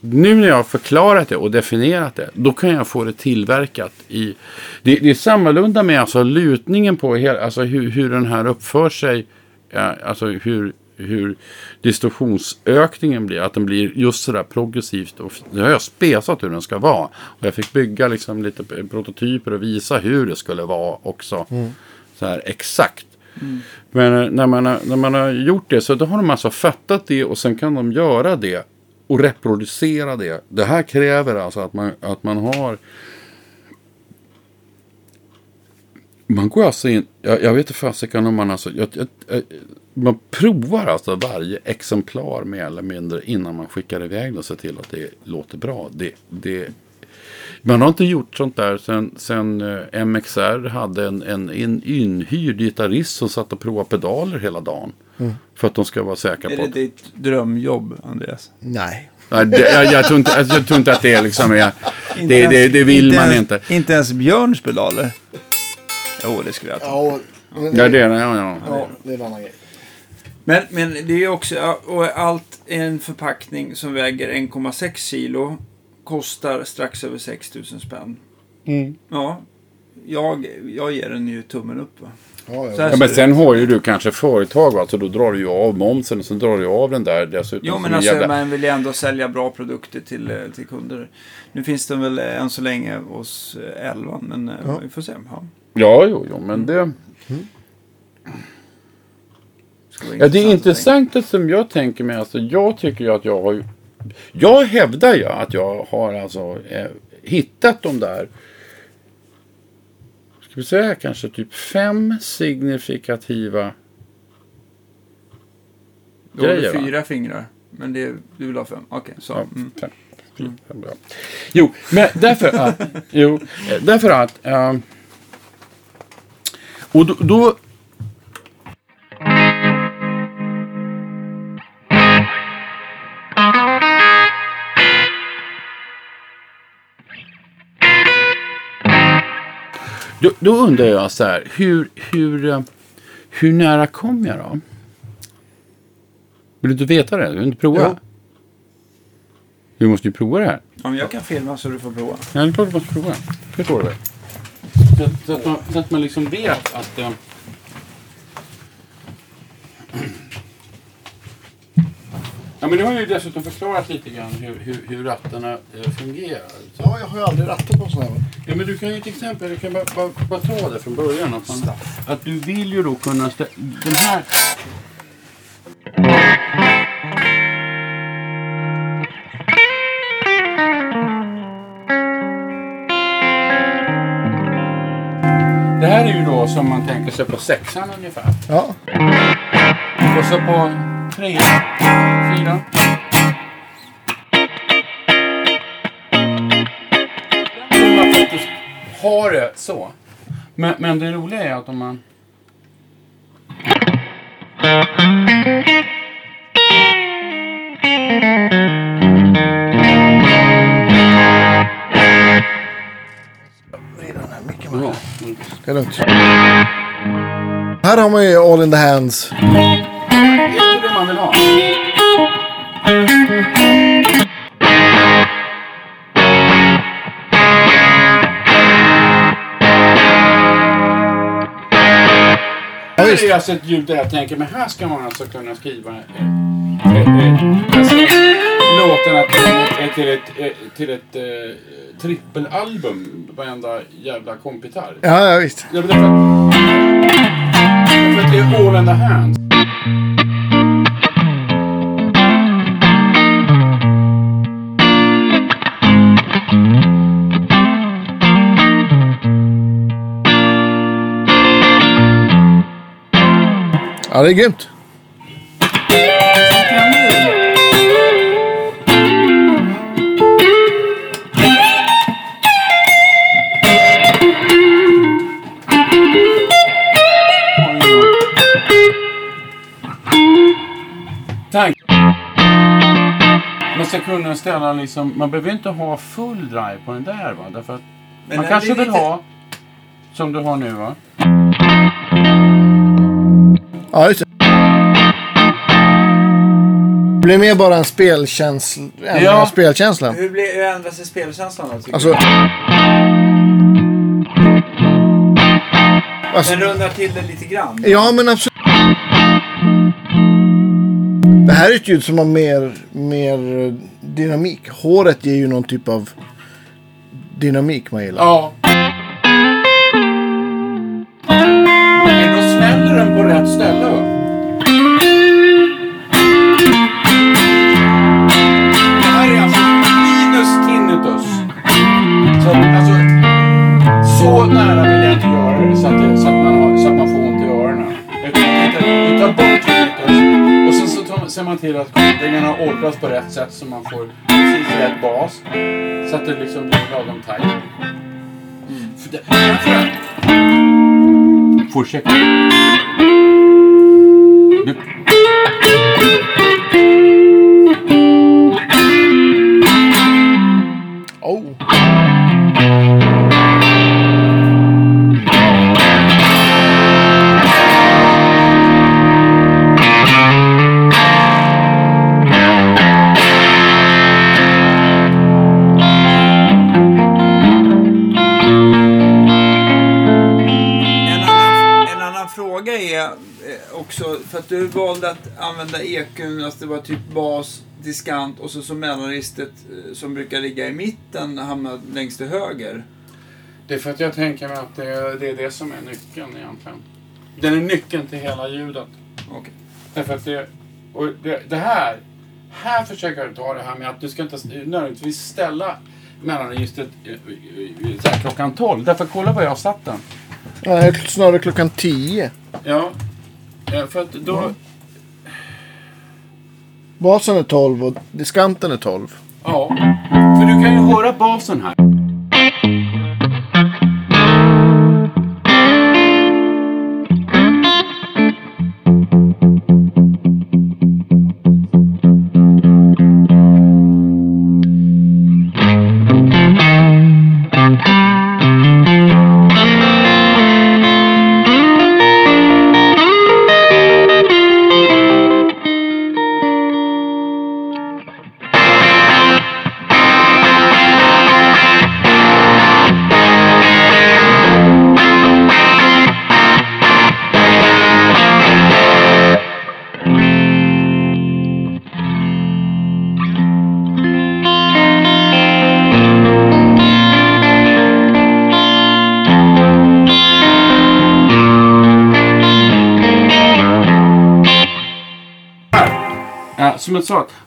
Speaker 3: nu när jag har förklarat det och definierat det, då kan jag få det tillverkat i... Det, det är sammalunda med alltså lutningen på hela, alltså hur, hur den här uppför sig. Eh, alltså hur, hur distorsionsökningen blir. Att den blir just sådär progressivt. Och det har jag spesat hur den ska vara. Och jag fick bygga liksom lite prototyper och visa hur det skulle vara också. Mm. Så här exakt. Mm. Men eh, när man, har, när man har gjort det så då har de alltså fattat det och sen kan de göra det och reproducera det. Det här kräver alltså att man, att man har man går alltså in, jag, jag vet inte fasiken om man alltså, jag, jag, man provar alltså varje exemplar mer eller mindre innan man skickar iväg det och ser till att det låter bra. Det, det, man har inte gjort sånt där sen, sen eh, MXR hade en, en, en inhyrd gitarrist som satt och provade pedaler hela dagen. Mm. För att de ska vara säkra på...
Speaker 1: Är det ditt drömjobb, Andreas?
Speaker 2: Nej.
Speaker 3: Nej det, jag, jag, tror inte, jag tror inte att det är liksom är... [laughs] det, det, det, vill
Speaker 1: inte
Speaker 3: man
Speaker 1: ens,
Speaker 3: inte.
Speaker 1: Inte ens Björns pedaler? Jo, det skulle jag ta.
Speaker 2: Ja,
Speaker 3: ja, det, ja, ja.
Speaker 2: ja, det är en annan grej.
Speaker 1: Men, men det är ju också, och allt en förpackning som väger 1,6 kilo kostar strax över 6 000 spänn.
Speaker 3: Mm.
Speaker 1: Ja, jag, jag ger den ju tummen upp. Va?
Speaker 2: Ja, ja.
Speaker 3: ja, men sen har ju du kanske företag, alltså då drar du ju av momsen och sen drar du av den där dessutom.
Speaker 1: Jo, men alltså jävla... man vill ju ändå sälja bra produkter till, eh, till kunder. Nu finns den väl än så länge hos eh, Elvan, men eh, ja. vi får se. Ja,
Speaker 3: ja jo, jo, men det... Mm. Ja, det är intressant som jag tänker mig. Alltså, jag tycker ju att jag har... Jag hävdar ju att jag har alltså eh, hittat de där ska vi säga kanske typ fem signifikativa
Speaker 1: Då grejer. Har du fyra va? fingrar. Men det, du vill ha fem? Okej, okay, så. Ja, mm. fem.
Speaker 3: Fyra, fem, bra. Jo, men därför att... jo, därför att... Uh, och då, då Då, då, undrar jag så här, hur, hur, eh, hur nära kom jag då? Vill du inte veta det? Vill du inte prova? Ja. Du måste ju prova det här.
Speaker 1: Ja, men jag kan filma så du får prova.
Speaker 3: Ja, det är klart du måste prova. Förstår du väl? Så, så, att man, så att man liksom vet att... Uh, Ja, men du har ju dessutom förklarat lite grann hur, hur, hur rattarna eh, fungerar.
Speaker 2: Så. Ja, jag har ju aldrig rattat på sådana här.
Speaker 3: Ja, men du kan ju till exempel, du kan bara, bara, bara ta det från början. Att, man, att du vill ju då kunna... Den här... ju då som man tänker sig på sexan ungefär.
Speaker 2: Ja.
Speaker 3: Och så på trean, fyran. Man faktiskt har det så. Men, men det roliga är att om man...
Speaker 2: Det är lugnt. Här har man ju All in the hands.
Speaker 3: man vill ha.
Speaker 2: Ja,
Speaker 3: Det är alltså ett ljud där jag tänker, men här ska man alltså kunna skriva eh, eh, eh, alltså, till ett, eh, till ett eh, trippelalbum. Varenda jävla kompgitarr.
Speaker 2: Ja, ja, visst.
Speaker 3: Ja, men därför, därför att det är all in the hands.
Speaker 2: Ja, det är grymt.
Speaker 3: Ska kunna ställa liksom, man behöver inte ha full drive på den där va. Därför att
Speaker 1: Men
Speaker 3: man kanske vill
Speaker 1: lite-
Speaker 3: ha, som du har nu va.
Speaker 2: Ja, just det. Det blir mer bara en spelkänsla. En
Speaker 3: Ja.
Speaker 2: spelkänsla.
Speaker 1: Hur, blir, hur ändrar sig spelkänslan då? tycker
Speaker 2: Alltså,
Speaker 1: du?
Speaker 2: alltså,
Speaker 1: Den rundar till det lite grann.
Speaker 2: ja, men absolut. Det här är ett ljud som har mer, mer eh, dynamik. Håret ger ju någon typ av dynamik man gillar.
Speaker 3: Ja. Till att kopplingarna åldras på rätt sätt så man får precis rätt bas. Så att det liksom blir lagom tajt. Att... Fortsätt.
Speaker 1: Diskant och så, så mellanregistret eh, som brukar ligga i mitten hamnar längst till höger.
Speaker 3: det är för att jag tänker mig att det, det är det som är nyckeln egentligen. Den är nyckeln till hela ljudet.
Speaker 1: Okej.
Speaker 3: Därför att det, och det, det här, här försöker jag ta det här med att du ska inte nödvändigtvis ställa mellanregistret så här klockan 12. Därför kolla var jag satt den.
Speaker 2: Är snarare klockan 10.
Speaker 3: Ja, för att då...
Speaker 2: Basen är 12 och diskanten är 12.
Speaker 3: Ja, för du kan ju höra basen här.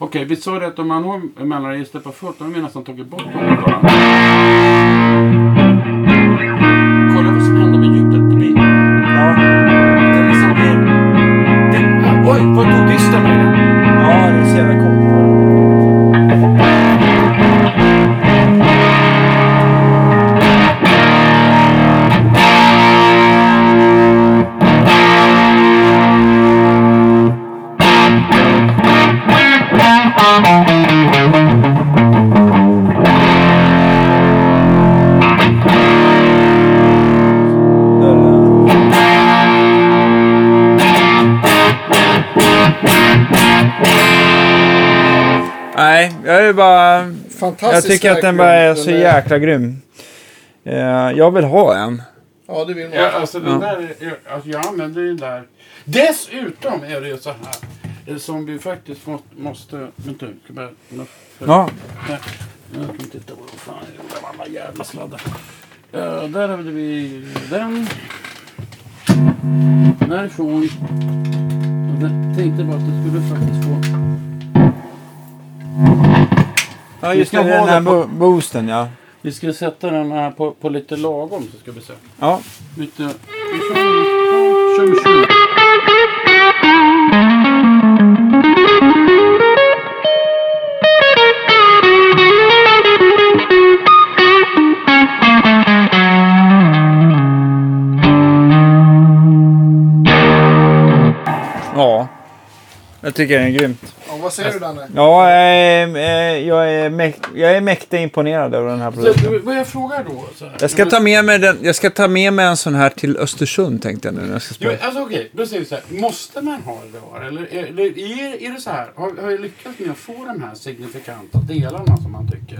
Speaker 3: Okej, vi sa det att om man har mellanregister på fullt, då har vi nästan tagit bort dem.
Speaker 2: Fantastiskt
Speaker 1: Jag tycker att den bara är så jäkla grym. Eh, jag vill ha en.
Speaker 2: Ja, det vill man.
Speaker 3: Ja, alltså den
Speaker 1: Ja.
Speaker 3: där, är- alltså jag använder den där. Dessutom är det ju så här. eh, Som vi faktiskt må, måste... Vänta, ska bara...
Speaker 1: Ja.
Speaker 3: Nej, jag kan titta på vad fan jag gjorde alla jävla sladdar. Ja, där hade vi den. Därifrån. Jag tänkte bara att det skulle faktiskt få...
Speaker 1: Ja,
Speaker 3: just det,
Speaker 1: den här bo- boosten, ja.
Speaker 3: Vi ska sätta den här på, på lite lagom så ska vi se.
Speaker 1: Ja.
Speaker 3: Lite...
Speaker 1: Jag tycker den är grymt.
Speaker 2: Ja, vad säger du Danne?
Speaker 1: Ja, eh, eh, jag, är mäk- jag är mäktigt imponerad över den här produkten.
Speaker 3: Så, vad jag frågar då? Så här,
Speaker 1: Jag ska, ta med mig den, jag ska ta med mig en sån här till Östersund tänkte jag nu när jag ska
Speaker 3: Jo,
Speaker 1: spela.
Speaker 3: alltså okej, då säger vi så här. Måste man ha rör? Eller är, eller är, är det så här? Har, har jag lyckats med att få de här signifikanta delarna som man tycker?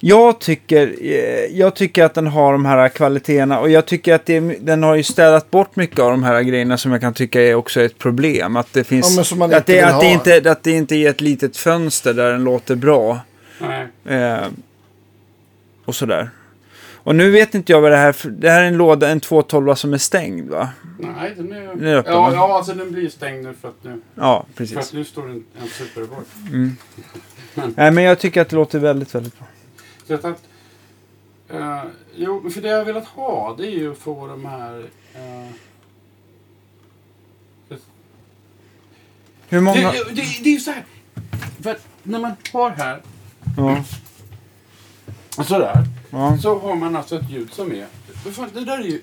Speaker 1: Jag tycker, eh, jag tycker att den har de här kvaliteterna och jag tycker att det, den har ju städat bort mycket av de här grejerna som jag kan tycka är också ett problem. Att det finns...
Speaker 2: Ja,
Speaker 1: att,
Speaker 2: inte
Speaker 1: det, att, det inte, att det inte är ett litet fönster där den låter bra.
Speaker 3: Nej.
Speaker 1: Eh, och sådär. Och nu vet inte jag vad det här för, Det här är en låda, en 212 som är stängd va?
Speaker 3: Nej, den är...
Speaker 1: Den är öppen,
Speaker 3: ja, ja, alltså den blir stängd nu för att nu,
Speaker 1: Ja,
Speaker 3: för att
Speaker 1: precis.
Speaker 3: nu står det en, en superboy.
Speaker 1: Nej, men jag tycker att det låter väldigt, väldigt bra.
Speaker 3: Så att, eh, jo, för det jag har velat ha det är ju att få de här... eh,
Speaker 1: Hur många...
Speaker 3: det, det, det är ju så här. För att när man har här,
Speaker 1: Ja,
Speaker 3: sådär,
Speaker 1: ja.
Speaker 3: så har man alltså ett ljud som är... det där är ju...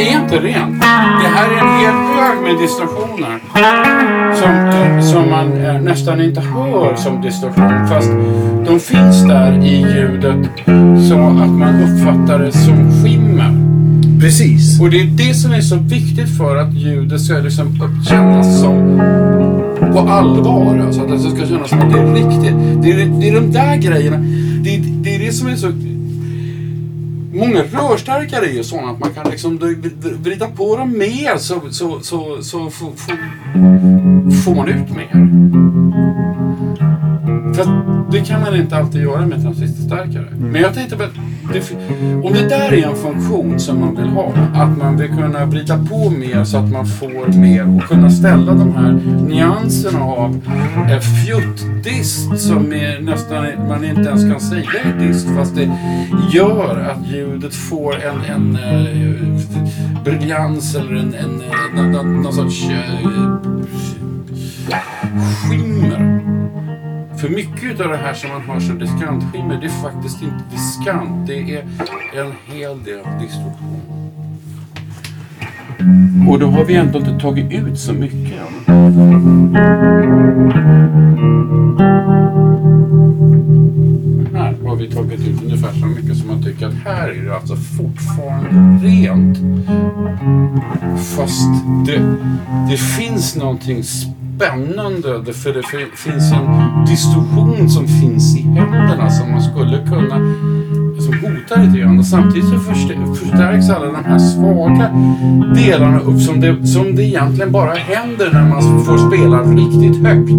Speaker 3: Det är inte rent. Det här är en hel hög med distorsioner. Som, som man eh, nästan inte hör som distorsion. Fast de finns där i ljudet så att man uppfattar det som skimmer.
Speaker 2: Precis.
Speaker 3: Och det är det som är så viktigt för att ljudet ska liksom uppkännas som på allvar. Alltså att det ska kännas som att det är riktigt. Det är, det är de där grejerna. Det det är det som är så... Många rörstärkare är ju sådana att man kan liksom vrida på dem mer så, så, så, så får man ut mer. För att det kan man inte alltid göra med transistorstärkare. Men jag tänkte fi- om det där är en funktion som man vill ha, att man vill kunna vrida på mer så att man får mer och kunna ställa de här nyanserna av eh, fjuttdist som är nästan, man inte ens kan säga är dist fast det gör att ljudet får en, en eh, briljans eller en, en, någon, någon, någon sorts eh, skimmer. För mycket av det här som man har som diskantskimmer, det är faktiskt inte diskant. Det är en hel del distorsion. Och då har vi ändå inte tagit ut så mycket än. Här har vi tagit ut ungefär så mycket som man tycker att här är det alltså fortfarande rent. Fast det, det finns någonting spännande det- För det fi- finns en distorsion som finns i händerna som man skulle kunna som hotar lite grann. Och samtidigt så förstär- förstärks alla de här svaga delarna upp som det, som det egentligen bara händer när man får spela riktigt högt.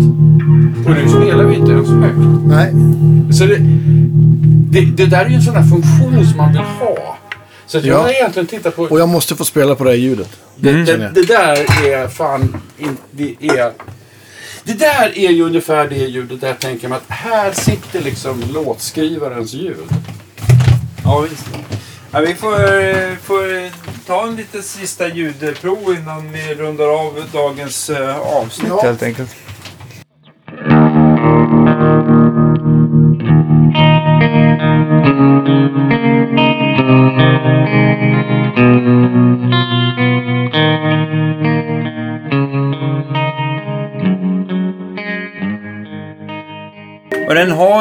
Speaker 3: Och nu spelar vi inte ens högt.
Speaker 2: Nej.
Speaker 3: Så det, det, det där är ju en sån där funktion som man vill ha. Så att jag
Speaker 2: Ja.
Speaker 3: har egentligen tittat på...
Speaker 2: Och jag måste få spela på det här ljudet.
Speaker 3: Det,
Speaker 2: känner
Speaker 3: det, det där är fan... In, det är... Det där är ju ungefär det ljudet där jag tänker mig att här sitter liksom låtskrivarens ljud.
Speaker 1: Ja, visst. Ja, vi får, får ta en liten sista ljudprov innan vi rundar av dagens eh, avsnitt
Speaker 2: Ja.
Speaker 1: helt enkelt.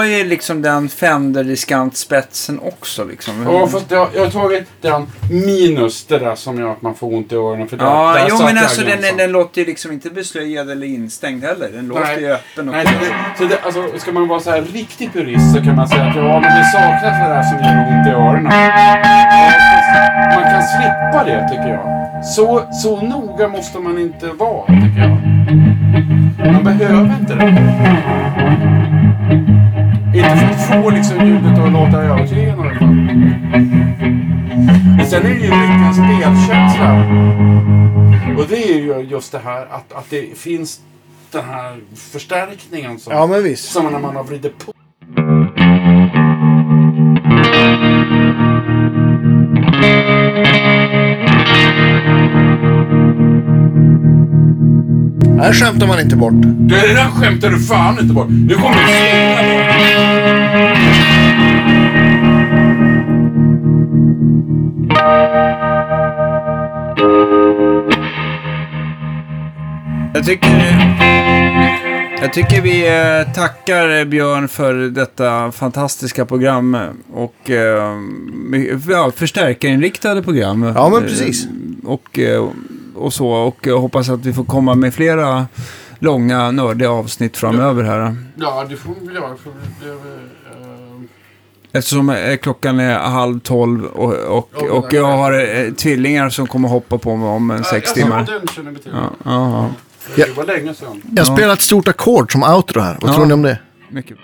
Speaker 1: Har ju liksom den Fender-diskantspetsen också liksom.
Speaker 3: Ja, fast jag, jag har tagit den minus det där som gör att man får ont i öronen. För
Speaker 1: Ja,
Speaker 3: där
Speaker 1: jo men alltså den,
Speaker 3: gränsen.
Speaker 1: den låter ju liksom inte beslöjad eller instängd heller. Den låter ju öppen och
Speaker 3: Nej, det, så det, alltså, ska man vara så här riktig purist så kan man säga att ja, men det saknas det där som gör ont i öronen. Man kan slippa det tycker jag. Så, så noga måste man inte vara tycker jag. Man behöver inte det. Inte för att få liksom ljudet att låta övertygande i alla fall. Men sen är det ju mycket en spelkänsla. Och det är ju just det här att, att det finns den här förstärkningen som,
Speaker 2: Ja,
Speaker 3: som när man har vridit på.
Speaker 2: Här skämtar man inte bort.
Speaker 3: Det där skämtar du fan inte bort. Nu kommer du.
Speaker 1: Jag tycker, jag tycker vi eh, tackar Björn för detta fantastiska program och eh, ja, förstärkarinriktade program.
Speaker 2: Ja, men precis.
Speaker 1: Och, eh, och så, och jag hoppas att vi får komma med flera långa, nördiga avsnitt framöver här.
Speaker 3: Ja, det får vi väl göra. För det, det, eh,
Speaker 1: Eftersom eh, klockan är halv tolv och, och, och jag har eh, tvillingar som kommer hoppa på mig om en sex
Speaker 3: ja,
Speaker 1: timmar.
Speaker 3: Den känner vi till.
Speaker 1: Ja, ja, ja.
Speaker 2: Ja.
Speaker 3: Det var länge sedan.
Speaker 2: Jag spelar ett stort ackord som outro här. Vad
Speaker 1: Ja.
Speaker 2: tror ni om det?
Speaker 1: Mycket.